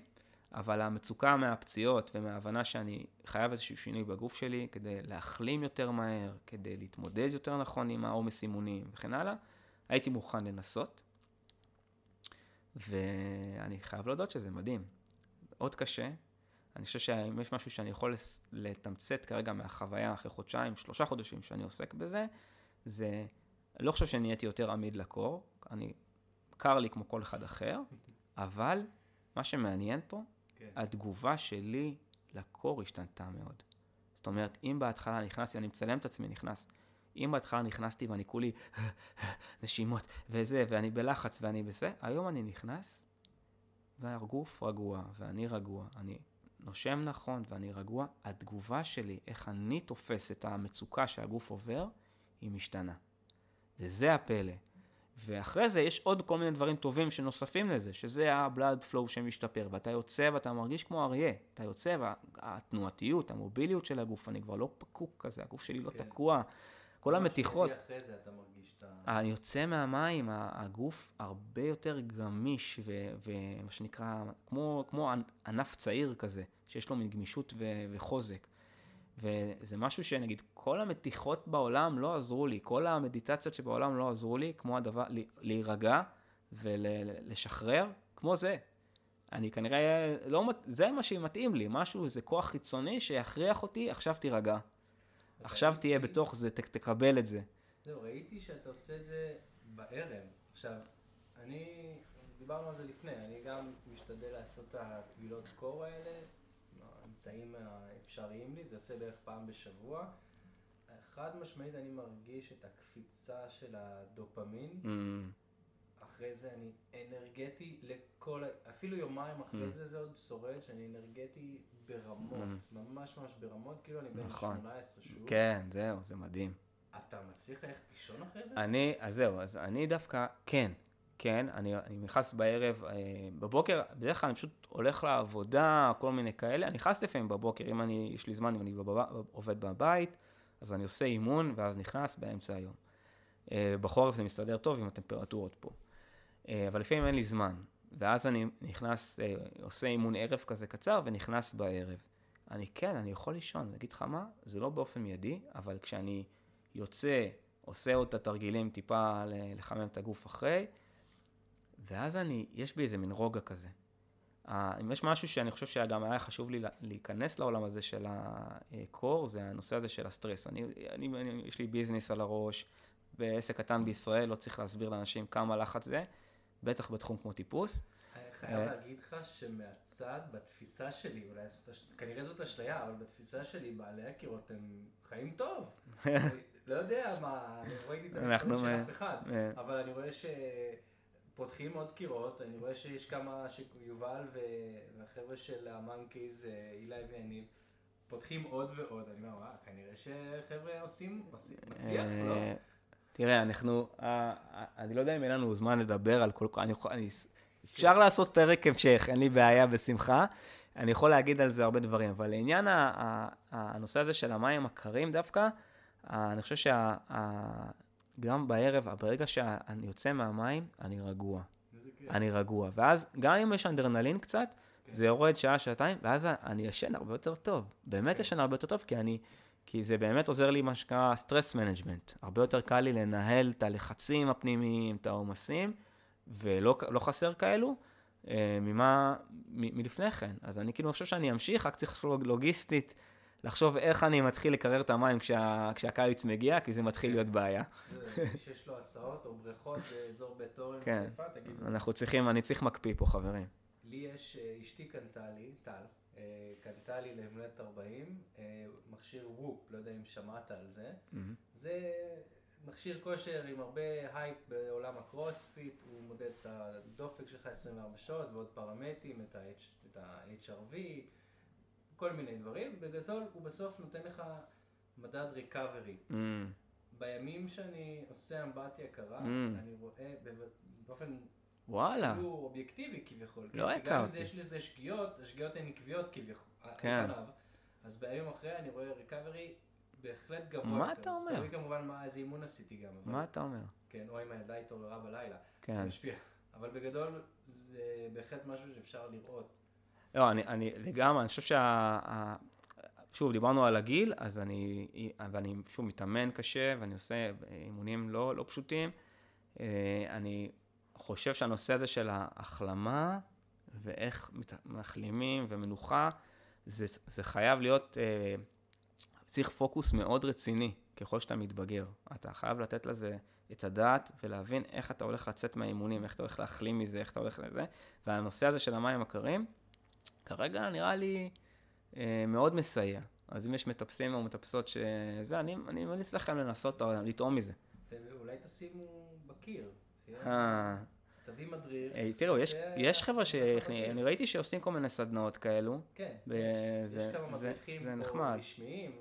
[SPEAKER 3] אבל המצוקה מהפציעות ומההבנה שאני חייב איזשהו שינוי בגוף שלי כדי להחלים יותר מהר, כדי להתמודד יותר נכון עם העומס אימונים וכן הלאה, הייתי מוכן לנסות. ואני חייב להודות שזה מדהים. מאוד קשה. אני חושב שאם יש משהו שאני יכול לתמצת כרגע מהחוויה אחרי חודשיים, שלושה חודשים שאני עוסק בזה, זה, לא חושב שנהייתי יותר עמיד לקור, אני, קר לי כמו כל אחד אחר, אבל מה שמעניין פה כן. התגובה שלי לקור השתנתה מאוד. זאת אומרת, אם בהתחלה נכנסתי, אני מצלם את עצמי, נכנס. אם בהתחלה נכנסתי ואני כולי [LAUGHS] נשימות וזה, ואני בלחץ ואני בזה, היום אני נכנס והגוף רגוע ואני רגוע, אני נושם נכון ואני רגוע, התגובה שלי, איך אני תופס את המצוקה שהגוף עובר, היא משתנה. וזה הפלא. ואחרי זה יש עוד כל מיני דברים טובים שנוספים לזה, שזה ה-blood flow שמשתפר, ואתה יוצא ואתה מרגיש כמו אריה, אתה יוצא והתנועתיות, המוביליות של הגוף, אני כבר לא פקוק כזה, הגוף שלי לא כן. תקוע, כל המתיחות.
[SPEAKER 2] אחרי זה אתה מרגיש את ה...
[SPEAKER 3] אני יוצא מהמים, הגוף הרבה יותר גמיש, ומה שנקרא, כמו, כמו ענף צעיר כזה, שיש לו מין גמישות וחוזק. וזה משהו שנגיד, כל המתיחות בעולם לא עזרו לי, כל המדיטציות שבעולם לא עזרו לי, כמו הדבר, להירגע ולשחרר, כמו זה. אני כנראה, לא, זה מה שמתאים לי, משהו, איזה כוח חיצוני שיכריח אותי, עכשיו תירגע. עכשיו
[SPEAKER 2] ראיתי-
[SPEAKER 3] תהיה בתוך זה, ת- תקבל את זה.
[SPEAKER 2] זהו, ראיתי שאתה עושה את זה בערב. עכשיו, אני, דיברנו על זה לפני, אני גם משתדל לעשות את הטבילות קור האלה, האמצעים האפשריים לי, זה יוצא בערך פעם בשבוע. חד משמעית אני מרגיש את הקפיצה של הדופמין,
[SPEAKER 3] Mm,
[SPEAKER 2] אחרי זה אני אנרגטי לכל, אפילו יומיים אחרי
[SPEAKER 3] Mm.
[SPEAKER 2] זה זה עוד שורד שאני אנרגטי ברמות, ממש ממש ברמות, כאילו אני בן
[SPEAKER 3] נכון.
[SPEAKER 2] 18 שוב.
[SPEAKER 3] כן, זהו, זה מדהים.
[SPEAKER 2] אתה מצליח ללכת לישון אחרי זה?
[SPEAKER 3] אני, אז זהו, אז אני דווקא, כן, כן, אני, אני נכנס בערב, אה, בבוקר, בדרך כלל אני פשוט הולך לעבודה, כל מיני כאלה, אני נכנס לפעמים בבוקר, אם אני, יש לי זמן, אם אני בב, עובד בבית, אז אני עושה אימון, ואז נכנס באמצע היום. אה, בחורף זה מסתדר טוב עם הטמפרטורות פה. אה, אבל לפעמים אין לי זמן, ואז אני נכנס, עושה אימון ערב כזה קצר, ונכנס בערב. אני כן, אני יכול לישון, להגיד לך מה, זה לא באופן מיידי, אבל כשאני יוצא, עושה עוד את התרגילים טיפה לחמם את הגוף אחרי, ואז אני, יש בי איזה מין רוגע כזה. אם יש משהו שאני חושב שגם היה חשוב לי לה- להיכנס לעולם הזה של הקור, זה הנושא הזה של הסטרס. אני, אני, אני, יש לי ביזנס על הראש, בעסק קטן בישראל, לא צריך להסביר לאנשים כמה לחץ זה, בטח בתחום כמו טיפוס.
[SPEAKER 2] חייב. להגיד לך שמהצד, בתפיסה שלי, אולי זאת, כנראה זאת אשליה, אבל בתפיסה שלי, בעלי הקירות הם חיים טוב. [LAUGHS] לא יודע מה, אני לא ראיתי את המספרים של אף אחד, אבל אני רואה שפותחים עוד קירות, אני רואה שיש כמה, שיובל והחבר'ה של המאנקיז, אה, אילי ויניב, פותחים עוד ועוד, אני אומר, וואו, כנראה שחבר'ה עושים, עושים- מצליח, לא?
[SPEAKER 3] אה, תראה, אנחנו, אה, אני לא יודע אם אין לנו זמן לדבר על כל כך, אפשר לעשות פרק המשך, אין לי בעיה, בשמחה. אני יכול להגיד על זה הרבה דברים, אבל לעניין הנושא הזה של המים הקרים דווקא, אני חושב שגם בערב, ברגע שאני יוצא מהמים, אני רגוע. אני רגוע. ואז, גם אם יש אנדרנלין קצת,
[SPEAKER 2] כן.
[SPEAKER 3] זה יורד שעה, שעתיים, ואז אני ישן הרבה יותר טוב. באמת
[SPEAKER 2] כן.
[SPEAKER 3] ישן הרבה יותר טוב, כי אני, כי זה באמת עוזר לי מה שנקרא stress management. הרבה יותר קל לי לנהל את הלחצים הפנימיים, את העומסים, ולא לא חסר כאלו, אה, ממה, מ, מלפני כן. אז אני כאילו חושב שאני אמשיך, רק צריך לחשוב לוגיסטית, לחשוב איך אני מתחיל לקרר את המים כשה, כשהקיץ מגיע, כי זה מתחיל להיות בעיה.
[SPEAKER 2] מי שיש לו הצעות או בריכות באזור בית אורן,
[SPEAKER 3] כן.
[SPEAKER 2] תגידו.
[SPEAKER 3] אנחנו צריכים, אני צריך מקפיא פה, חברים.
[SPEAKER 2] לי יש, אה, אשתי קנתה לי, טל, אה, קנתה לי הולדת 40, אה, מכשיר Whoop, לא יודע אם שמעת על זה. זה מכשיר כושר עם הרבה הייפ בעולם הקרוספיט, הוא מודד את הדופק שלך 24 שעות ועוד פרמטרים, את ה-HRV, כל מיני דברים. בגדול הוא בסוף נותן לך מדד recovery.
[SPEAKER 3] מהמם.
[SPEAKER 2] בימים שאני עושה אמבטיה קרה,
[SPEAKER 3] Mm.
[SPEAKER 2] אני רואה באופן
[SPEAKER 3] וואלה.
[SPEAKER 2] כאילו אובייקטיבי כביכול.
[SPEAKER 3] לא
[SPEAKER 2] כן? כי גם אם
[SPEAKER 3] הכרתי.
[SPEAKER 2] יש לזה שגיאות, השגיאות הן עקביות כביכול.
[SPEAKER 3] כן.
[SPEAKER 2] אז בימים אחרי אני רואה ריקאברי בהחלט גבוה.
[SPEAKER 3] מה. אתה
[SPEAKER 2] אז
[SPEAKER 3] אומר?
[SPEAKER 2] תלוי כמובן מה, איזה אימון עשיתי גם. אבל,
[SPEAKER 3] מה אתה אומר?
[SPEAKER 2] כן, או אם הילדה התעוררה בלילה.
[SPEAKER 3] כן.
[SPEAKER 2] זה משפיע. אבל בגדול זה בהחלט משהו שאפשר לראות.
[SPEAKER 3] לא, אני, אני לגמרי, אני חושב שה... שוב, דיברנו על הגיל, אז אני, ואני שוב מתאמן קשה, ואני עושה אימונים לא, לא פשוטים. אה, אני חושב שהנושא הזה של ההחלמה, ואיך מחלימים ומנוחה, זה, זה חייב להיות, אה, צריך פוקוס מאוד רציני ככל שאתה מתבגר. אתה חייב לתת לזה את הדעת ולהבין איך אתה הולך לצאת מהאימונים, איך אתה הולך להחלים מזה, איך אתה הולך לזה. והנושא הזה של המים הקרים, כרגע נראה לי אה, מאוד מסייע. אז אם יש מטפסים או מטפסות שזה, אני, אני ממליץ לכם לנסות את העולם, לטעום מזה.
[SPEAKER 2] אולי תשימו בקיר.
[SPEAKER 3] אה,
[SPEAKER 2] תביא מדריך.
[SPEAKER 3] אה, תראו, יש, חבר'ה
[SPEAKER 2] בקיר.
[SPEAKER 3] שאני ראיתי שעושים כל מיני סדנאות כאלו.
[SPEAKER 2] כן,
[SPEAKER 3] וזה-
[SPEAKER 2] יש, כמה מדריכים פה. רשמיים,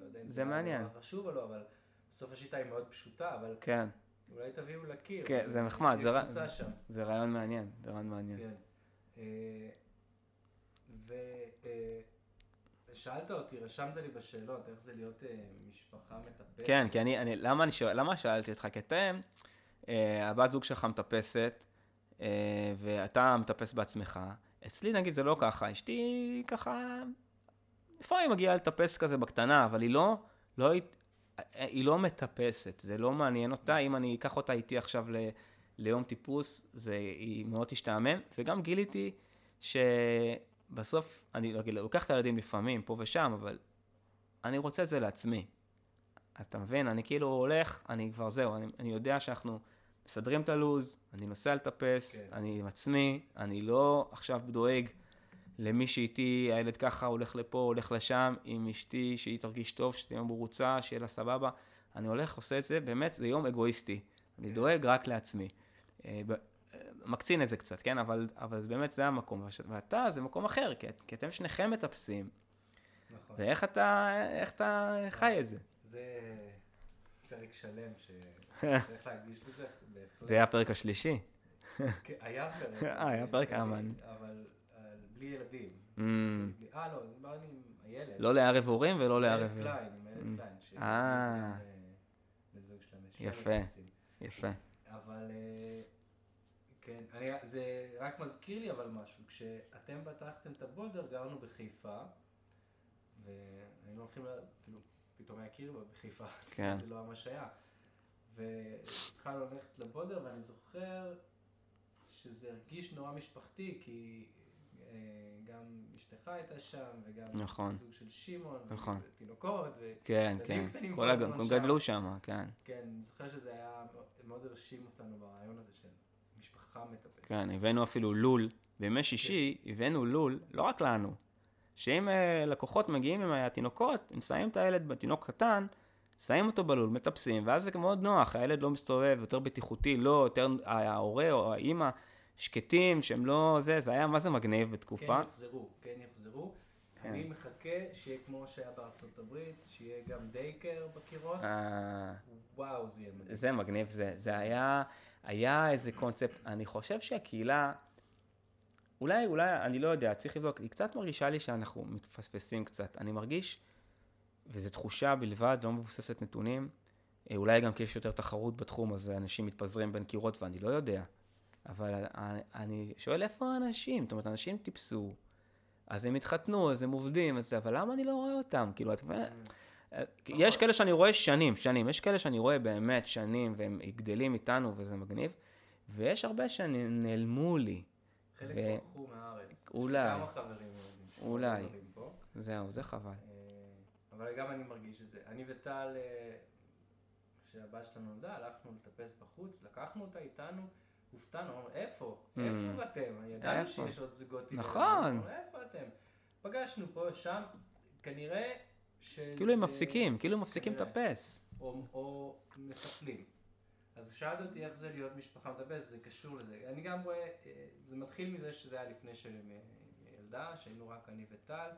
[SPEAKER 2] לא יודע אם
[SPEAKER 3] זה מעניין.
[SPEAKER 2] חשוב או לא, אבל בסוף השיטה היא מאוד פשוטה, אבל
[SPEAKER 3] כן,
[SPEAKER 2] אולי תביאו לקיר.
[SPEAKER 3] כן, זה נחמד, זה זה רעיון מעניין, זה רעיון מעניין.
[SPEAKER 2] כן. ושאלת אותי, רשמת לי בשאלות, איך זה להיות אה, משפחה מטפסת.
[SPEAKER 3] כן, כי אני, אני למה, אני שואל, למה שאלתי אותך? כי אתם, אה, הבת זוג שלך מטפסת, אה, ואתה מטפס בעצמך. אצלי נגיד זה לא ככה, אשתי ככה, לפעמים מגיעה לטפס כזה בקטנה, אבל היא לא, לא, היא, היא לא מטפסת, זה לא מעניין אותה, אם אני אקח אותה איתי עכשיו ל, ליום טיפוס, זה, היא מאוד תשתעמם, וגם גיליתי שבסוף, אני לא אגיד, לוקח את הילדים לפעמים, פה ושם, אבל אני רוצה את זה לעצמי. אתה מבין? אני כאילו הולך, אני כבר זהו, אני, אני יודע שאנחנו מסדרים את הלו"ז, אני נוסע לטפס,
[SPEAKER 2] כן.
[SPEAKER 3] אני עם עצמי, אני לא עכשיו דואג למי שאיתי, הילד ככה הולך לפה, הולך לשם, עם אשתי, שהיא תרגיש טוב, שתהיה מרוצה, שיהיה לה סבבה. אני הולך, עושה את זה, באמת, זה יום אגואיסטי. אני
[SPEAKER 2] כן.
[SPEAKER 3] דואג רק לעצמי. אה, אה, מקצין את זה קצת, כן? אבל, אבל באמת זה המקום. ואתה, זה מקום אחר, כי, כי אתם שניכם מטפסים.
[SPEAKER 2] נכון.
[SPEAKER 3] ואיך אתה, איך אתה חי את זה?
[SPEAKER 2] זה פרק שלם שצריך [LAUGHS] להקדיש לזה, בהחלט.
[SPEAKER 3] זה היה הפרק השלישי.
[SPEAKER 2] כן, היה פרק. [LAUGHS]
[SPEAKER 3] אה, היה פרק, אה, מעניין.
[SPEAKER 2] אבל אה, בלי ילדים.
[SPEAKER 3] Mm,
[SPEAKER 2] אה, לא, דיברתי עם הילד.
[SPEAKER 3] לא לערב הורים ולא לערב...
[SPEAKER 2] הילד קליין, עם הילד
[SPEAKER 3] Mm.
[SPEAKER 2] קליין.
[SPEAKER 3] אה.
[SPEAKER 2] שנינו
[SPEAKER 3] יפה. יפה.
[SPEAKER 2] אבל אה, כן, אני, זה רק מזכיר לי אבל משהו, כשאתם פתחתם את הבולדר גרנו בחיפה, והיינו הולכים, ל... כאילו, פתאום היה קיר בחיפה,
[SPEAKER 3] כן.
[SPEAKER 2] זה לא ממש היה. והתחלנו ללכת לבולדר ואני זוכר שזה הרגיש נורא משפחתי, כי אה, גם אשתך הייתה שם, וגם
[SPEAKER 3] נכון.
[SPEAKER 2] זוג של שמעון,
[SPEAKER 3] נכון.
[SPEAKER 2] ותינוקות, ו...
[SPEAKER 3] כן, כן.
[SPEAKER 2] קטנים
[SPEAKER 3] כל
[SPEAKER 2] כל
[SPEAKER 3] הג-
[SPEAKER 2] הזמן
[SPEAKER 3] הם
[SPEAKER 2] שם.
[SPEAKER 3] גדלו שם, כן.
[SPEAKER 2] כן, אני זוכר שזה היה, מאוד הרשים אותנו ברעיון הזה של משפחה מטפסת.
[SPEAKER 3] כן, הבאנו אפילו לול. בימי שישי הבאנו לול, לא רק לנו. שאם אה, לקוחות מגיעים עם התינוקות, הם שמים את הילד בתינוק קטן, שמים אותו בלול, מטפסים, ואז זה מאוד נוח, הילד לא מסתובב, יותר בטיחותי, לא, יותר ההורה או האימא שקטים, שהם לא זה, זה היה מה זה מגניב בתקופה.
[SPEAKER 2] כן יחזרו, כן יחזרו.
[SPEAKER 3] כן.
[SPEAKER 2] אני מחכה שיהיה כמו שהיה בארצות הברית, שיהיה גם דייקר בקירות.
[SPEAKER 3] אה,
[SPEAKER 2] וואו, זה יהיה מדהים.
[SPEAKER 3] זה מגניב, זה, זה היה, היה איזה קונספט, אני חושב שהקהילה, אולי, אולי, אני לא יודע, צריך לבדוק, היא קצת מרגישה לי שאנחנו מתפספסים קצת. אני מרגיש, וזו תחושה בלבד, לא מבוססת נתונים, אה, אולי גם כי יש יותר תחרות בתחום, אז אנשים מתפזרים בין קירות ואני לא יודע. אבל אני- שואל איפה האנשים? זאת אומרת, אנשים טיפסו, אז הם התחתנו, אז הם עובדים, אז אבל למה אני לא רואה אותם? כאילו, את?
[SPEAKER 2] נכון.
[SPEAKER 3] יש כאלה שאני רואה שנים, שנים, יש כאלה שאני רואה באמת שנים, והם גדלים איתנו וזה מגניב, ויש הרבה שנעלמו לי.
[SPEAKER 2] חלק
[SPEAKER 3] ו-
[SPEAKER 2] ברחו מהארץ.
[SPEAKER 3] אולי.
[SPEAKER 2] כמה חברים
[SPEAKER 3] אולי. זהו, זה חבל.
[SPEAKER 2] אה, אבל גם אני מרגיש את זה. אני וטל, אה, כשהבת שלנו נולדה, הלכנו לטפס בחוץ, לקחנו אותה איתנו, הופתענו, אמרנו, איפה?
[SPEAKER 3] Mm.
[SPEAKER 2] איפה אתם? ידענו? שיש עוד זוגות
[SPEAKER 3] נכון.
[SPEAKER 2] איפה אתם? פגשנו פה, שם, כנראה שזה...
[SPEAKER 3] כאילו הם מפסיקים, כאילו הם מפסיקים. לטפס.
[SPEAKER 2] או, או מפצלים. אז שאלת אותי איך זה להיות משפחה מטפסת, זה קשור לזה. אני גם רואה, אה, זה מתחיל מזה שזה היה לפני שהם אה, ילדה, שהיינו רק אני וטל,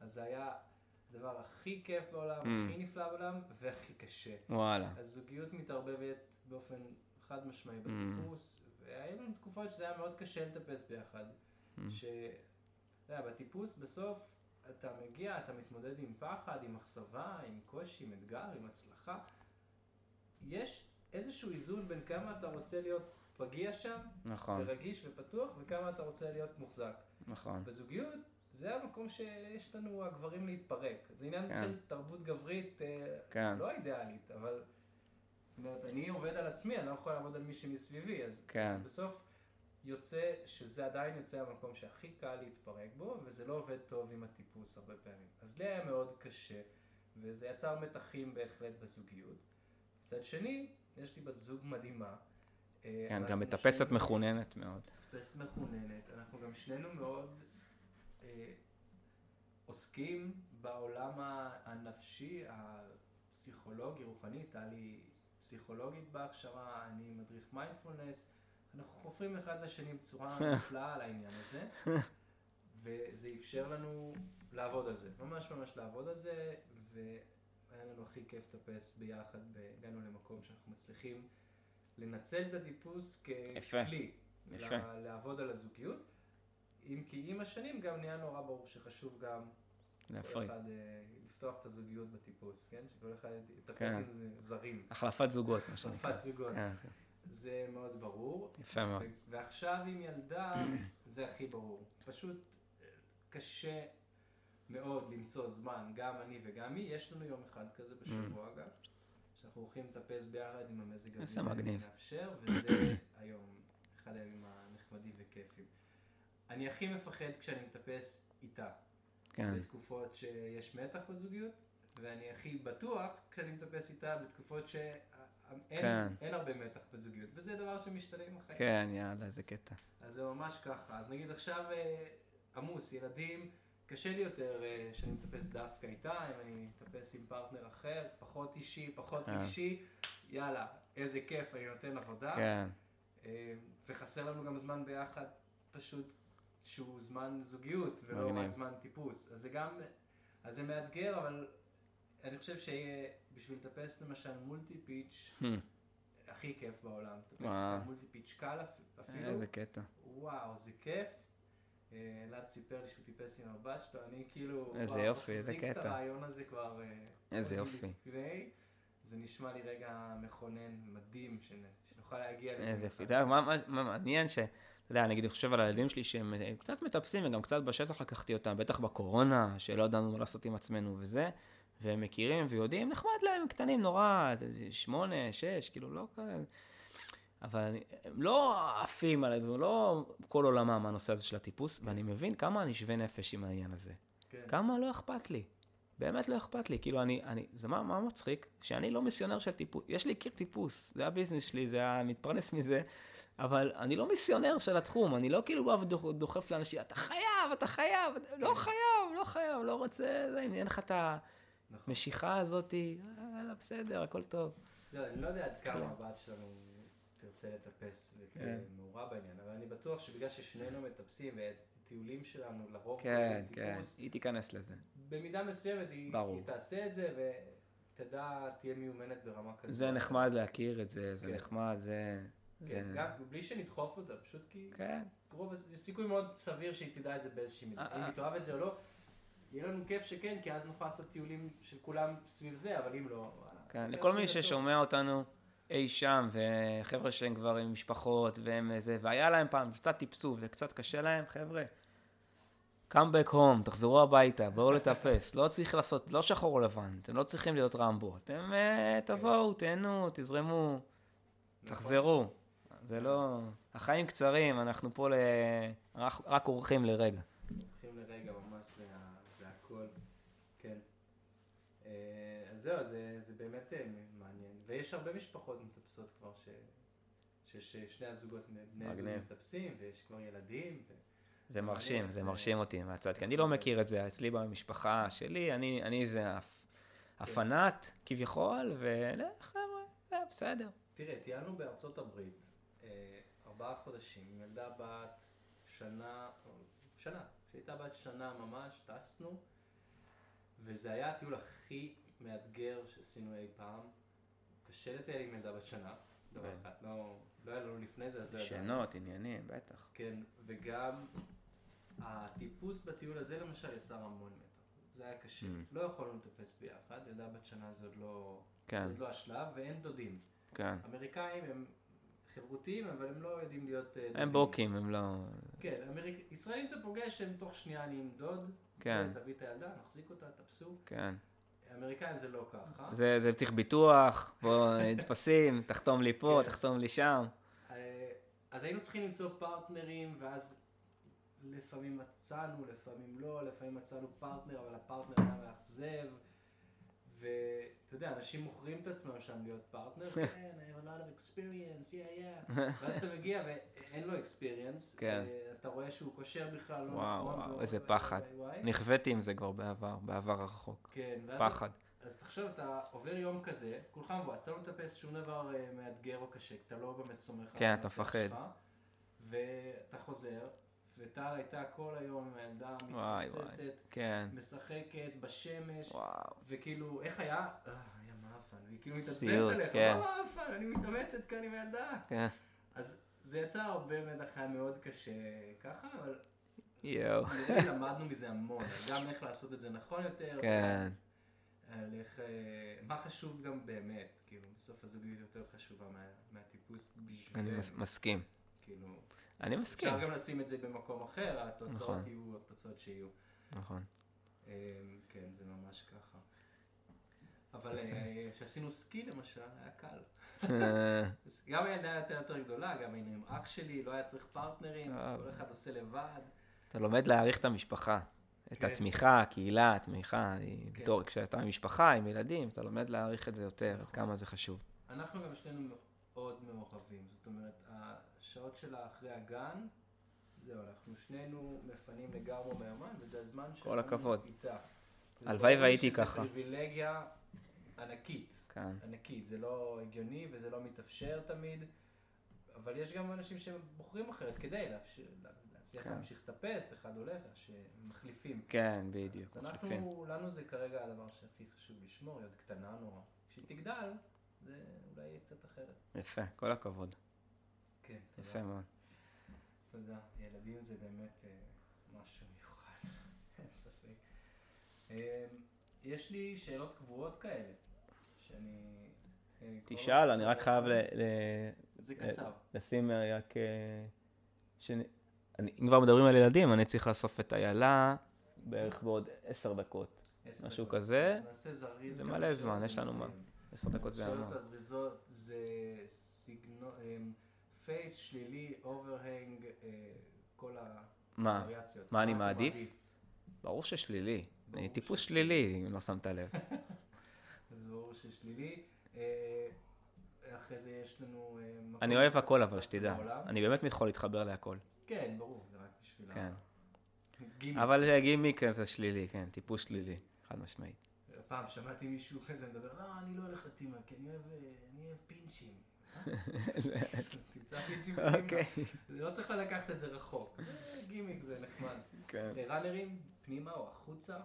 [SPEAKER 2] אז זה היה הדבר הכי כיף בעולם,
[SPEAKER 3] Mm.
[SPEAKER 2] הכי נפלא בעולם, והכי קשה.
[SPEAKER 3] וואלה.
[SPEAKER 2] הזוגיות מתערבבת באופן חד משמעי
[SPEAKER 3] Mm.
[SPEAKER 2] בטיפוס, והיו לנו תקופות שזה היה מאוד קשה לטפס ביחד.
[SPEAKER 3] Mm.
[SPEAKER 2] ש... אתה יודע, בטיפוס בסוף אתה מגיע, אתה מתמודד עם פחד, עם אכזבה, עם קושי, עם אתגר, עם הצלחה. יש איזשהו איזון בין כמה אתה רוצה להיות פגיע שם,
[SPEAKER 3] נכון,
[SPEAKER 2] ורגיש ופתוח, וכמה אתה רוצה להיות מוחזק.
[SPEAKER 3] נכון.
[SPEAKER 2] בזוגיות זה המקום שיש לנו הגברים להתפרק. זה עניין
[SPEAKER 3] כן.
[SPEAKER 2] של תרבות גברית אה,
[SPEAKER 3] כן.
[SPEAKER 2] לא אידיאלית, אבל... זאת אומרת, אני עובד על עצמי, אני לא יכול לעבוד על מי שמסביבי, אז,
[SPEAKER 3] כן.
[SPEAKER 2] אז בסוף יוצא שזה עדיין יוצא המקום שהכי קל להתפרק בו, וזה לא עובד טוב עם הטיפוס הרבה פעמים. אז לי היה מאוד קשה, וזה יצר מתחים בהחלט בזוגיות. מצד שני, יש לי בת זוג מדהימה. אה,
[SPEAKER 3] כן, גם מטפסת
[SPEAKER 2] שנינו-
[SPEAKER 3] מחוננת מאוד.
[SPEAKER 2] מטפסת מחוננת, אנחנו גם שנינו מאוד אה, עוסקים בעולם הנפשי, הפסיכולוגי, רוחני, טלי פסיכולוגית בהכשרה, אני מדריך מיינדפולנס, אנחנו חופרים אחד לשני בצורה [LAUGHS] נפלאה על העניין הזה, וזה אפשר לנו לעבוד על זה, ממש ממש לעבוד על זה, והיה לנו הכי כיף לטפס ביחד, הגענו למקום שאנחנו מצליחים לנצל את הטיפוס
[SPEAKER 3] יפה.
[SPEAKER 2] ככלי. לעבוד על הזוגיות. אם כי עם השנים גם נהיה נורא ברור שחשוב גם כל
[SPEAKER 3] להפריד.
[SPEAKER 2] אחד אה, לפתוח את הזוגיות בטיפוס, כן? שכל אחד יטפס
[SPEAKER 3] כן.
[SPEAKER 2] עם זה- זרים.
[SPEAKER 3] החלפת זוגות, מה שנקרא.
[SPEAKER 2] החלפת זוגות.
[SPEAKER 3] כן, כן.
[SPEAKER 2] זה מאוד ברור.
[SPEAKER 3] יפה מאוד.
[SPEAKER 2] ועכשיו עם ילדה [CLEARS THROAT] זה הכי ברור. פשוט אה, קשה מאוד למצוא זמן, גם אני וגם היא. יש לנו יום אחד כזה בשבוע אגב, שאנחנו הולכים לטפס ביחד עם המזג האוויר
[SPEAKER 3] מגניב.
[SPEAKER 2] מאפשר, וזה [CLEARS THROAT] היום אחד הימים הנחמדים וכיפים. אני הכי מפחד כשאני מטפס איתה.
[SPEAKER 3] כן.
[SPEAKER 2] בתקופות שיש מתח בזוגיות, ואני הכי בטוח כשאני מטפס איתה בתקופות שאין
[SPEAKER 3] כן.
[SPEAKER 2] אין הרבה מתח בזוגיות, וזה דבר שמשתנה עם החיים.
[SPEAKER 3] כן, יאללה, איזה קטע.
[SPEAKER 2] אז זה ממש ככה. אז נגיד עכשיו אה, עמוס, ילדים, קשה לי יותר אה, שאני מטפס דווקא איתה, אם אני מטפס עם פרטנר אחר, פחות אישי, פחות
[SPEAKER 3] כן.
[SPEAKER 2] רגשי, יאללה, איזה כיף, אני נותן עבודה.
[SPEAKER 3] כן,
[SPEAKER 2] אה, וחסר לנו גם זמן ביחד, פשוט שהוא זמן זוגיות, ולא. רק זמן טיפוס. אז זה גם, אז זה מאתגר, אבל אני חושב שבשביל לטפס למשל מולטי פיץ',
[SPEAKER 3] Hmm,
[SPEAKER 2] הכי כיף בעולם. לטפס מולטי פיץ' קל אפ- אפילו.
[SPEAKER 3] איזה קטע.
[SPEAKER 2] וואו, זה כיף. אה, אלעד סיפר לי שהוא טיפס עם הבת שלו, אני כאילו...
[SPEAKER 3] איזה יופי, איזה
[SPEAKER 2] מחזיק את
[SPEAKER 3] קטע.
[SPEAKER 2] הרעיון הזה כבר... אה,
[SPEAKER 3] איזה יופי.
[SPEAKER 2] לפני. זה נשמע לי רגע מכונן, מדהים, שנ- שנוכל להגיע לזה.
[SPEAKER 3] איזה יופי. אתה יודע, מה מעניין ש... אתה יודע, נגיד, אני חושב על הילדים שלי שהם אה, קצת מטפסים וגם קצת בשטח לקחתי אותם, בטח בקורונה, שלא ידענו מה לעשות עם עצמנו וזה, והם מכירים ויודעים, נחמד להם, הם קטנים נורא, שמונה, שש, כאילו, לא כאלה. אבל אני- הם לא עפים על זה, לא כל עולמם הנושא הזה של הטיפוס, ואני מבין כמה אני שווה נפש עם העניין הזה.
[SPEAKER 2] כן.
[SPEAKER 3] כמה לא אכפת לי. באמת לא אכפת לי. כאילו, אני, אני, זה מה, מה מצחיק? שאני לא מיסיונר של טיפוס. יש לי קיר טיפוס, זה הביזנס שלי, זה המתפרנס מזה, אבל אני לא מיסיונר של התחום, אני לא כאילו בא ודוחף לאנשים, אתה חייב, אתה חייב, לא חייב, לא חייב, לא רוצה, זה, אם אין לך את
[SPEAKER 2] נכון.
[SPEAKER 3] המשיכה הזאת, יאללה, בסדר, הכל טוב.
[SPEAKER 2] לא, אני לא יודע עד כמה
[SPEAKER 3] כן.
[SPEAKER 2] הבת שלנו תרצה לטפס ותהיה
[SPEAKER 3] כן.
[SPEAKER 2] בעניין, אבל אני בטוח שבגלל ששנינו מטפסים והטיולים שלנו לרוב
[SPEAKER 3] כן, כן, היא תיכנס לזה.
[SPEAKER 2] במידה מסוימת היא, תעשה את זה ותדע, תהיה מיומנת ברמה כזאת.
[SPEAKER 3] זה נחמד להכיר את זה, זה
[SPEAKER 2] כן.
[SPEAKER 3] נחמד, זה...
[SPEAKER 2] כן, גם בלי שנדחוף אותה, פשוט כי
[SPEAKER 3] כן,
[SPEAKER 2] רוב, סיכוי מאוד סביר שהיא תדע את זה באיזושהי מידה.
[SPEAKER 3] אה,
[SPEAKER 2] אם
[SPEAKER 3] אה.
[SPEAKER 2] היא תאהב את זה או לא, יהיה לנו כיף שכן, כי אז נוכל לעשות טיולים של כולם סביב זה, אבל אם לא.
[SPEAKER 3] כן, לכל מי. ששומע אותנו אי שם, וחבר'ה שהם כבר עם משפחות, והם זה, והיה להם פעם, קצת טיפסו וקצת קשה להם, חבר'ה, come back home, תחזרו הביתה, בואו [LAUGHS] לטפס, לא צריך לעשות, לא שחור או לבן, אתם לא צריכים להיות רמבו, אתם אה, תבואו, תהנו, תזרמו,
[SPEAKER 2] נכון.
[SPEAKER 3] תחזרו. זה לא... החיים קצרים, אנחנו פה ל... רק, אורחים לרגע.
[SPEAKER 2] הולכים לרגע ממש, זה, ה- זה הכל, כן. אה, אז זהו, זה, זה באמת אה, מעניין. ויש הרבה משפחות מטפסות כבר, ש, ששני הזוגות, בני זוג. מטפסים, ויש כבר ילדים. ו...
[SPEAKER 3] זה מרשים, זה מרשים אותי מהצד, כי אני לא מכיר את זה, אצלי במשפחה שלי, אני, אני זה הפ- הפנאט כביכול, וחבר'ה, בסדר.
[SPEAKER 2] תראה, טיילנו בארצות הברית אה, ארבעה חודשים, ילדה בת שנה, שנה, כשהייתה בת שנה ממש, טסנו, וזה היה הטיול הכי מאתגר שעשינו אי פעם. קשה לטייל עם ילדה בת שנה, דבר
[SPEAKER 3] כן.
[SPEAKER 2] אחד, לא, לא היה לנו לפני זה, אז לא ידענו.
[SPEAKER 3] שנות, עניינים, בטח.
[SPEAKER 2] כן, וגם הטיפוס בטיול הזה למשל יצר המון מתח. זה היה קשה.
[SPEAKER 3] Mm.
[SPEAKER 2] לא יכולנו לטפס ביחד, ילדה בת שנה זה עוד לא,
[SPEAKER 3] כן.
[SPEAKER 2] זה עוד לא השלב, ואין דודים.
[SPEAKER 3] כן.
[SPEAKER 2] אמריקאים הם חברותיים, אבל הם לא יודעים להיות אה, דודים.
[SPEAKER 3] הם בוקים, הם לא...
[SPEAKER 2] כן, אמריק... ישראלים אתה פוגש, הם תוך שנייה נהיים דוד.
[SPEAKER 3] כן.
[SPEAKER 2] תביא את הילדה, נחזיק אותה, תפסו.
[SPEAKER 3] כן.
[SPEAKER 2] אמריקאים זה לא ככה.
[SPEAKER 3] זה, זה צריך ביטוח, בוא [LAUGHS] נתפסים, תחתום לי פה,
[SPEAKER 2] כן.
[SPEAKER 3] תחתום לי שם.
[SPEAKER 2] אה, אז היינו צריכים למצוא פרטנרים, ואז לפעמים מצאנו, לפעמים לא, לפעמים מצאנו פרטנר, אבל הפרטנר היה מאכזב. ואתה יודע, אנשים מוכרים את עצמם שם להיות פרטנר, כן, I have a lot of experience, yeah, yeah. [LAUGHS] ואז אתה מגיע ואין לו experience,
[SPEAKER 3] כן.
[SPEAKER 2] אתה רואה שהוא קושר בכלל, לא
[SPEAKER 3] וואו,
[SPEAKER 2] נכון,
[SPEAKER 3] וואו,
[SPEAKER 2] והוא-
[SPEAKER 3] איזה פחד.
[SPEAKER 2] וואי.
[SPEAKER 3] נכוויתי עם זה כבר בעבר, בעבר הרחוק.
[SPEAKER 2] כן, ואז
[SPEAKER 3] פחד.
[SPEAKER 2] אז תחשוב, אתה עובר יום כזה, כולך מבואס, אתה לא מטפס שום דבר אה, מאתגר או קשה, כי אתה לא באמת סומך על
[SPEAKER 3] כן, אתה מפחד.
[SPEAKER 2] ואתה חוזר, וטל הייתה כל היום
[SPEAKER 3] וואי,
[SPEAKER 2] מתפוצצת,
[SPEAKER 3] כן.
[SPEAKER 2] משחקת בשמש,
[SPEAKER 3] וואו.
[SPEAKER 2] וכאילו, איך היה? אה, היה מאפן, והיא כאילו מתעצבנת עליך,
[SPEAKER 3] כן.
[SPEAKER 2] לא מאפן, אני מתאמצת כאן עם הילדה.
[SPEAKER 3] כן.
[SPEAKER 2] אז זה יצר הרבה מתח, היה מאוד קשה ככה, אבל
[SPEAKER 3] יואו.
[SPEAKER 2] למדנו מזה המון, גם איך לעשות את זה נכון יותר,
[SPEAKER 3] כן.
[SPEAKER 2] על איך, אה, מה חשוב גם באמת, כאילו, בסוף הזוגיות יותר חשובה מה, מהטיפוס
[SPEAKER 3] אני
[SPEAKER 2] בשבילנו,
[SPEAKER 3] מס- מסכים.
[SPEAKER 2] כאילו,
[SPEAKER 3] אני מסכים.
[SPEAKER 2] אפשר גם לשים את זה במקום אחר, התוצאות
[SPEAKER 3] נכון.
[SPEAKER 2] יהיו התוצאות שיהיו.
[SPEAKER 3] נכון.
[SPEAKER 2] אה, כן, זה ממש ככה. אבל אה, כשעשינו סקי למשל, היה קל. אז [LAUGHS] גם הילדה הייתה יותר גדולה, גם היינו עם אח שלי, לא היה צריך פרטנרים,
[SPEAKER 3] אה.
[SPEAKER 2] כל אחד עושה לבד.
[SPEAKER 3] אתה לומד להעריך את המשפחה. את
[SPEAKER 2] כן.
[SPEAKER 3] התמיכה, הקהילה, התמיכה,
[SPEAKER 2] כן.
[SPEAKER 3] בתור, כשאתה עם משפחה, עם ילדים, אתה לומד להעריך את זה יותר,
[SPEAKER 2] נכון.
[SPEAKER 3] כמה זה חשוב.
[SPEAKER 2] אנחנו גם שנינו מאוד מעורבים, זאת אומרת, השעות שלה אחרי הגן, זהו, אנחנו שנינו מפנים לגמרי מהיומן, וזה הזמן שלנו
[SPEAKER 3] הכבוד.
[SPEAKER 2] איתה.
[SPEAKER 3] הלוואי והייתי ככה.
[SPEAKER 2] פריבילגיה ענקית,
[SPEAKER 3] כן.
[SPEAKER 2] ענקית, זה לא הגיוני וזה לא מתאפשר תמיד, אבל יש גם אנשים שבוחרים אחרת כדי לאפשר, להצליח
[SPEAKER 3] כן.
[SPEAKER 2] להמשיך לטפס, אחד הולך, שמחליפים.
[SPEAKER 3] כן, בדיוק,
[SPEAKER 2] אז
[SPEAKER 3] מחליפים.
[SPEAKER 2] אנחנו, לנו זה כרגע הדבר שהכי חשוב לשמור, היא עוד קטנה נורא. כשהיא תגדל, זה אולי יהיה קצת אחרת.
[SPEAKER 3] יפה, כל הכבוד.
[SPEAKER 2] כן, תודה.
[SPEAKER 3] יפה מאוד.
[SPEAKER 2] תודה. ילדים זה באמת אה, משהו מיוחד, [LAUGHS] אין ספק. אה, יש לי שאלות קבועות כאלה, שאני... אה, לא
[SPEAKER 3] תשאל, אני רק חייב ל-
[SPEAKER 2] זה קצר.
[SPEAKER 3] לשים אה, רק... אה, אם כבר מדברים על ילדים, אני צריך לאסוף את איילה בערך בעוד עשר דקות. משהו. כזה.
[SPEAKER 2] אז נעשה זריז.
[SPEAKER 3] זה מלא
[SPEAKER 2] שאלות
[SPEAKER 3] זמן, יש לנו מה. עשר דקות זה
[SPEAKER 2] השאלות
[SPEAKER 3] המון.
[SPEAKER 2] הזריזות זה סגנון, face, שלילי, overhang, כל
[SPEAKER 3] מה?
[SPEAKER 2] הווריאציות.
[SPEAKER 3] מה אני מעדיף? ברור ששלילי. אני טיפוס שלילי, אם לא שמת לב. [LAUGHS]
[SPEAKER 2] אז ברור ששלילי. אה, אחרי זה יש לנו... אה,
[SPEAKER 3] אני אוהב הכל, אבל שתדע. אני באמת יכול להתחבר להכל.
[SPEAKER 2] כן, ברור, זה רק בשביל ה...
[SPEAKER 3] כן. [LAUGHS]
[SPEAKER 2] גימיק.
[SPEAKER 3] אבל זה גימיק כזה שלילי, כן, טיפוס שלילי, חד משמעית.
[SPEAKER 2] פעם שמעתי מישהו כזה מדבר, לא, אני לא הולך לטימה, כי אה, אני אוהב פינצ'ים. תמצא בטימה.
[SPEAKER 3] אוקיי.
[SPEAKER 2] לא צריך לקחת את זה רחוק. גימיק, זה נחמד.
[SPEAKER 3] כן.
[SPEAKER 2] ראנרים, פנימה או החוצה?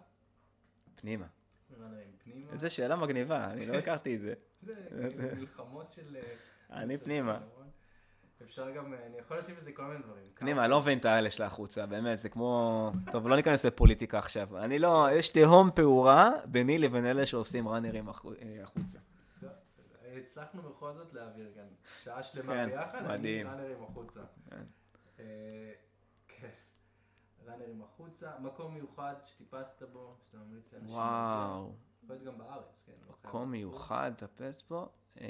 [SPEAKER 3] פנימה.
[SPEAKER 2] ראנרים, פנימה.
[SPEAKER 3] איזה שאלה מגניבה, אני לא [LAUGHS] הכרתי את זה.
[SPEAKER 2] זה מלחמות של... אה,
[SPEAKER 3] אני פנימה.
[SPEAKER 2] אפשר גם, אה, אני יכול להוסיף לזה כל מיני דברים.
[SPEAKER 3] פנימה, אני לא מבין את האלה של החוצה, באמת, זה כמו... טוב, לא ניכנס לפוליטיקה עכשיו. אני לא, יש תהום פעורה ביני לבין אלה שעושים ראנרים אה, החוצה.
[SPEAKER 2] טוב, הצלחנו בכל זאת להעביר גם שעה שלמה
[SPEAKER 3] כן,
[SPEAKER 2] ביחד,
[SPEAKER 3] מדהים.
[SPEAKER 2] אני ראנרים החוצה.
[SPEAKER 3] כן.
[SPEAKER 2] אה, כן, ראנרים החוצה, מקום מיוחד שטיפסת בו, שאתה ממליץ לאנשים.
[SPEAKER 3] וואו.
[SPEAKER 2] יכול להיות גם בארץ, כן.
[SPEAKER 3] מקום
[SPEAKER 2] בחו"ל.
[SPEAKER 3] מיוחד, טפס בו. אה,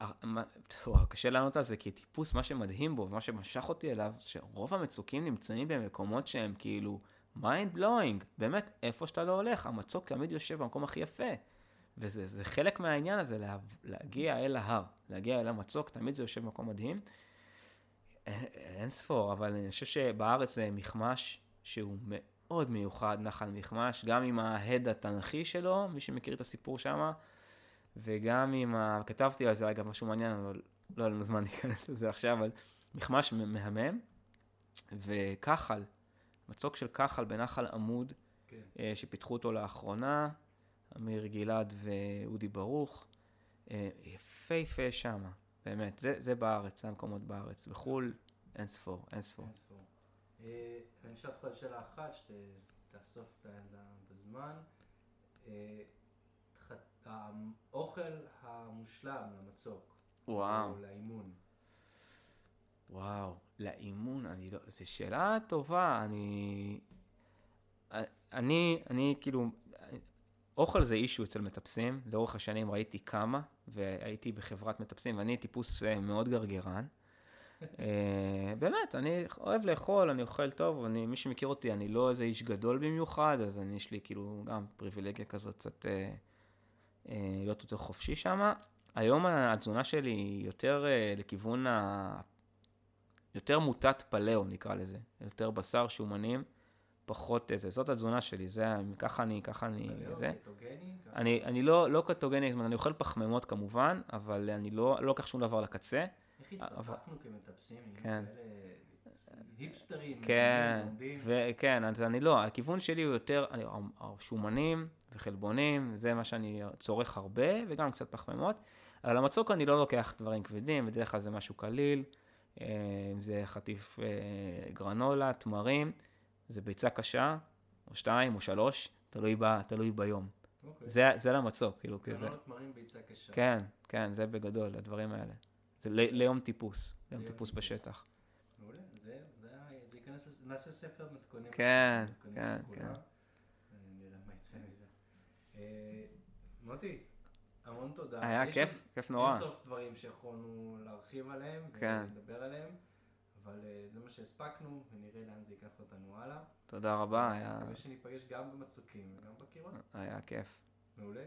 [SPEAKER 3] אה, קשה לענות על זה, כי טיפוס, מה שמדהים בו, ומה שמשך אותי אליו, שרוב המצוקים נמצאים במקומות שהם כאילו mind blowing, באמת, איפה שאתה לא הולך, המצוק תמיד יושב במקום הכי יפה. וזה זה חלק מהעניין הזה, לה, להגיע אל ההר, להגיע אל המצוק, תמיד זה יושב במקום מדהים. אין, אין ספור, אבל אני חושב שבארץ זה מכמש שהוא מאוד מיוחד, נחל מכמש, גם עם ההד התנכי שלו, מי שמכיר את הסיפור שם, וגם עם ה... כתבתי על זה, אגב, משהו מעניין, אבל לא היה לנו זמן להיכנס לזה עכשיו, אבל מכמש מהמם, וכחל, מצוק של כחל בנחל עמוד,
[SPEAKER 2] כן.
[SPEAKER 3] אה, שפיתחו אותו לאחרונה, אמיר גלעד ואודי ברוך. אה, יפהפה שמה, באמת, זה, זה בארץ, זה המקומות בארץ. בחו"ל, אין ספור, אין ספור.
[SPEAKER 2] אין ספור. אה, אני אשאל אותך שאלה אחת, שתאסוף את הילדה בזמן. אה, האוכל המושלם למצוק.
[SPEAKER 3] וואו,
[SPEAKER 2] או לאימון.
[SPEAKER 3] וואו, לאימון, אני לא, זו שאלה טובה, אני, אני, אני כאילו, אוכל זה אישו אצל מטפסים, לאורך השנים ראיתי כמה, והייתי בחברת מטפסים, ואני טיפוס אה, מאוד גרגרן. אה, באמת, אני אוהב לאכול, אני אוכל טוב, אני, מי שמכיר אותי, אני לא איזה איש גדול במיוחד, אז אני, יש לי כאילו גם פריבילגיה כזאת, קצת אה, אה, להיות יותר חופשי שם. היום התזונה שלי יותר אה, לכיוון ה... יותר מוטת פלאו נקרא לזה, יותר בשר, שומנים, פחות איזה, זאת התזונה שלי, זה, ככה אני, ככה אני, זה.
[SPEAKER 2] קטוגני.
[SPEAKER 3] אני, אני לא, לא קטוגני, אני אוכל פחמימות כמובן, אבל אני לא, לא לוקח שום דבר לקצה.
[SPEAKER 2] איך
[SPEAKER 3] אבל-
[SPEAKER 2] התפתחנו כמטפסים
[SPEAKER 3] כן.
[SPEAKER 2] כאלה היפסטרים,
[SPEAKER 3] כן. וכן, אז אני לא, הכיוון שלי הוא יותר אני, שומנים וחלבונים, זה מה שאני צורך הרבה, וגם קצת פחמימות. על המצוק אני לא לוקח דברים כבדים, בדרך כלל זה משהו קליל, אה, זה חטיף אה, גרנולה, תמרים, זה ביצה קשה, או שתיים או שלוש, תלוי, ב, תלוי ביום.
[SPEAKER 2] אוקיי.
[SPEAKER 3] זה, זה למצוק, כאילו, כזה.
[SPEAKER 2] גרנות תמרים ביצה קשה.
[SPEAKER 3] כן, כן, זה בגדול, הדברים האלה. זה ל, ליום טיפוס, ליום
[SPEAKER 2] ליום
[SPEAKER 3] טיפוס
[SPEAKER 2] טיפוס.
[SPEAKER 3] בשטח.
[SPEAKER 2] מעולה, זה, זה, זה ייכנס, נעשה ספר מתכונים.
[SPEAKER 3] כן, כן, כן.
[SPEAKER 2] אה, נראה מה יצא מזה. אה, מוטי, המון תודה.
[SPEAKER 3] היה כיף, כיף נורא.
[SPEAKER 2] אין סוף דברים שיכולנו להרחיב עליהם
[SPEAKER 3] כן.
[SPEAKER 2] ולדבר עליהם,
[SPEAKER 4] אבל אה, זה מה שהספקנו, ונראה לאן זה ייקח אותנו הלאה.
[SPEAKER 3] תודה רבה, היה,
[SPEAKER 4] מקווה שניפגש גם במצוקים וגם בקירות.
[SPEAKER 3] היה כיף.
[SPEAKER 4] מעולה.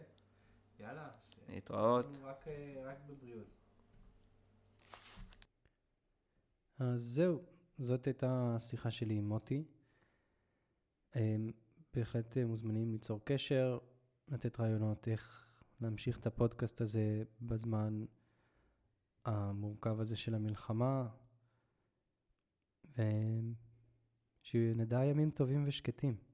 [SPEAKER 4] יאללה.
[SPEAKER 3] להתראות.
[SPEAKER 4] רק, אה, רק בבריאות.
[SPEAKER 2] אז זהו, זאת הייתה השיחה שלי עם מוטי. אמ, בהחלט אה, מוזמנים ליצור קשר, לתת רעיונות איך להמשיך את הפודקאסט הזה בזמן המורכב הזה של המלחמה, ושנדע ימים טובים ושקטים.